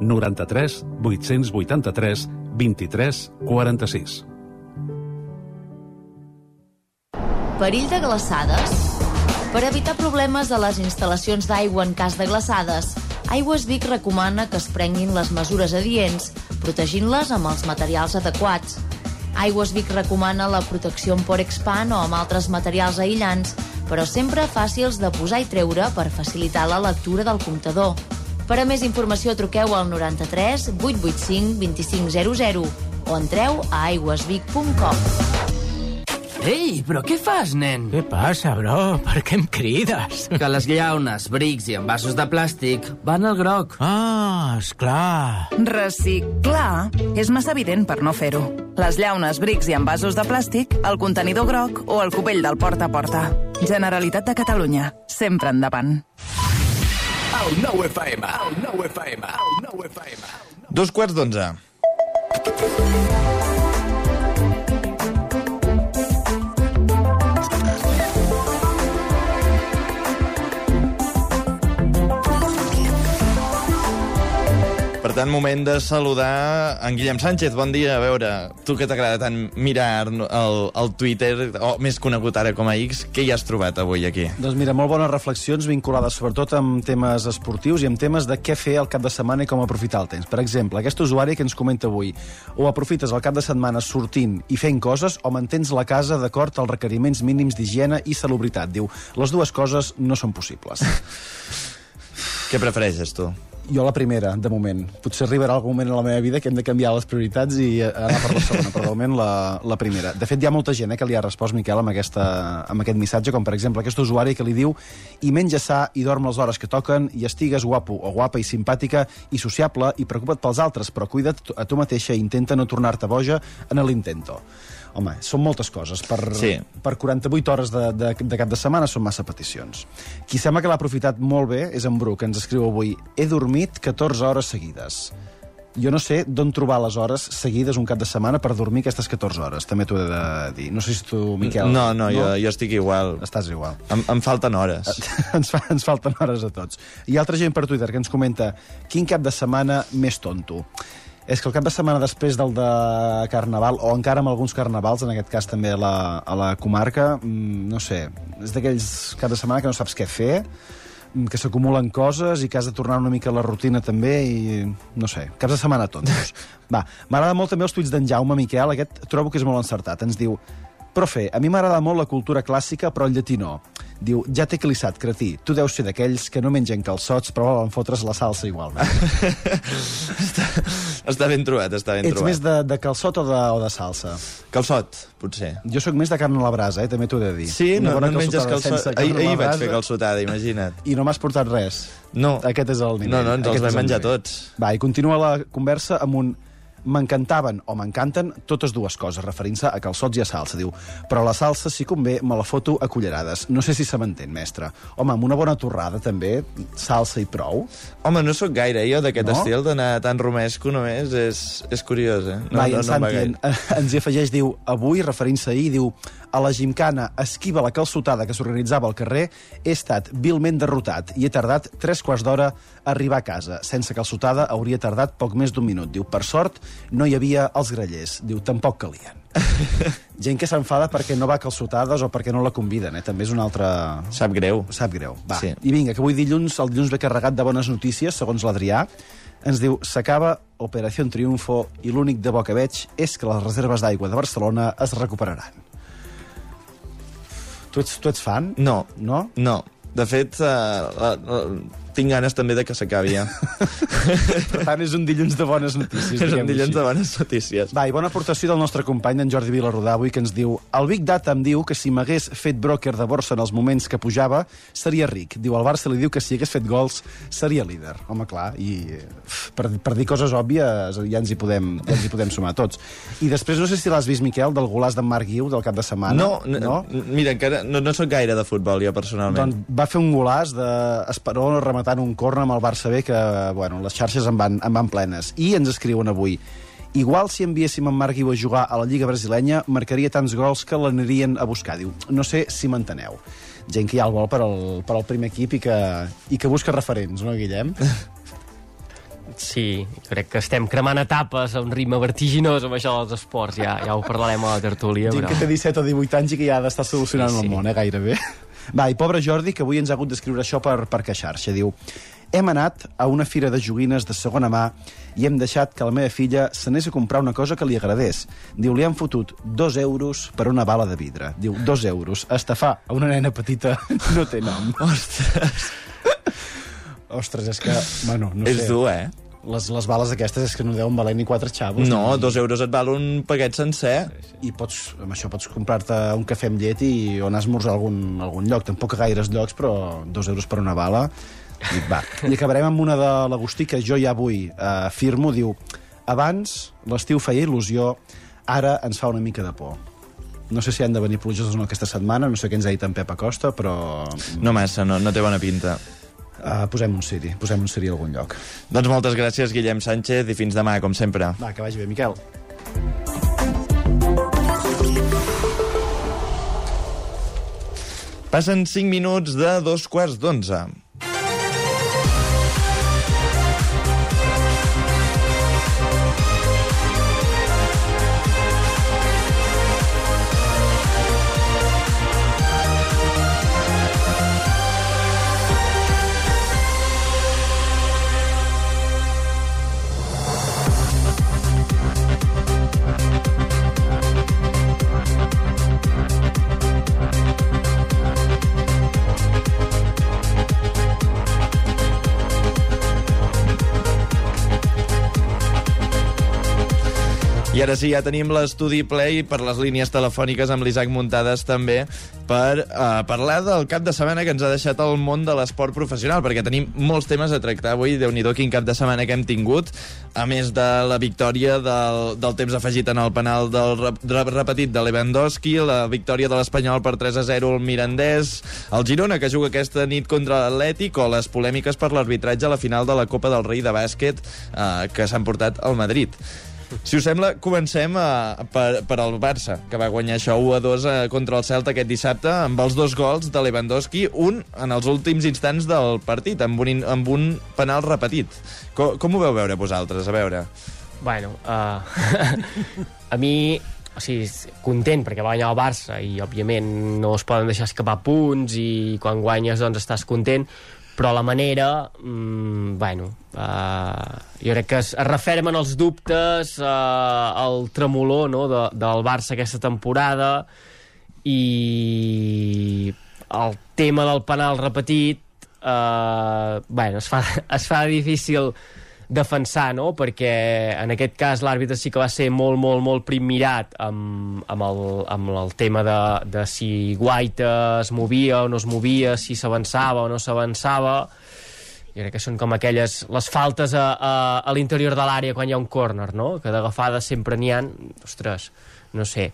93 883 23 46. Perill de glaçades? Per evitar problemes a les instal·lacions d'aigua en cas de glaçades, Aigües Vic recomana que es prenguin les mesures adients, protegint-les amb els materials adequats. Aigües Vic recomana la protecció amb Porexpan o amb altres materials aïllants, però sempre fàcils de posar i treure per facilitar la lectura del comptador. Per a més informació truqueu al 93 885 2500 o entreu a aigüesvic.com. Ei, però què fas, nen? Què passa, bro? Per què em crides? Que les llaunes, brics i envasos de plàstic van al groc. Ah, esclar. Reciclar és massa evident per no fer-ho. Les llaunes, brics i envasos de plàstic, al contenidor groc o al cubell del porta a porta. Generalitat de Catalunya. Sempre endavant. Dos quarts d'onze. Per tant, moment de saludar en Guillem Sánchez. Bon dia, a veure, tu que t'agrada tant mirar el, el Twitter, o més conegut ara com a X, què hi has trobat avui aquí? Doncs mira, molt bones reflexions vinculades sobretot amb temes esportius i amb temes de què fer el cap de setmana i com aprofitar el temps. Per exemple, aquest usuari que ens comenta avui, o aprofites el cap de setmana sortint i fent coses o mantens la casa d'acord als requeriments mínims d'higiene i salubritat. Diu, les dues coses no són possibles. *laughs* Què prefereixes, tu? Jo la primera, de moment. Potser arribarà algun moment a la meva vida que hem de canviar les prioritats i eh, anar per la segona, però de moment la, la primera. De fet, hi ha molta gent eh, que li ha respost, Miquel, amb, aquesta, amb aquest missatge, com per exemple aquest usuari que li diu i menja sa i dorm les hores que toquen i estigues guapo o guapa i simpàtica i sociable i preocupa't pels altres, però cuida't a tu mateixa i intenta no tornar-te boja en l'intento. Home, són moltes coses. Per, Sí. per 48 hores de, de, de cap de setmana són massa peticions. Qui sembla que l'ha aprofitat molt bé és en Bru, que ens escriu avui he dormit 14 hores seguides. Jo no sé d'on trobar les hores seguides un cap de setmana per dormir aquestes 14 hores, també t'ho he de dir. No sé si tu, Miquel... No, no, jo, jo estic igual. Estàs igual. Em, em falten hores. *laughs* ens, fa, ens falten hores a tots. Hi ha altra gent per Twitter que ens comenta quin cap de setmana més tonto. És que el cap de setmana després del de Carnaval, o encara amb alguns carnavals, en aquest cas també a la, a la comarca, mm, no sé, és d'aquells cap de setmana que no saps què fer, mm, que s'acumulen coses i que has de tornar una mica a la rutina també i no sé, caps de setmana tontos. *laughs* Va, m'agrada molt també els tuits d'en Jaume Miquel, aquest trobo que és molt encertat. Ens diu, profe, a mi m'agrada molt la cultura clàssica, però el llatí no. Diu, ja t'he clissat, cretí. Tu deus ser d'aquells que no mengen calçots, però volen fotre's la salsa igualment. *laughs* Està ben trobat, està ben Ets trobat. més de, de calçot o de, o de salsa? Calçot, potser. Jo sóc més de carn a la brasa, eh? també t'ho he de dir. Sí, Una no, no menges calçot. Ahir, a la ahir vaig fer calçotada, imagina't. I no m'has portat res. No. Aquest és el nivell. No, no, ens els vam menjar tots. Va, i continua la conversa amb un m'encantaven o m'encanten totes dues coses, referint-se a calçots i a salsa. Diu, però la salsa, si convé, me la foto a cullerades. No sé si se m'entén, mestre. Home, amb una bona torrada, també, salsa i prou. Home, no sóc gaire, jo, d'aquest No? estil, d'anar tan romesco només, és, és curiós, eh? No, Va, i en em va Santi en, *laughs* ens hi afegeix, diu, avui, referint-se ahir, diu, a la gimcana esquiva la calçotada que s'organitzava al carrer, he estat vilment derrotat i he tardat tres quarts d'hora a arribar a casa. Sense calçotada hauria tardat poc més d'un minut. Diu, per sort, no hi havia els grellers. Diu, tampoc calien. *laughs* Gent que s'enfada perquè no va a calçotades o perquè no la conviden, eh? També és una altra... Sap greu. Sap greu. Va. Sí. I vinga, que avui dilluns, el dilluns ve carregat de bones notícies, segons l'Adrià. Ens diu, s'acaba Operació Triunfo i l'únic de bo que veig és que les reserves d'aigua de Barcelona es recuperaran. Tu ets, tu ets fan? No. No? No. De fet, uh, uh, uh, tinc ganes també de que s'acabi ja. Per tant, és un dilluns de bones notícies. És un dilluns així. de bones notícies. Va, i bona aportació del nostre company, en Jordi Vilarrodà, avui, que ens diu el Big Data em diu que si m'hagués fet broker de borsa en els moments que pujava, seria ric. Diu, el Barça li diu que si hagués fet gols, seria líder. Home, clar, i per, per dir coses òbvies ja ens hi podem, ja ens hi podem sumar tots. I després, no sé si l'has vist, Miquel, del golàs d'en Marc Guiu del cap de setmana. No, no, mira, encara no, no sóc gaire de futbol, jo, personalment. Doncs va fer un golàs d'Esperó rematant un corn amb el Barça B que, bueno, les xarxes en van, en van plenes. I ens escriuen avui Igual si enviéssim en Marc Guiu a jugar a la Lliga Brasilenya, marcaria tants gols que l'anirien a buscar. Diu, no sé si m'enteneu. Gent que ja el vol per al, per al primer equip i que, i que busca referents, no, Guillem? *laughs* Sí, crec que estem cremant etapes a un ritme vertiginós amb això dels esports. Ja, ja ho parlarem a la tertúlia. Gent que té 17 o 18 anys i que ja ha d'estar solucionant sí, sí. el món, eh, gairebé. Va, i pobre Jordi, que avui ens ha hagut d'escriure això per, per queixar-se. Diu, hem anat a una fira de joguines de segona mà i hem deixat que la meva filla s'anés a comprar una cosa que li agradés. Diu, li han fotut dos euros per una bala de vidre. Diu, dos euros. Estafar a una nena petita *laughs* no té nom. Ostres. Ostres, és que... Bueno, no És sé. dur, eh? Les, les bales aquestes és que no deuen valer ni quatre xavos. No, ni... dos euros et val un paquet sencer. I pots, amb això pots comprar-te un cafè amb llet i o anar a esmorzar algun, algun lloc. Tampoc a gaires llocs, però dos euros per una bala. I, va. *laughs* I acabarem amb una de l'Agustí, que jo ja avui eh, firmo. Diu, abans l'estiu feia il·lusió, ara ens fa una mica de por. No sé si han de venir pluges o no aquesta setmana, no sé què ens ha dit en Pep Acosta, però... No massa, no, no té bona pinta. Uh, posem un Siri, posem un Siri a algun lloc. Doncs moltes gràcies, Guillem Sánchez, i fins demà, com sempre. Va, que vagi bé, Miquel. Passen 5 minuts de dos quarts d'onze. Ara sí, ja tenim l'estudi Play per les línies telefòniques amb l'Isaac Muntades també per uh, parlar del cap de setmana que ens ha deixat el món de l'esport professional, perquè tenim molts temes a tractar avui. déu nhi quin cap de setmana que hem tingut, a més de la victòria del, del temps afegit en el penal del rep, rep- repetit de Lewandowski, la victòria de l'Espanyol per 3 a 0 al Mirandès, el Girona, que juga aquesta nit contra l'Atlètic, o les polèmiques per l'arbitratge a la final de la Copa del Rei de bàsquet uh, que s'han portat al Madrid. Si us sembla, comencem uh, per, per al Barça, que va guanyar això 1 a 2 uh, contra el Celta aquest dissabte, amb els dos gols de Lewandowski, un en els últims instants del partit, amb un, amb un penal repetit. Com, com ho veu veure vosaltres? A veure. Bueno, uh, *laughs* a mi o sigui, content perquè va guanyar el Barça i òbviament no es poden deixar escapar punts i quan guanyes doncs estàs content però la manera, mm, bueno, uh, jo crec que es, es refermen els dubtes, uh, el tremolor no, de, del Barça aquesta temporada i el tema del penal repetit uh, bueno, es fa, *laughs* es fa difícil defensar, no? perquè en aquest cas l'àrbitre sí que va ser molt, molt, molt primmirat amb, amb, el, amb el tema de, de si Guaita es movia o no es movia, si s'avançava o no s'avançava jo crec que són com aquelles les faltes a, a, a l'interior de l'àrea quan hi ha un córner, no? que d'agafades sempre n'hi ha ostres, no sé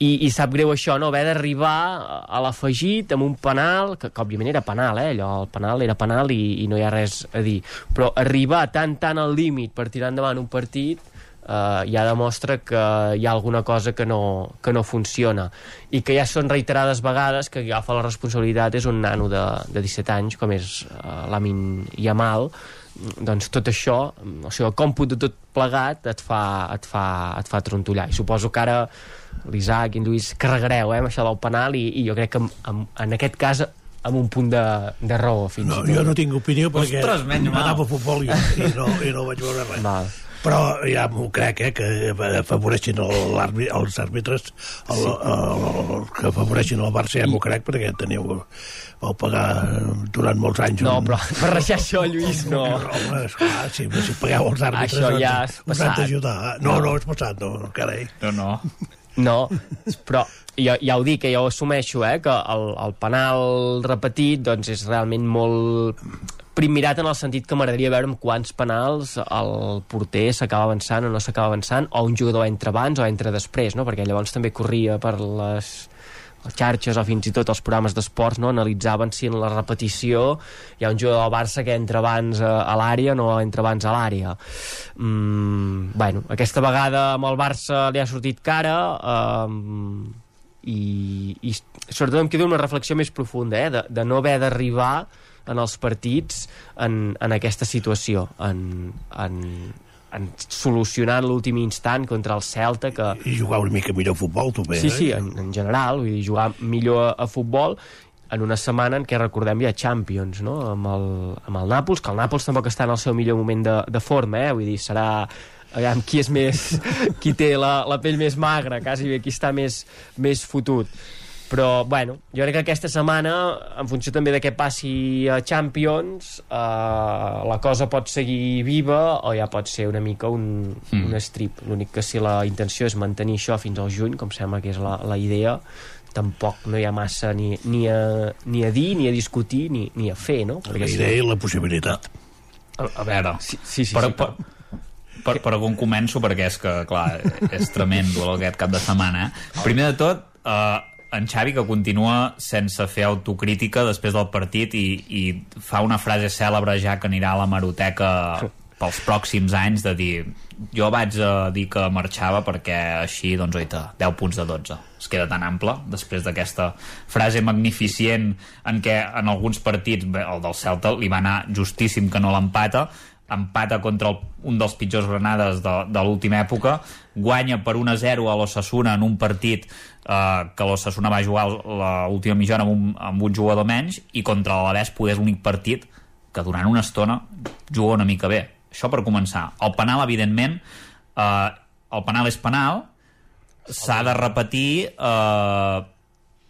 i, i sap greu això, no? haver d'arribar a- l'afegit amb un penal, que, que òbviament era penal, eh? allò, el penal era penal i, i no hi ha res a dir, però arribar tan tan al límit per tirar endavant un partit eh, ja demostra que hi ha alguna cosa que no, que no funciona i que ja són reiterades vegades que agafa la responsabilitat és un nano de, de 17 anys com és uh, l'Amin Yamal doncs tot això, o sigui, el còmput de tot plegat et fa, et fa, et fa trontollar. I suposo que ara l'Isaac i en Lluís carregareu eh, amb això del penal i, i jo crec que en, en, en aquest cas amb un punt de, de raó fins No, i tot. jo no tinc opinió perquè Ostres, menys mal. m'anava a futbol i, i, no, i no vaig veure res. Val. Però ja m'ho crec, eh, que afavoreixin el- els àrbitres, el, el, el, que afavoreixin el Barça, ja m'ho crec, perquè teniu, vau pagar durant molts anys... No, un- però barrejar això, Lluís, no. Home, esclar, si, si pagueu els àrbitres, Això ja doncs, és us han passat. d'ajudar. No, no, és passat, no, carai. No, no. *laughs* No, però jo, ja ho dic, que jo ho assumeixo, eh, que el, el penal repetit doncs, és realment molt primirat en el sentit que m'agradaria veure amb quants penals el porter s'acaba avançant o no s'acaba avançant, o un jugador entra abans o entra després, no? perquè llavors també corria per les les xarxes o fins i tot els programes d'esports no? analitzaven si en la repetició hi ha un jugador del Barça que entra abans a, a l'àrea no entra abans a l'àrea mm, bueno, aquesta vegada amb el Barça li ha sortit cara um, i, i sobretot em queda una reflexió més profunda eh? de, de no haver d'arribar en els partits en, en aquesta situació en, en, en solucionar en l'últim instant contra el Celta que, I jugar una mica millor a futbol, tu bé, Sí, eh? sí, en, en general, vull dir, jugar millor a, a futbol en una setmana en què recordem ha Champions, no?, amb el, amb el Nàpols, que el Nàpols tampoc està en el seu millor moment de, de forma, eh?, vull dir, serà aviam, qui és més *laughs* qui té la, la pell més magra, quasi bé qui està més, més fotut però, bueno, jo crec que aquesta setmana, en funció també de què passi a Champions, eh, la cosa pot seguir viva o ja pot ser una mica un, mm. un strip. L'únic que si la intenció és mantenir això fins al juny, com sembla que és la, la idea, tampoc no hi ha massa ni, ni, a, ni a dir, ni a discutir, ni, ni a fer, no? La idea i la possibilitat. A, a veure, sí, sí, sí, per, sí, per, per, per on començo, perquè és que, clar, és tremendo aquest cap de setmana. Eh? Primer de tot, eh, en Xavi, que continua sense fer autocrítica després del partit i, i fa una frase cèlebre ja que anirà a la maroteca pels pròxims anys de dir jo vaig a dir que marxava perquè així, doncs, oita, 10 punts de 12 es queda tan ample després d'aquesta frase magnificent en què en alguns partits, bé, el del Celta li va anar justíssim que no l'empata empata contra el, un dels pitjors granades de, de l'última època, guanya per 1-0 a l'Ossassuna en un partit eh, que l'Ossassuna va jugar l'última mitja hora amb un, amb un jugador menys i contra l'Alavés poder és l'únic partit que durant una estona juga una mica bé. Això per començar. El penal, evidentment, eh, el penal és penal, s'ha de repetir eh,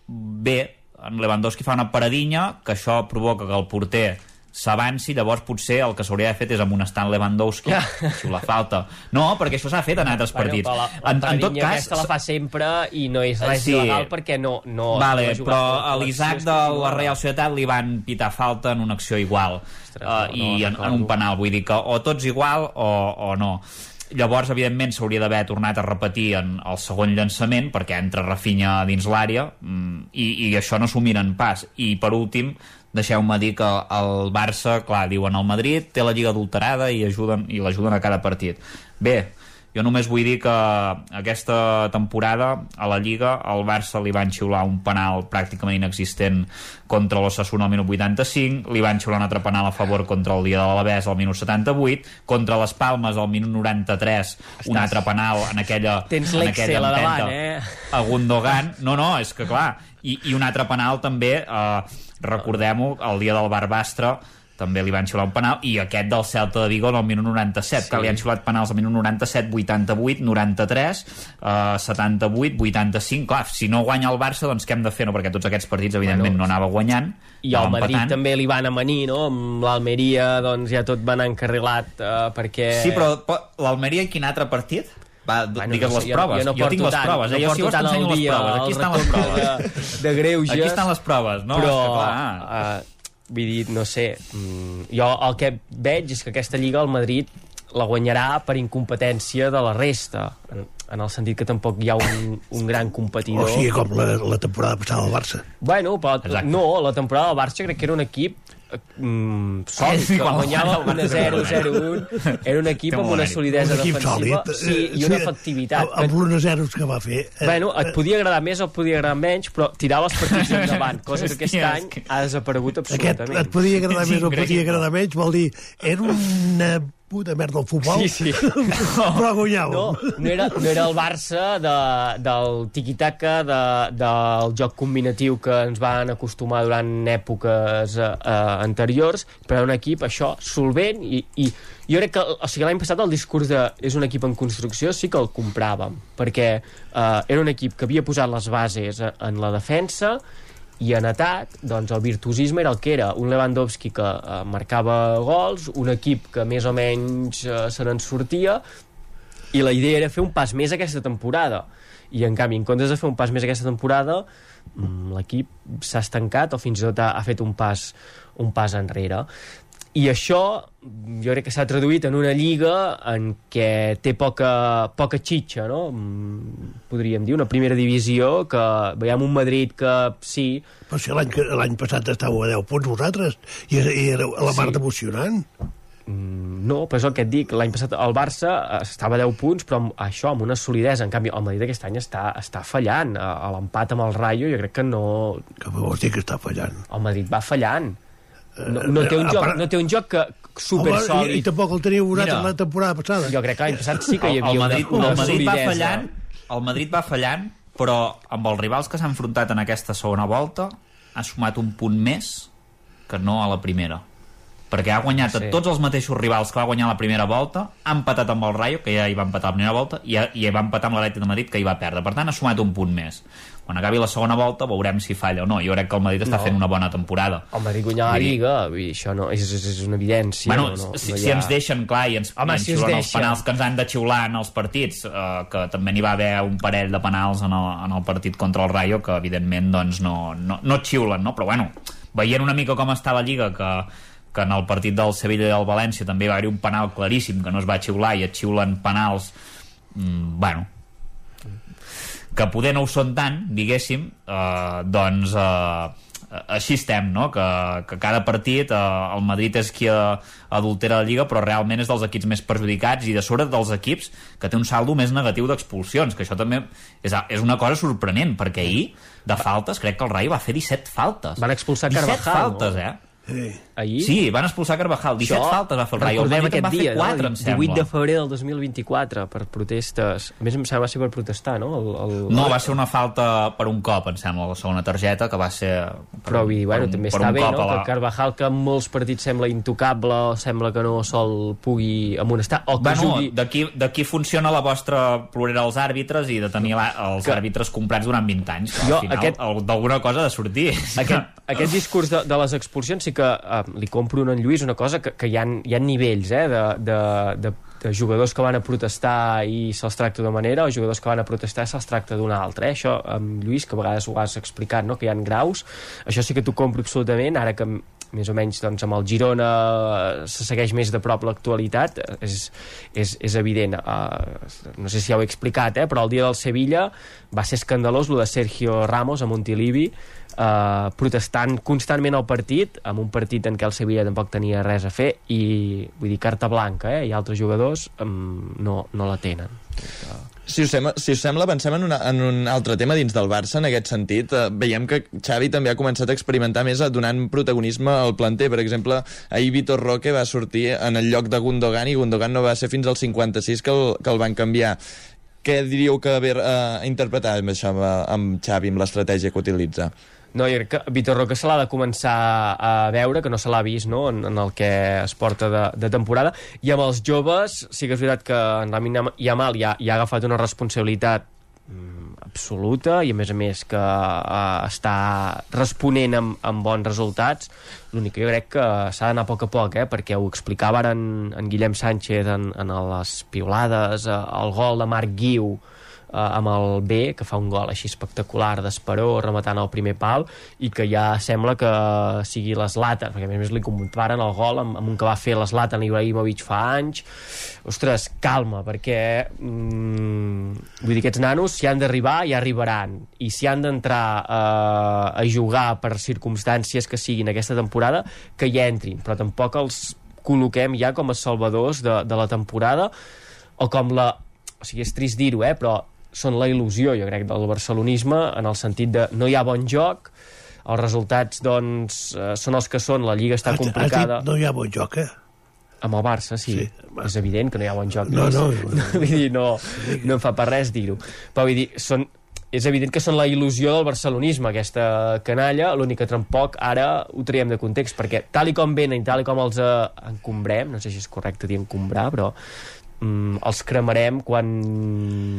bé, en Lewandowski fa una paradinha, que això provoca que el porter s'avanci, llavors potser el que s'hauria d'haver fet és amonestar en Lewandowski Ja. si la falta. No, perquè això s'ha fet en altres partits. Però la, en, en tot cas, aquesta la fa sempre i no és res Sí. il·legal perquè no, no, vale, no però per a l'Isaac de la Real Societat li van pitar falta en una acció igual uh, no, i no en, en recordo. un penal, vull dir que o tots igual o, o no llavors evidentment s'hauria d'haver tornat a repetir en el segon llançament perquè entra Rafinha dins l'àrea mm, i, i això no s'ho miren pas i per últim deixeu-me dir que el Barça, clar, diuen el Madrid té la lliga adulterada i ajuden i l'ajuden a cada partit. Bé, jo només vull dir que aquesta temporada a la Lliga al Barça li van xiular un penal pràcticament inexistent contra l'Ossassuna al minut 85, li van xiular un altre penal a favor contra el dia de l'Alavés al minut 78, contra les Palmes al minut 93, un Estàs- altre penal en aquella *laughs* Tens en l'Excel aquella a davant, empenta eh? a Gundogan. No, no, és que clar, i, i un altre penal també, eh, recordem-ho, el dia del Barbastre també li van xiular un penal, i aquest del Celta de Vigo en el minut 97, Sí. que li han xiulat penals al minut 97, 88, 93, eh, 78, 85, clar, si no guanya el Barça, doncs què hem de fer, no? Perquè tots aquests partits, evidentment, Bueno, no anava guanyant, i al Madrid empatant. també li van amanir, no? Amb l'Almeria, doncs ja tot va anar encarrilat eh, perquè... Sí, però po- l'Almeria, quin altre partit? Va, bueno, digues no sé, les jo- proves. jo no Jo, tinc les tant- proves. no eh? Jo si porto vols tant al t'ensenyo les dia proves. Aquí el estan les proves. de- *laughs* de greuges. Aquí estan les proves, no? però, És que, clar, uh, vull dir, no sé, mm, jo el que veig és que aquesta Lliga el Madrid la guanyarà per incompetència de la resta, en, el sentit que tampoc hi ha un, un gran competidor. O sigui, com la, la temporada passada al Barça. Bueno, però Exacte. no, la temporada del Barça crec que era un equip mm, sòlid, Sí, que quan guanyava guanya el Barça 1-0, 0-1 era un equip amb una solidesa un equip defensiva sòlid. sí, i una efectivitat Amb l'1-0 que va fer... eh, Bueno, et podia agradar més o et podia agradar menys, però tirava els partits *laughs* endavant, cosa que aquest Hòstia, any ha desaparegut Aquest absolutament. et podia agradar És més o et podia agradar menys, vol dir, era una puta merda del futbol, Sí, sí. *laughs* però guanyàvem. No, no era, no era el Barça de, del tiquitaca, de, del joc combinatiu que ens van acostumar durant èpoques eh, eh, anteriors, però era un equip, això, solvent, i, i jo crec que, o sigui, l'any passat el discurs de és un equip en construcció sí que el compràvem, perquè eh, era un equip que havia posat les bases eh, en la defensa, i en atac, doncs el virtuosisme era el que era, un Lewandowski que eh, marcava gols, un equip que més o menys eh, se n'en sortia, i la idea era fer un pas més aquesta temporada. I en canvi, en comptes de fer un pas més aquesta temporada, mm, l'equip s'ha estancat o fins i tot ha, ha fet un pas, un pas enrere. I això jo crec que s'ha traduït en una lliga en què té poca, poca xitxa, no? Mm, Podríem dir, una primera divisió que veiem un Madrid que sí... Però si l'any passat estàveu a 10 punts vosaltres, i era, i era la part Sí. emocionant. Mm, No, però és el que et dic, l'any passat el Barça eh, estava a 10 punts, però amb això, amb una solidesa. En canvi, el Madrid aquest any està, està fallant. A, a l'empat amb el Rayo jo crec que no... Que vols dir que està fallant? El Madrid va fallant. No, no, té, un Eh, joc, part- no té un joc que super Home, sòlid. i, I tampoc el vosaltres Mira. la temporada passada. Jo crec que l'any passat sí que hi El- havia el Madrid, una, una el Madrid va solidesa. fallant, el Madrid va fallant, però amb els rivals que s'han enfrontat en aquesta segona volta ha sumat un punt més que no a la primera perquè ha guanyat Sí. a tots els mateixos rivals que va guanyar la primera volta, ha empatat amb el Rayo, que ja hi va empatar la primera volta, i, ha, i va empatar amb l'Atlètic de Madrid, que hi va perdre. Per tant, ha sumat un punt més. Quan acabi la segona volta veurem si falla o no. Jo crec que el Madrid està No. fent una bona temporada. El Madrid guanyar la Lliga, vull dir, això no, és, és, és una evidència. bueno, no, no, si, no hi si ha- ens deixen, clar, i ens, Home, i ens si xiulen els penals que ens han de xiular en els partits, eh, que també n'hi va haver un parell de penals en el, en el partit contra el Rayo, que evidentment doncs, no, no, no xiulen, no? però bueno, veient una mica com està la Lliga, que, que en el partit del Sevilla i del València també va haver un penal claríssim que no es va xiular i et xiulen penals mm, bueno que poder no ho són tant, diguéssim, eh, doncs eh, així estem, no? Que, que cada partit eh, el Madrid és qui eh, adultera la Lliga, però realment és dels equips més perjudicats i de sobre dels equips que té un saldo més negatiu d'expulsions, que això també és, és una cosa sorprenent, perquè ahir de faltes, crec que el Rayo va fer 17 faltes. Van expulsar 17 Carvajal, faltes, no? eh? Ahir? Sí, van expulsar Carvajal. 17 Això, faltes va fer el Rayo. El recordem aquest dia, 4, no? em 18 sembla. de febrer del 2024 per protestes. A més, em sembla va ser per protestar, no? El, el... No, va ser una falta per un cop, em sembla, la segona targeta, que va ser... Per, Però vull dir, bueno, un- també està bé, no? la- Que Carvajal, que en molts partits sembla intocable, o sembla que no sol pugui amonestar, o que Bueno, jugui... d'aquí d'aquí funciona la vostra plorera als àrbitres i de tenir la, els Que- àrbitres comprats durant 20 anys. Jo, Al final, aquest- d'alguna cosa ha de sortir. aquest, aquest discurs de, de les expulsions sí que eh, li compro a en Lluís una cosa que, que hi, ha, hi ha nivells eh, de, de, de, de jugadors que van a protestar i se'ls tracta d'una manera o jugadors que van a protestar i se'ls tracta d'una altra eh? això amb Lluís, que a vegades ho has explicat no? que hi ha graus, això sí que t'ho compro absolutament, ara que més o menys doncs, amb el Girona eh, se segueix més de prop l'actualitat eh, és, és, és evident uh, no sé si ja ho he explicat eh, però el dia del Sevilla va ser escandalós lo de Sergio Ramos a Montilivi uh, protestant constantment al partit amb un partit en què el Sevilla tampoc tenia res a fer i vull dir carta blanca eh, i altres jugadors um, no, no la tenen Si us, sembla, si us sembla, avancem en, una, en un altre tema dins del Barça, en aquest sentit. Eh, veiem que Xavi també ha començat a experimentar més eh, donant protagonisme al planter. Per exemple, ahir Vitor Roque va sortir en el lloc de Gundogan i Gundogan no va ser fins al 56 que el, que el van canviar. Què diríeu que haver eh, interpretat amb això amb Xavi, amb l'estratègia que utilitza? No, jo crec que Vitor Roque se l'ha de començar a veure, que no se l'ha vist no? en, en el que es porta de, de temporada. I amb els joves, sí que és veritat que en Lamin Yamal ja, ja ha agafat una responsabilitat mm, absoluta i a més a més que uh, està responent amb, amb bons resultats l'únic que jo crec que s'ha d'anar a poc a poc eh? perquè ho explicava ara en, en Guillem Sánchez en, en les piolades eh, el gol de Marc Guiu eh, amb el B, que fa un gol així espectacular d'Esperó, rematant el primer pal i que ja sembla que sigui l'Eslatan, perquè a més a més li comparen el gol amb, amb un que va fer l'Eslatan Ibrahimovic fa anys. Ostres, calma, perquè mm, vull dir, aquests nanos si han d'arribar, ja arribaran. I si han d'entrar eh, a jugar per circumstàncies que siguin aquesta temporada, que hi entrin. Però tampoc els col·loquem ja com a salvadors de, de la temporada o com la o sigui, és trist dir-ho, eh, però són la il·lusió, jo crec, del barcelonisme en el sentit de no hi ha bon joc, els resultats, doncs, eh, són els que són, la Lliga està Has- has dit complicada. no hi ha bon joc, eh? Amb el Barça, sí. sí. És evident que no hi ha bon joc. No, *laughs* no. vull dir, no, no em fa per res dir-ho. Però vull dir, són, és evident que són la il·lusió del barcelonisme, aquesta canalla, l'únic que tampoc ara ho traiem de context, perquè tal i com venen i tal i com els eh, encombrem, no sé si és correcte dir encombrar, però mm, els cremarem quan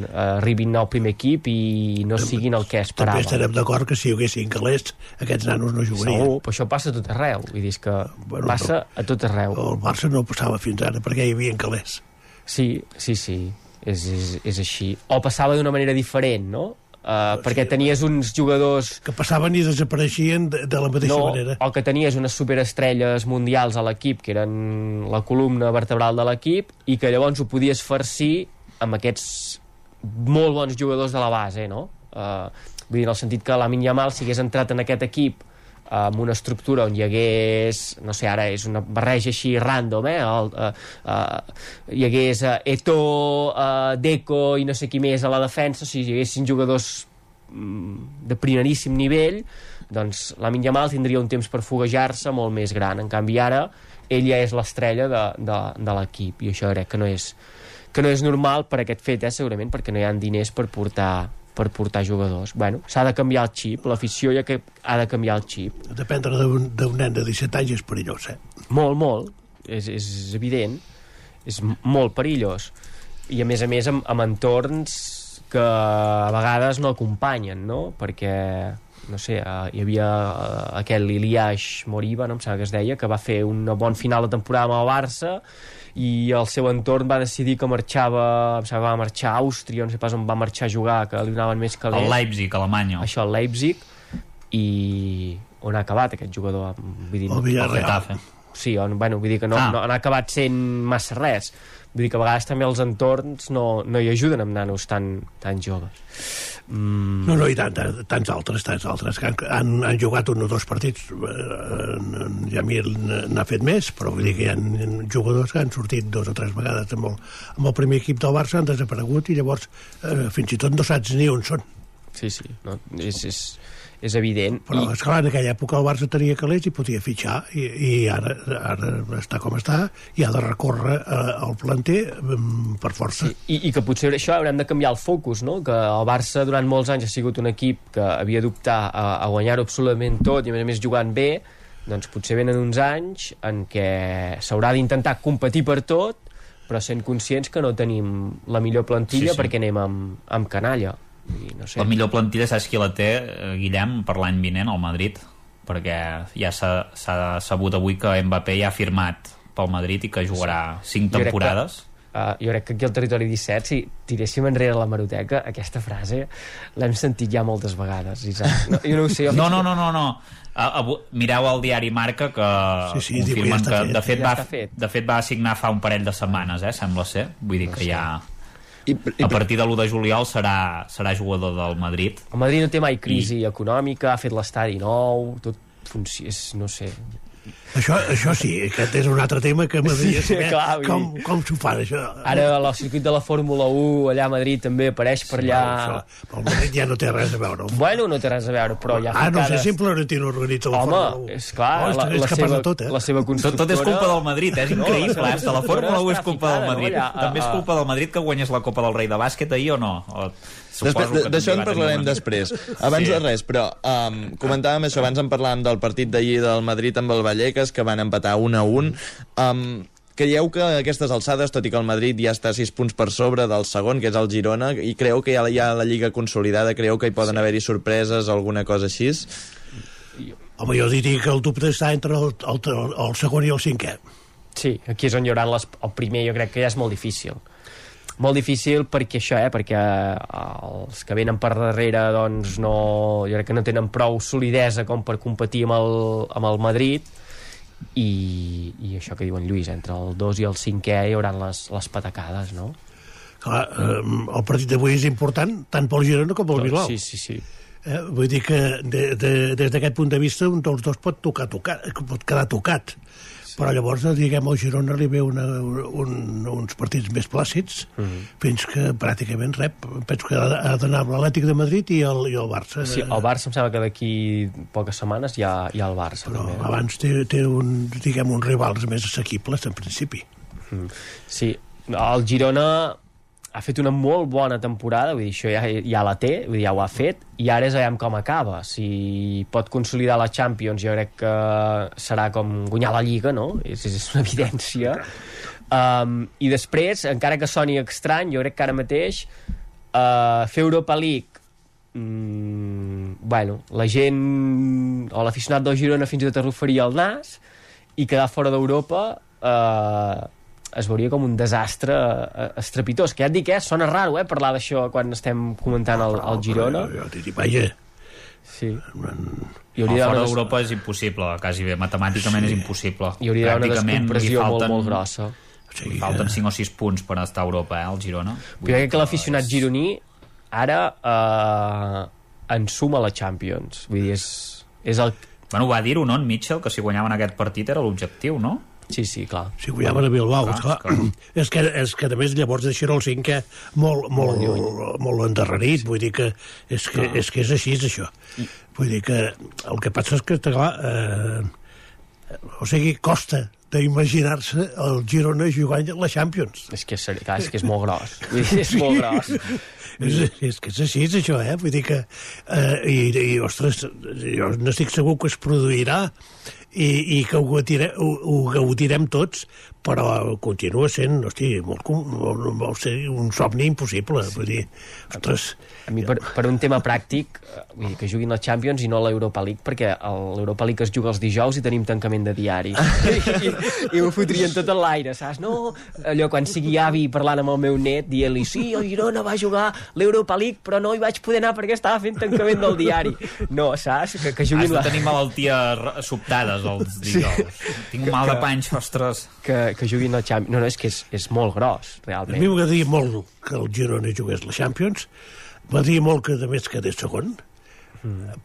eh, arribin al primer equip i no siguin el que També esperàvem. estarem d'acord que si hi haguessin calés, aquests nanos no jugarien. Segur, però això passa a tot arreu. Vull dir, que bueno, passa a tot arreu. El Barça no passava fins ara perquè hi havia calés. Sí, sí, sí, és, és, és així. O passava d'una manera diferent, no? Uh, perquè tenies uns jugadors... Que passaven i desapareixien de, de la mateixa no, manera. o que tenies unes superestrelles mundials a l'equip, que eren la columna vertebral de l'equip, i que llavors ho podies farcir amb aquests molt bons jugadors de la base, no? Uh, vull dir, en el sentit que la Yamal, si hagués entrat en aquest equip amb una estructura on hi hagués, no sé, ara és una barreja així random, eh? El, uh, uh, hi hagués uh, Eto, uh, Deco i no sé qui més a la defensa, si hi haguessin jugadors mm, de primeríssim nivell, doncs la Yamal tindria un temps per foguejar-se molt més gran. En canvi, ara ell ja és l'estrella de, de, de l'equip, i això crec que no és, que no és normal per aquest fet, eh, segurament, perquè no hi ha diners per portar per portar jugadors. Bueno, s'ha de canviar el xip, l'afició ja que ha de canviar el xip. Dependre d'un nen de 17 anys és perillós, eh? Molt, molt, és, és evident, és molt perillós. I a més a més amb, amb entorns que a vegades no acompanyen, no? Perquè no sé, eh, hi havia eh, aquell Iliash Moriba, no em sembla que es deia, que va fer un bon final de temporada amb el Barça i el seu entorn va decidir que marxava, em sembla que va marxar a Àustria, no sé pas on va marxar a jugar, que li donaven més calés. El Leipzig, Alemanya. Això, el Leipzig, i on ha acabat aquest jugador? Vull dir, El Villarreal. Sí, on, bueno, vull dir que no, Ah. no, no ha acabat sent massa res. Vull dir que a vegades també els entorns no, no hi ajuden amb nanos tan, tan joves. Mm. No, no, i tant, tant, tants altres, tants altres, que han, han, han jugat un o dos partits. Eh, en Jamil n'ha fet més, però vull dir que hi ha jugadors que han sortit dos o tres vegades amb el, amb el primer equip del Barça, han desaparegut i llavors eh, fins i tot no saps ni on són. Sí, sí, no, és, és, és evident. Però, I... esclar, en aquella època el Barça tenia calés i podia fitxar, i, i ara, ara està com està, i ha de recórrer eh, al planter mm, per força. Sí. I, I que potser això haurem de canviar el focus, no? Que el Barça durant molts anys ha sigut un equip que havia d'optar a, a guanyar-ho absolutament tot i a més a més jugant bé, doncs potser venen uns anys en què s'haurà d'intentar competir per tot, però sent conscients que no tenim la millor plantilla Sí, sí. perquè anem amb, amb canalla. I no sé. La millor plantilla, saps qui la té, eh, Guillem, per l'any vinent al Madrid? Perquè ja s'ha sabut avui que Mbappé ja ha firmat pel Madrid i que jugarà cinc Jo crec que- temporades. Uh, jo crec que aquí al Territori 17, si tiréssim enrere la maroteca, aquesta frase l'hem sentit ja moltes vegades, Isaac. No, jo no ho sé. jo No, no, no, no, no. A, a, mireu el diari Marca que Sí, sí, confirmen ja que fet. de fet, Ja va, fet. de fet va signar fa un parell de setmanes, eh, sembla ser. Vull dir que ja I, i, a partir de l'1 de juliol serà, serà jugador del Madrid. El Madrid no té mai crisi I... econòmica, ha fet l'estadi nou, tot funciona, no sé. Això, això sí, aquest és un altre tema que m'agradaria Sí, saber clar, com, com s'ho fan, això. Ara el circuit de la Fórmula 1 allà a Madrid també apareix per allà... Això, el Madrid ja no té res a veure. Bueno, no té res a veure, però ja Ah, no sé si en Florentino organitza la Home, Fórmula 1. és clar, Oh, la, és la, seva, tot, eh? la seva Tot, constructora... tot és culpa del Madrid, eh? és *laughs* No, increïble. la eh? De la Fórmula 1 és culpa del Madrid. no? Allà, També és culpa del Madrid que guanyés la Copa del Rei de bàsquet ahir o no? O, Després, D'això en parlarem després. Abans Sí. de res, però um, comentàvem això, abans en parlàvem del partit d'ahir del Madrid amb el Vallecas, que van empatar 1 a 1. Um, creieu que a aquestes alçades, tot i que el Madrid ja està 6 punts per sobre del segon, que és el Girona, i creu que ja hi ha la Lliga consolidada, creu que hi poden sí. haver-hi sorpreses, alguna cosa així? Home, jo diria que el dubte està entre el, el, el, el segon i el cinquè. Sí, aquí és on hi haurà les, el primer, jo crec que ja és molt difícil. Molt difícil perquè això, eh, perquè els que venen per darrere doncs no, jo crec que no tenen prou solidesa com per competir amb el, amb el Madrid i, i això que diuen Lluís, entre el 2 i el 5è hi haurà les, les patacades, no? Clar, eh, el partit d'avui és important tant pel Girona com pel Bilbao. Sí, sí, sí. Eh, vull dir que de, de, des d'aquest punt de vista un dels dos pot tocar, tocar pot quedar tocat. Però llavors, diguem, al Girona li ve una, un, uns partits més plàcids, Mhm. fins que pràcticament rep. Penso que ha ha d'anar amb l'Atlètic de Madrid i el, i el Barça. Sí, el Barça em sembla que d'aquí poques setmanes hi ha, hi ha el Barça. Però també. abans té, té un, diguem, uns rivals més assequibles, en principi. Mm. Sí, el Girona ha fet una molt bona temporada, vull dir, això ja, ja la té, vull dir, ja ho ha fet, i ara és veiem com acaba. Si pot consolidar la Champions, jo crec que serà com guanyar la Lliga, no? És, és una evidència. Um, I després, encara que soni estrany, jo crec que ara mateix uh, fer Europa League mm, bueno, la gent o l'aficionat del Girona fins i tot arrufaria el nas i quedar fora d'Europa eh, es veuria com un desastre eh, estrepitós, que ja et dic, eh, sona raro eh, parlar d'això quan estem comentant el, el Girona. Jo, jo t'he dit, vaja, Sí. I hauria fora d'Europa és impossible, quasi bé. Matemàticament sí. és impossible. Hi hauria d'haver una descompressió molt, falten- molt grossa. Li falten 5 o 6 punts per estar a Europa, eh, el Girona. Però jo crec que l'aficionat gironí ara eh, ensuma la Champions. Vull dir, és, és el... Bueno, va dir-ho, no, en Mitchell, que si guanyaven aquest partit era l'objectiu, no? Sí, sí, clar. Si guanyaven a Bilbao, Clar, clar, clar. *clears throat* És, que, és que a més llavors deixarà el cinquè molt, molt, molt, molt endarrerit, vull dir que és, que, és que és així, és això. Vull dir que el que passa és que, clar, eh, o sigui, costa d'imaginar-se el Girona jugant la Champions. És que és, clar, és, que és molt gros. *laughs* És molt gros. És, és que és així, és això, eh? Vull dir que... Eh, i, I, ostres, jo n'estic segur que es produirà i, i que ho, gaudirem, ho, ho gaudirem tots, però continua sent, hosti, molt, molt, molt, ser un somni impossible. Vull dir, ostres... A mi, per, per un tema pràctic, eh, vull dir, que juguin la Champions i no l'Europa League, perquè l'Europa League es juga els dijous i tenim tancament de diari. *laughs* I, i ho fotrien tot en l'aire, saps? No, allò, quan sigui avi parlant amb el meu net, dient-li, sí, el Girona va jugar l'Europa League, però no hi vaig poder anar perquè estava fent tancament del diari. No, saps? Que, que Has juguin de la... tenir malalties r- sobtades els dijous. Tinc mal de panxa, ostres. Que, que juguin la Champions. No, no, és que és, és molt gros, A realment. mi m'agradaria molt que el Girona jugués la Champions, m'agradaria molt que, a més, quedés segon,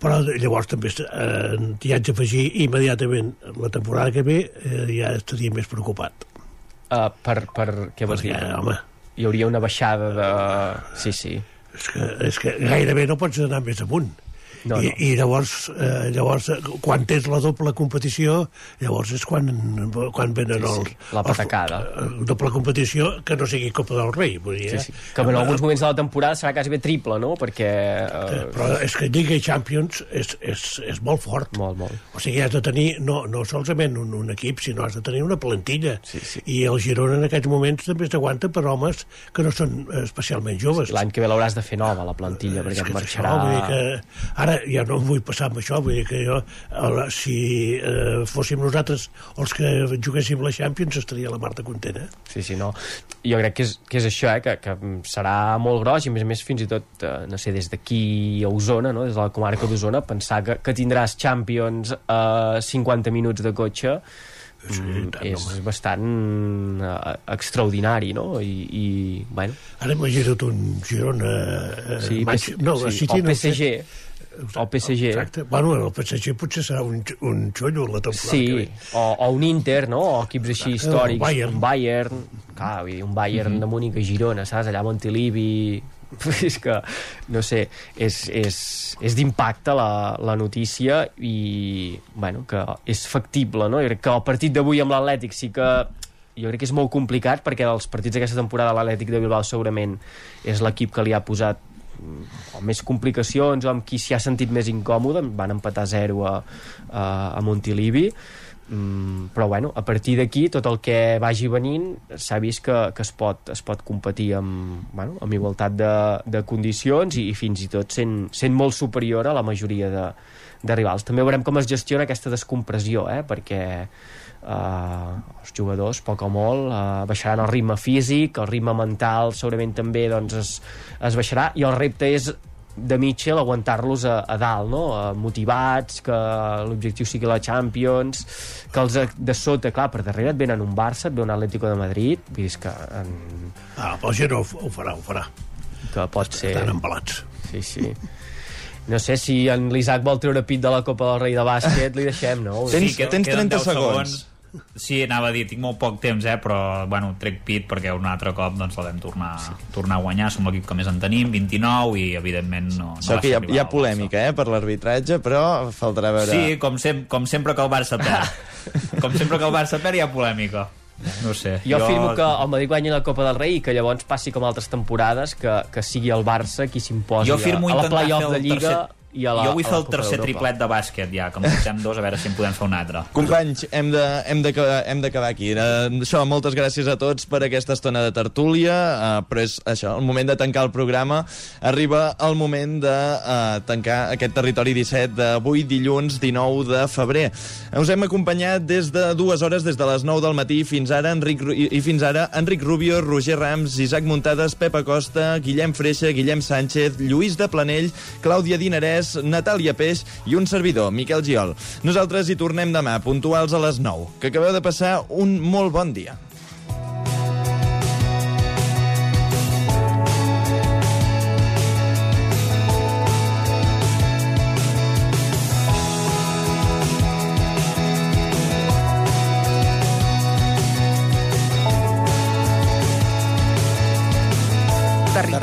però llavors també eh, hi haig d'afegir immediatament la temporada que ve eh, ja estaria més preocupat. Uh, per, per, què vols Perquè, dir? home. Hi hauria una baixada de... Sí, sí. És que, és que gairebé no pots anar més amunt. No, I, no. I llavors, eh, llavors, eh, quan tens la doble competició, llavors és quan, quan venen Sí, els... sí, la patacada. Els, eh, doble competició que no sigui Copa del Rei, vull dir, Sí, eh? sí. Que en alguns moments de la temporada serà quasi bé triple, no? Perquè... Eh, Uh, Però és que Lliga i Champions és, és, és molt fort. Molt, molt. O sigui, has de tenir no, no solament un, un equip, sinó has de tenir una plantilla. Sí, sí. I el Girona en aquests moments també s'aguanta per homes que no són eh, especialment joves. L'any que ve l'hauràs de fer nova, la plantilla, perquè marxarà... Dir que, ara ja no em vull passar amb això, vull dir que jo, el, si eh, fóssim nosaltres els que juguéssim la Champions, estaria la Marta contenta. Sí, sí, no. Jo crec que és, que és això, eh, que, que serà molt gros i, a més a més, fins i tot, eh, no sé, des d'aquí a Osona, no? des de la comarca d'Osona, pensar que, que tindràs Champions a 50 minuts de cotxe Sí, tant, és home. bastant eh, extraordinari, no? I, i bueno, Ara imagina't un Girona... Eh, sí, Manx- no, sí, City o no PSG, o PSG, Exacte. Bueno, el PSG potser serà un, un xollo la temporada que Sí, ve. o, o un Inter, no? O equips així històrics. un Bayern. Un Bayern. Clar, vull dir, un Bayern Mhm. de Múnich a Girona, saps? Allà a Montilivi... *laughs* és que, no sé, és, és, és d'impacte la, la notícia i, bueno, que és factible, no? Jo crec que el partit d'avui amb l'Atlètic sí que jo crec que és molt complicat perquè els partits d'aquesta temporada l'Atlètic de Bilbao segurament és l'equip que li ha posat mm, o més complicacions o amb qui s'hi ha sentit més incòmode van empatar 0 a, a, a Montilivi Mm, però bueno, a partir d'aquí tot el que vagi venint s'ha vist que, que es, pot, es pot competir amb, bueno, amb igualtat de, de condicions i, i fins i tot sent, sent molt superior a la majoria de, de rivals. També veurem com es gestiona aquesta descompressió, eh? perquè eh, els jugadors, poc o molt, eh, baixaran el ritme físic, el ritme mental segurament també doncs, es, es baixarà, i el repte és de Mitchell aguantar-los a, a dalt, no? Eh, motivats, que l'objectiu sigui la Champions, que els de sota, clar, per darrere et venen un Barça, et ve un Atlético de Madrid, vull dir que, en, Ah, el Giro ho, ho farà, ho farà. que pot ser... Estan embalats. Sí, sí. No sé si en l'Isaac vol treure pit de la Copa del Rei de bàsquet, li deixem, no? Tens, Sí, que- tens queden 30 10 segons. Sí, anava a dir, tinc molt poc temps, eh, però bueno, trec pit perquè un altre cop doncs, la vam tornar, sí. tornar a guanyar. Som l'equip que més en tenim, 29, i evidentment no, no que hi ha, hi ha polèmica, eh, per l'arbitratge, però faltarà veure... Sí, com, sem com sempre que el Barça perd. *laughs* com sempre que el Barça perd hi ha polèmica. No sé. Jo, jo afirmo que el Madrid guanyi la Copa del Rei i que llavors passi com altres temporades, que, que sigui el Barça qui s'imposi a, a la play-off de Lliga tercer- i a la jo vull fer el tercer triplet de bàsquet ja, que en portem dos, a veure si en podem fer un altre. Companys, hem de- hem d'acabar hem d'acabar aquí. Eh, això, moltes gràcies a tots per aquesta estona de tertúlia, eh, però és això, el moment de tancar el programa. Arriba el moment de eh, tancar aquest territori 17 d'avui, dilluns 19 de febrer. Us hem acompanyat des de dues hores, des de les 9 del matí fins ara, Enric, i i fins ara Enric Rubio, Roger Rams, Isaac Muntades, Pep Acosta, Guillem Freixa, Guillem Sánchez, Lluís de Planell, Clàudia Dinarès, Natàlia Peix i un servidor, Miquel Giol. Nosaltres hi tornem demà, puntuals a les 9. Que acabeu de passar un molt bon dia.